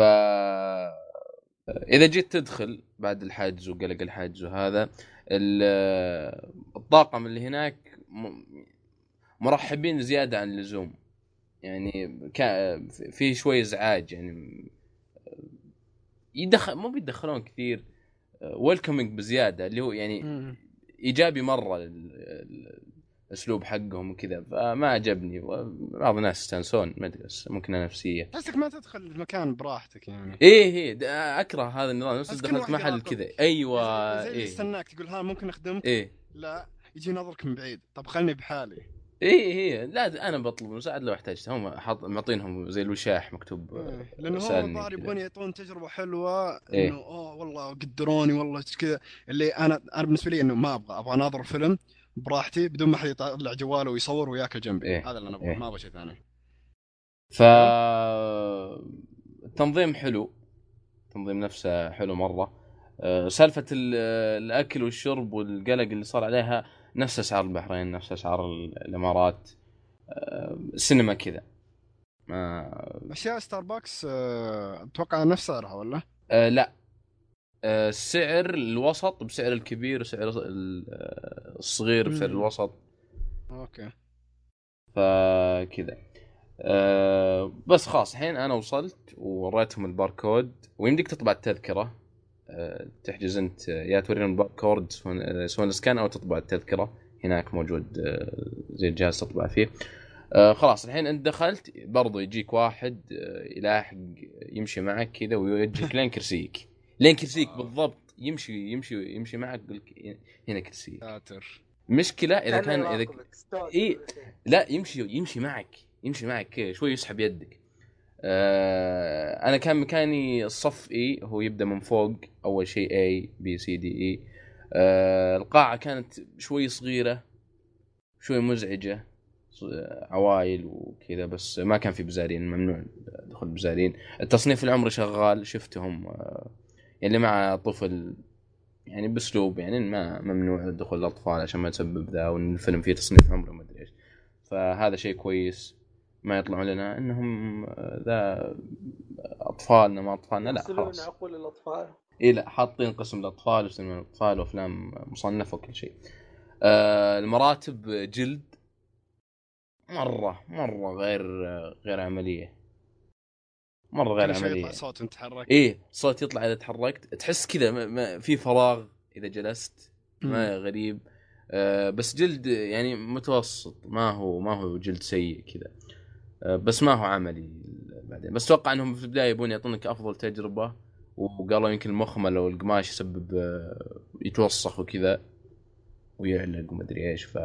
إذا جيت تدخل بعد الحجز وقلق الحجز وهذا الطاقم اللي هناك مرحبين زيادة عن اللزوم. يعني في شوي إزعاج يعني يدخل مو بيدخلون كثير ويلكمينج بزيادة اللي هو يعني إيجابي مرة الأسلوب حقهم وكذا فما عجبني. بعض الناس يستانسون ما أدري ممكن نفسية. تحسك ما تدخل المكان براحتك يعني. إيه إيه أكره هذا النظام. نفس دخلت محل كذا. أيوه زي, زي إيه. يستناك تقول ها ممكن أخدمك؟ إيه. لا يجي نظرك من بعيد. طب خلني بحالي. اي اي لا أنا بطلب مساعد لو احتجت هم حاط معطينهم زي الوشاح مكتوب إيه. لأنه هم الظاهر يبغون يعطون تجربة حلوة إيه. إنه أوه والله قدروني والله كذا اللي أنا أنا بالنسبة لي إنه ما أبغى أبغى أناظر فيلم براحتي بدون ما حد يطلع جواله ويصور وياكل جنبي إيه؟ هذا اللي أنا ابغاه إيه؟ ما أبغى شيء ثاني ف التنظيم حلو التنظيم نفسه حلو مرة أه، سالفة الأكل والشرب والقلق اللي صار عليها نفس أسعار البحرين نفس أسعار الإمارات أه، السينما كذا. ما أشياء ستاربكس أه، أتوقع نفس سعرها ولا؟ أه لا. السعر الوسط بسعر الكبير وسعر الصغير بسعر الوسط. أوكي. فكذا. أه بس خلاص الحين أنا وصلت ووريتهم الباركود ويمديك تطبع التذكرة. تحجز انت يا توريهم الباركود يسوون scan أو تطبع التذكرة. هناك موجود أه زي الجهاز تطبع فيه. أه خلاص الحين انت دخلت برضو يجيك واحد أه يلاحق يمشي معك كذا ويوجهك لين كرسيك. لين كرسيك آه. بالضبط. يمشي يمشي يمشي معك يقول لك هنا كرسيك. ساتر. مشكلة إذا كان إذا إي لا يمشي يمشي معك يمشي معك شوي يسحب يدك. آه أنا كان مكاني الصف إي هو يبدأ من فوق أول شيء A B C D E القاعة كانت شوي صغيرة شوي مزعجة عوائل وكذا بس ما كان في بزارين ممنوع دخول بزارين. التصنيف العمري شغال شفتهم آه اللي مع طفل يعني بأسلوب يعني ما ممنوع دخول الأطفال عشان ما تسبب ذا وان الفيلم فيه تصنيف عمره ما أدري إيش. فهذا شيء كويس. ما يطلعون لنا إنهم ذا أطفالنا ما أطفالنا لا خلاص. عقول الأطفال. إي لا حاطين قسم الأطفال وسينما الأطفال وأفلام مصنفة وكل شيء. آه المراتب جلد. مرة مرة غير غير عملية. مرة غير عمليه يطلع صوت تتحرك إيه صوت يطلع إذا تحركت. تحس كذا في فراغ إذا جلست. ما غريب. آه بس جلد يعني متوسط. ما هو ما هو جلد سيء كذا. آه بس ما هو عملي بعدين. بس أتوقع إنهم في البداية يبون يعطونك أفضل تجربة وقالوا يمكن المخمل أو القماش يسبب آه يتوسخ وكذا ويعلق وما أدري إيش ف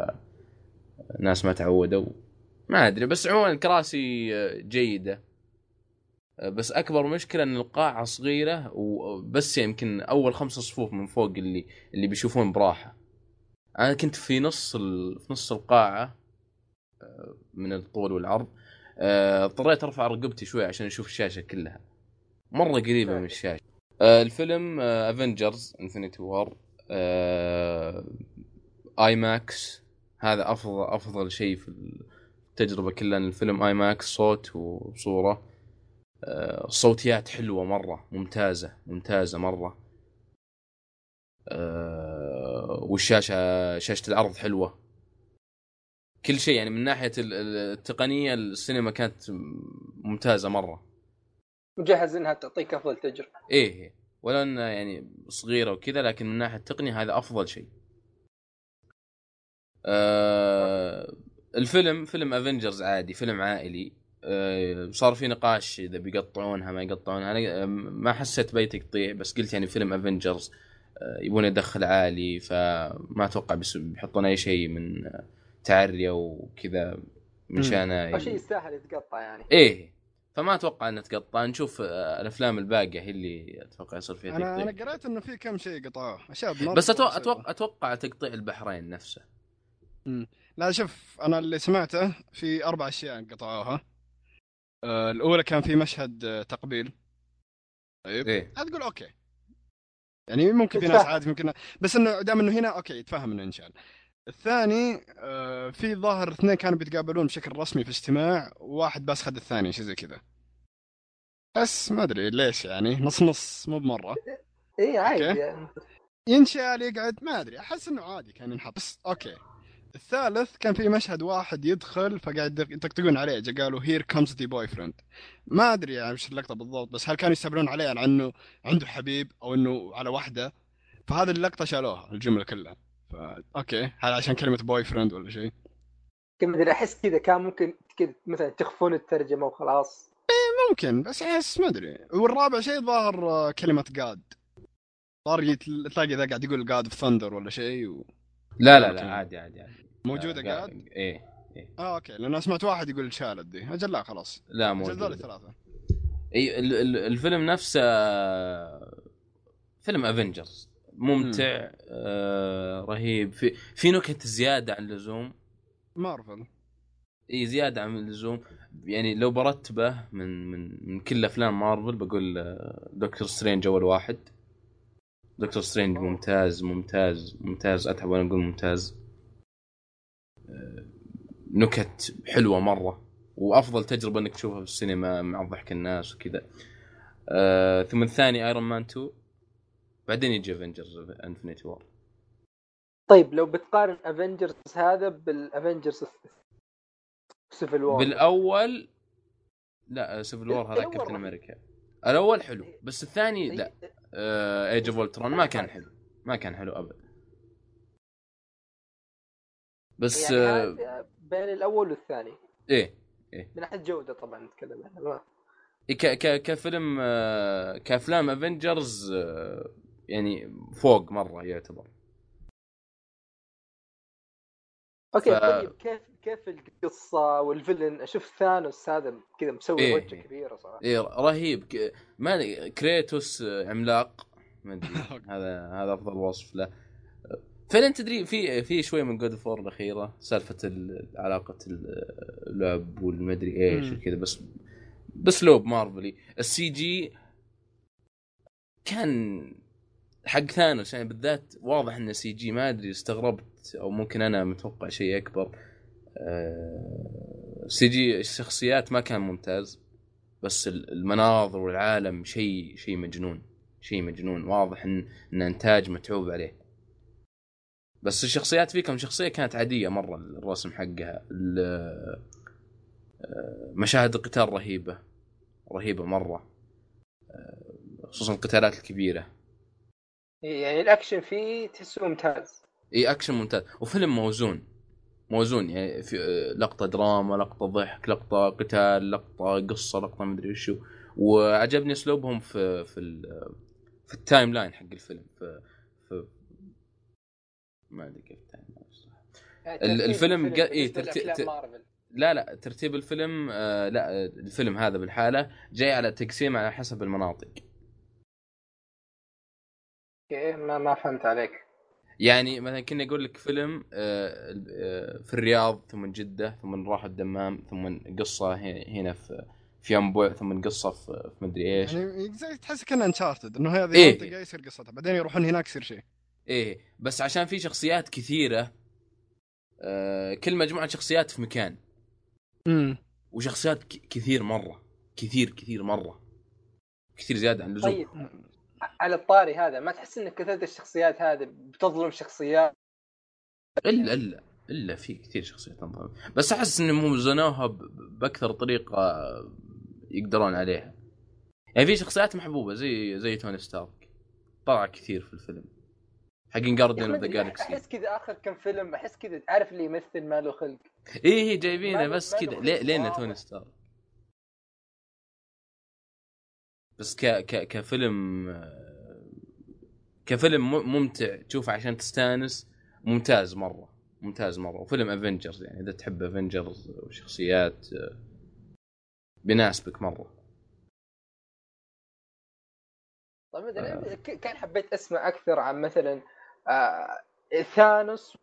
ناس ما تعودوا. ما أدري بس عموما الكراسي آه، جيدة. بس أكبر مشكلة إن القاعة صغيرة وبس يمكن أول خمس صفوف من فوق اللي اللي بيشوفون براحة. أنا كنت في نص ال... في نص القاعة آه، من الطول والعرض. آه، اضطريت ارفع رقبتي شوي عشان أشوف الشاشة كلها. مرة قريبة من الشاشة. آه، الفيلم Avengers Infinity War IMAX هذا أفضل أفضل شيء في التجربة كلها الفيلم IMAX صوت وصورة. الصوتيات حلوة مرة ممتازة ممتازة مرة. والشاشة شاشة العرض حلوة. كل شيء يعني من ناحية التقنية السينما كانت ممتازة مرة. مجهز إنها تعطيك أفضل تجربة. إيه, إيه. ولو إنها يعني صغيرة وكذا لكن من ناحية التقنية هذا أفضل شيء. آه الفيلم فيلم Avengers عادي فيلم عائلي. آه صار في نقاش إذا بيقطعونها ما يقطعونها. أنا آه، ما حسيت بتقطيع بس قلت يعني فيلم Avengers آه يبون يدخل عالي فما أتوقع بيحطون أي شيء من تعريه وكذا من شان شيء يستاهل يتقطع يعني. إيه فما أتوقع إنه تقطع. نشوف آه، الأفلام الباقية هي اللي أتوقع يصير فيها أنا أنا قريت إنه في كم شيء قطعوه. أشياء بس أتوقع أتوقع أتوقع تقطيع البحرين نفسه. امم لا شوف أنا اللي سمعته في أربع أشياء قطعوها. آه الأولى كان في مشهد آه، تقبيل. طيب. إيه؟ تقول أوكي. يعني ممكن في ناس عادي ممكن بس إنه دام إنه هنا أوكي يتفهم إنه انشال الثاني آه في ظاهر اثنين كانوا بيتقابلون بشكل رسمي في اجتماع وواحد بس خد الثاني شيء زي كذا. بس ما أدري ليش يعني نص نص مو بمرة. اي عادي يعني. ينشال يقعد ما أدري أحس إنه عادي كان ينحط. بس أوكي. الثالث كان في مشهد واحد يدخل فقاعد يطقطقون عليه قالوا here comes the boyfriend ما أدري يعني وش اللقطة بالضبط بس هل كانوا يستعملون عليه على انه عنده حبيب أو إنه على واحدة فهذه اللقطة شالوها الجملة كلها. فا أوكي. هل عشان كلمة boyfriend ولا شيء؟ ما ادري أحس كذا كان ممكن كذا مثلا تخفون الترجمة وخلاص. إيه ممكن بس أحس ما أدري. والرابع شيء ظاهر آه، كلمة god ظاهر تلاقي ذا قاعد يقول god of thunder ولا شيء و... لا لا لا عادي عادي عادي. موجودة قاعد؟ إيه إيه. آه أوكي. لأن سمعت واحد يقول شالت دي. أجل لا خلاص. لا موجودة. ثلاثة. إي الفيلم نفسه فيلم Avengers ممتع آه رهيب. في في نكت زيادة عن اللزوم؟ مارفل إي زيادة عن اللزوم. يعني لو برتبه من من من كل أفلام مارفل بقول آه، Doctor Strange أول واحد. Doctor Strange ممتاز ممتاز ممتاز. أتعب وأنا أقول ممتاز. آه، نكت حلوة مرة. وأفضل تجربة إنك تشوفها في السينما مع ضحك الناس وكذا. آه ثم الثاني Iron Man 2 بعدين يجي Avengers Infinity War طيب لو بتقارن Avengers هذا بال Avengers Civil War بالأول لا Civil War هذا كابتن أمريكا الأول حلو بس الثاني لا. Age of Ultron ما كان حلو. ما كان حلو ابدا بس يعني آه بين الأول والثاني. إيه إيه. من ناحيه جودة طبعا نتكلم عنها ك ك كفيلم آه، كأفلام Avengers آه، يعني فوق مرة يعتبر. أوكي ف... طيب كيف كيف القصة وال villain؟ أشوف Thanos هذا كذا مسوي إيه. وجه كبيره صراحة. إيه رهيب. ك... ما Kratos عملاق. ما أدري هذا هذا أفضل وصف له. فعلا تدري في في شوي من God of War الأخيرة سالفة علاقة اللعب والمدري إيش وكذا بس باسلوب مارفلي. ال CG كان حق Thanos يعني بالذات واضح انه CG ما أدري استغربت أو ممكن أنا متوقع شيء أكبر. آه، CG الشخصيات ما كان ممتاز بس المناظر والعالم شيء شيء مجنون شيء مجنون. واضح إن إن إنتاج متعوب عليه. بس الشخصيات فيه كم شخصية كانت عادية مرة الرسم حقها آه، مشاهد القتال رهيبة رهيبة مرة. آه، خصوصا القتالات الكبيرة. يعني الأكشن فيه تحسه ممتاز. إي أكشن ممتاز. وفيلم موزون. موزون يعني في لقطة دراما لقطة ضحك لقطة قتال لقطة قصة لقطة مدري وشو وعجبني أسلوبهم في في في ال timeline حق الفيلم. في, في ما أدري كيف التايم لاين يعني الفيلم قا... إي ترتيب لا لا ترتيب الفيلم آه لا الفيلم هذا بالحالة جاي على تقسيم على حسب المناطق. okay ما ما فهمت عليك. يعني مثلا كنا أقول لك فيلم آه، آه، في الرياض ثم جدة ثم راح الدمام ثم قصة هنا في في ينبوع ثم قصة في, مدري إيش. يعني تحس كأنه انشارتد إنه هذه إيه؟ منطقة يصير قصتها بعدين يروحون هناك يصير شيء. إيه بس عشان في شخصيات كثيرة آه كل مجموعة شخصيات في مكان. امم وشخصيات كثير مرة كثير كثير مرة. كثير زيادة عن اللزوم. طيب. على الطاري هذا ما تحس ان كثره الشخصيات هذه بتظلم شخصيات؟ الا الا إلا في كثير شخصيات انظلمت بس أحس انهم وزنوها بأكثر طريقة يقدرون عليها. يعني في شخصيات محبوبة زي زي توني ستارك. طلع كثير في الفيلم. حقين Guardians of the Galaxy أحس كذا آخر كم فيلم أحس كذا تعرف اللي يمثل ما له خلق. اي جايبينه بس كذا. لين توني ستارك؟ بس ك ك كفيلم كفيلم ممتع. تشوفه عشان تستانس. ممتاز مرة. ممتاز مرة. وفيلم Avengers يعني إذا تحب Avengers وشخصيات بيناسبك مرة. طيب آه. كان حبيت أسمع أكثر عن مثلا آه ثانوس.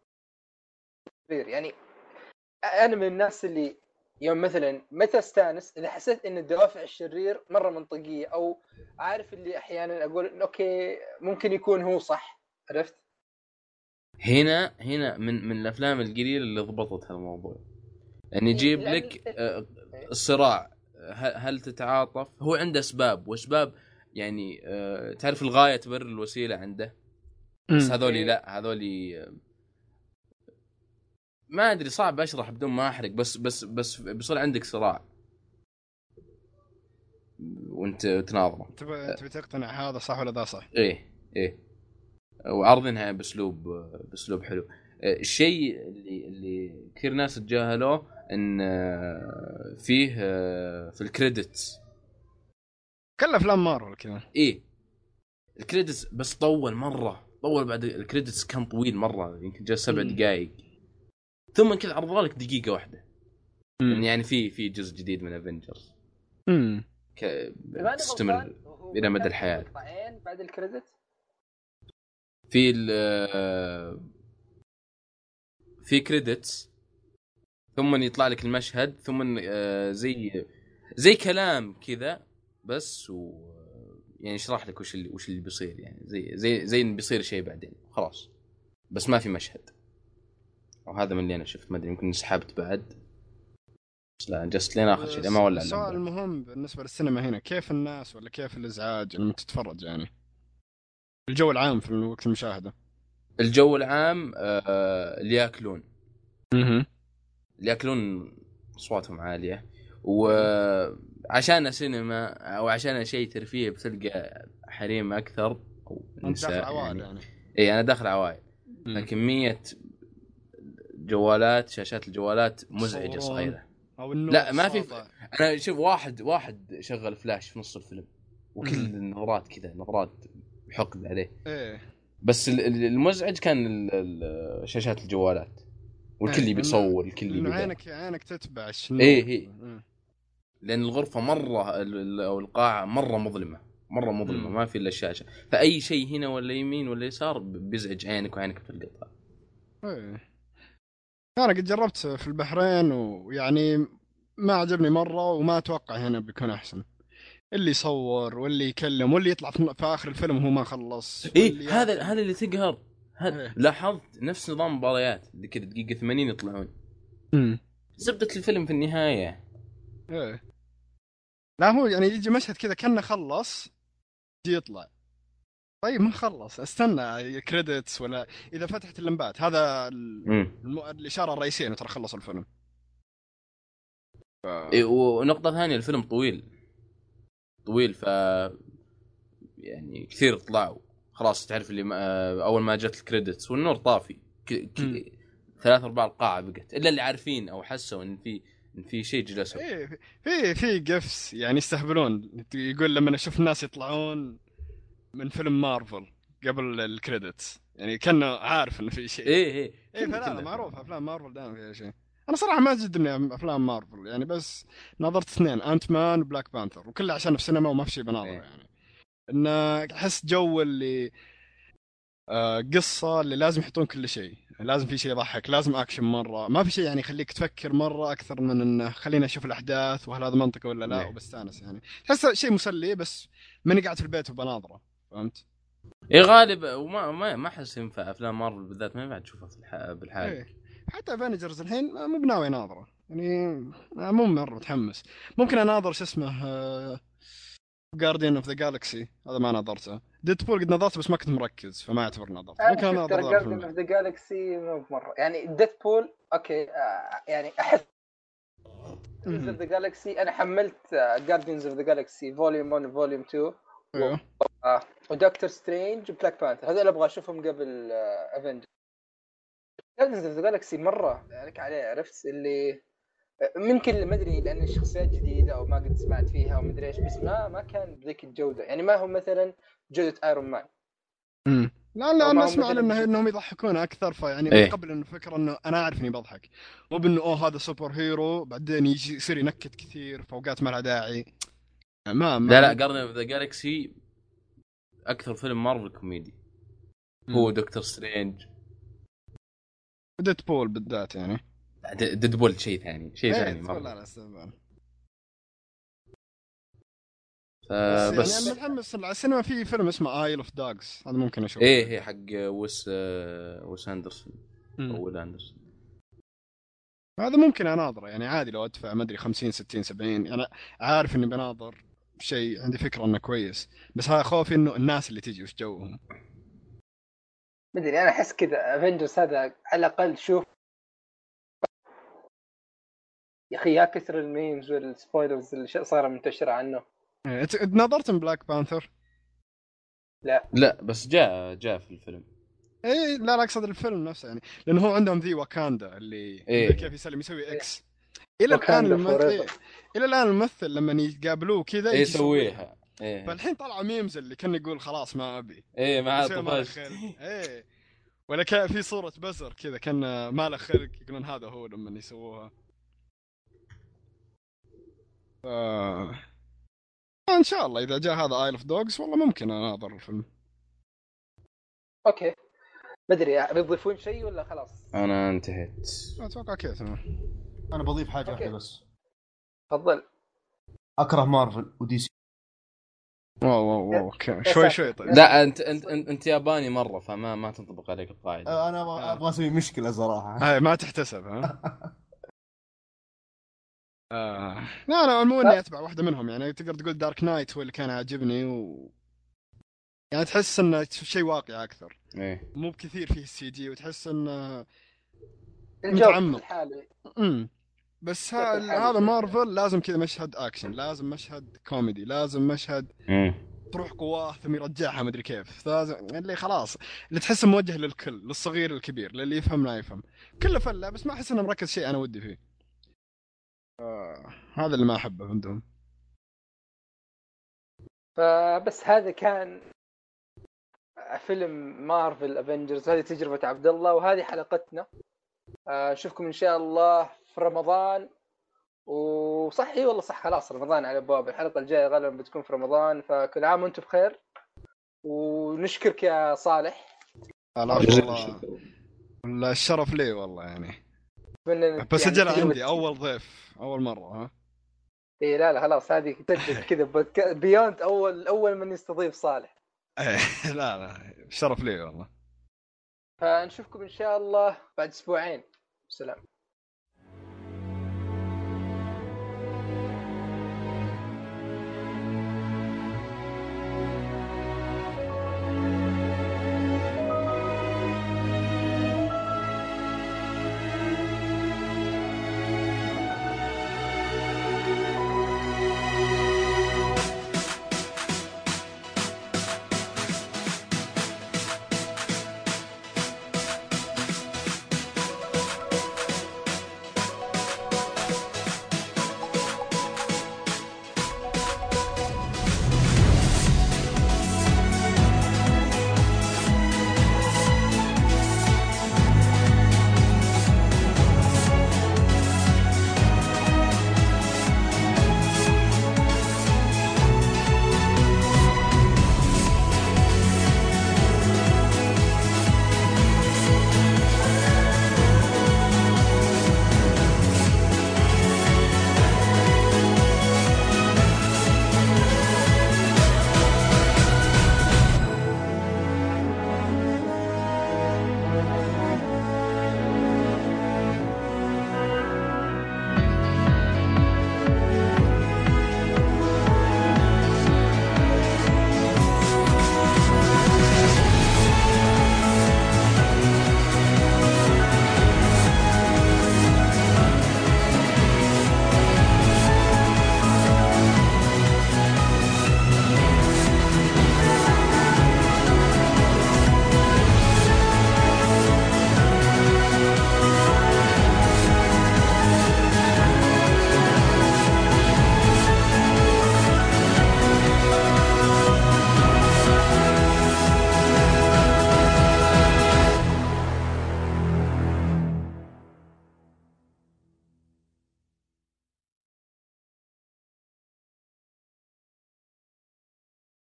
يعني أنا من الناس اللي يوم مثلا متى استأنس؟ إذا حسيت إن الدوافع الشرير مرة منطقية أو عارف اللي أحيانا أقول أوكي ممكن يكون هو صح عرفت؟ هنا هنا من من الأفلام القليلة اللي ضبطت هالموضوع. يعني يجيب لك آه، الصراع هل تتعاطف؟ هو عنده أسباب وأسباب يعني آه، تعرف الغاية تبرر الوسيلة عنده؟ بس هذولي إيه. لا هذولي آه، ما أدري صعب أشرح بدون ما أحرق بس بس بس بيصير عندك صراع. وأنت تناظره تبي تبي تقتنع هذا صح ولا ذا صح؟ إيه إيه. وعارضينها بأسلوب بأسلوب حلو. الشيء اللي اللي كثير ناس تجاهلوه إن فيه في ال credits. كل أفلام مارفل كذا. إيه. ال credits بس طول مرة طول بعد ال credits كان طويل مرة يمكن جاء سبع دقائق ثم كذا عرضوا لك دقيقة واحدة. مم. يعني في في جزء جديد من Avengers امم تستمر إلى مدى الحياة. بعد ال credit؟ في ال في credits ثم يطلع لك المشهد ثم آه، زي زي كلام كذا بس و يعني يشرح لك وش اللي وش اللي بيصير يعني. زي زي زي انه بيصير شيء بعدين. خلاص. بس ما في مشهد. وهذا من اللي أنا شفت ما أدري يمكن انسحبت بعد. بس لا جست لين آخر شيء ما ولا السؤال المهم بالنسبة للسينما هنا كيف الناس ولا كيف الإزعاج لما تتفرج يعني؟ الجو العام في وقت المشاهدة. الجو العام آه اللي يأكلون. أها اللي يأكلون أصواتهم عالية. وعشان سينما أو عشان شيء ترفيه بتلقى حريم أكثر أو نساء داخل عوائل يعني, يعني. اي أنا داخل عوائل. فكميه جوالات شاشات الجوالات مزعجة صغيرة. لا ما في ف... أنا شوف واحد واحد شغل فلاش في نص الفيلم وكل النظرات كذا نظرات حقد عليه. إيه. بس المزعج كان شاشات الجوالات والكل يبي يصور الكل يبي عينك عينك تتبع إيه إيه. لأن الغرفة مرة أو القاعة مرة مظلمة مرة مظلمة ما في إلا الشاشة. فأي شيء هنا ولا يمين ولا يسار بيزعج عينك وعينك بتلقطها إيه. أنا قد جربت في البحرين ويعني ما عجبني مرة وما أتوقع هنا بيكون أحسن. اللي يصور واللي يكلم واللي يطلع في آخر الفيلم وهو ما خلص إيه هذا هذا اللي تقهر هذا إيه؟ لاحظت نفس نظام مباريات اللي كذا دقيقه 80 يطلعون. امم زبده الفيلم في النهاية. إيه. لا هو يعني يجي مشهد كذا كأنه خلص يجي يطلع. طيب ما خلص استنى credits ولا إذا فتحت اللمبات هذا الم... الإشارة الرئيسية انه ترى خلص الفيلم. ف... إيه ونقطة ثانية الفيلم طويل. طويل ف يعني كثير طلعوا خلاص تعرف اللي ما... أول ما جت ال credits والنور طافي. ك... ك... ثلاث أرباع القاعة بقت. إلا اللي عارفين أو حسوا إن في في شيء جلسوا. إيه في في قفس يعني يستهبلون. يقول لما أشوف الناس يطلعون من فيلم مارفل قبل ال credits. يعني كانه عارف إنه في شيء. إيه إيه. إيه فلا معروف أفلام مارفل دائما فيها شيء. أنا صراحة ما جدني أفلام مارفل يعني بس نظرت اثنين Ant-Man و Black Panther وكله عشان في السينما وما في شيء بناظره إيه. يعني. انه أحس جو اللي آه قصة اللي لازم يحطون كل شيء. لازم في شيء يضحك لازم اكشن مرة. ما في شيء يعني يخليك تفكر مرة أكثر من انه خليني أشوف الأحداث وهل هذا منطقي ولا لا وبستأنس يعني. تحس شيء مسلي بس ماني قاعد في البيت وبناظره. فهمت؟ اي غالب وما ما ما أحس ينفع أفلام مارفل بالذات ما ينفع تشوفها في الح... بالحال إيه. حتى Avengers الحين مو بناوي أناظره. يعني مو مرة متحمس. ممكن أناظر شو اسمه Guardian of the Galaxy هذا ما نظرته Deadpool قد نظرته بس ما كنت مركز فما أعتبر نظرت ممكن أنا جارديان اوف ذا جالكسي مو بمرة. يعني Deadpool okay آه يعني احس of the Galaxy أنا حملت Guardians of the Galaxy volume 1 و volume 2 أيوه و Doctor Strange و Black Panther. هذول أبغى أشوفهم قبل Avenger Guardians of the Galaxy مرة عليك عليه عرفت؟ اللي ممكن ما أدري لأن الشخصيات جديدة أو ما قد سمعت فيها أو ما أدري إيش بس ما ما كان بذيك الجودة. يعني ما هو مثلا جودة Iron Man امم لا لا أنا أسمع انه إنهم يضحكون أكثر فيعني إيه؟ قبل إنه فكرة إنه أنا أعرف إني بضحك. مو بإنه أوه هذا superhero بعدين يجي يصير ينكت كثير في اوقات ما لها داعي. ما, ما. لا لا Guardians of the Galaxy أكثر فيلم مارفل كوميدي. هو Doctor Strange. Deadpool بالذات يعني. Deadpool شيء ثاني شيء إيه، ثاني مره لا لا بس يعني متحمس السينما في فيلم اسمه Isle of Dogs هذا ممكن أشوفه. إيه هي حق ويس ويس أندرسون أو ويل أندرسون. هذا ممكن أناظره يعني عادي لو أدفع ما أدري 50 60 70 أنا عارف إني بناظر. شيء عندي فكرة إنه كويس. بس هذا خوفي إنه الناس اللي تجي وش جوهم. مدري أنا أحس كذا Avengers هذا على الأقل شوف. يا أخي يا كثر ال memes وال spoilers اللي صايرة منتشرة عنه. إيه، نظرت من Black Panther؟ لا. لا بس جاء جاء في الفيلم. اي لا لا أقصد الفيلم نفسه يعني. لأنه هو عندهم the Wakanda اللي إيه؟ كيف يسلم يسوي X إلى الآن الممثل. إلى الآن الممثل لما يقابلوه كذا إيه يسويها. إيه. فالحين طلع memes اللي كان يقول خلاص ما أبي. إيه ما عاد طفشت. إيه. ولا كان في صورة بزر كذا كان ما له خلق يقولون هذا هو لما يسووها. آه. إن شاء الله إذا جاء هذا Isle of Dogs والله ممكن أناظر الفيلم. okay. ما أدري بيضيفون شيء ولا خلاص؟ أنا انتهيت. أتوقع كذا تمام. أنا بضيف حاجة واحدة بس. تفضل. أكره Marvel و DC. wow wow wow okay. شوي شوي طيب. لا أنت أنت أنت, أنت ياباني مرة فما ما تنطبق عليك القاعدة. أه، أنا أبغى أسوي مشكلة صراحة. هاي ما تحتسب ها؟ آه. لا أنا مو إني أتبع واحدة منهم يعني تقدر تقول Dark Knight هو اللي كان عاجبني و يعني تحس إنه شيء واقعي أكثر. إيه. مو بكثير فيه ال CG وتحس إنه متعمق. امم بس هذا مارفل لازم كذا مشهد اكشن لازم مشهد كوميدي لازم مشهد تروح قواه ثم يرجعها مدري كيف. لازم اللي خلاص اللي تحسه موجه للكل للصغير للكبير للي يفهم لا يفهم. كله فله بس ما أحس إنه مركز شيء أنا ودي فيه. آه هذا اللي ما أحبه عندهم. فبس هذا كان فيلم Marvel Avengers هذه تجربة عبد الله وهذه حلقتنا. آه، نشوفكم إن شاء الله في رمضان. وصح إي والله صح خلاص رمضان على ابواب الحلقة الجاية غالبا بتكون في رمضان فكل عام وأنتم بخير. ونشكرك يا صالح. والله الشرف لي والله يعني. بس يعني عندي أول ضيف أول مرة ها؟ إي لا لا خلاص هذه تجد كذا بيوند اول أول من يستضيف صالح. إيه، لا لا شرف لي والله. فنشوفكم إن شاء الله بعد أسبوعين. سلام.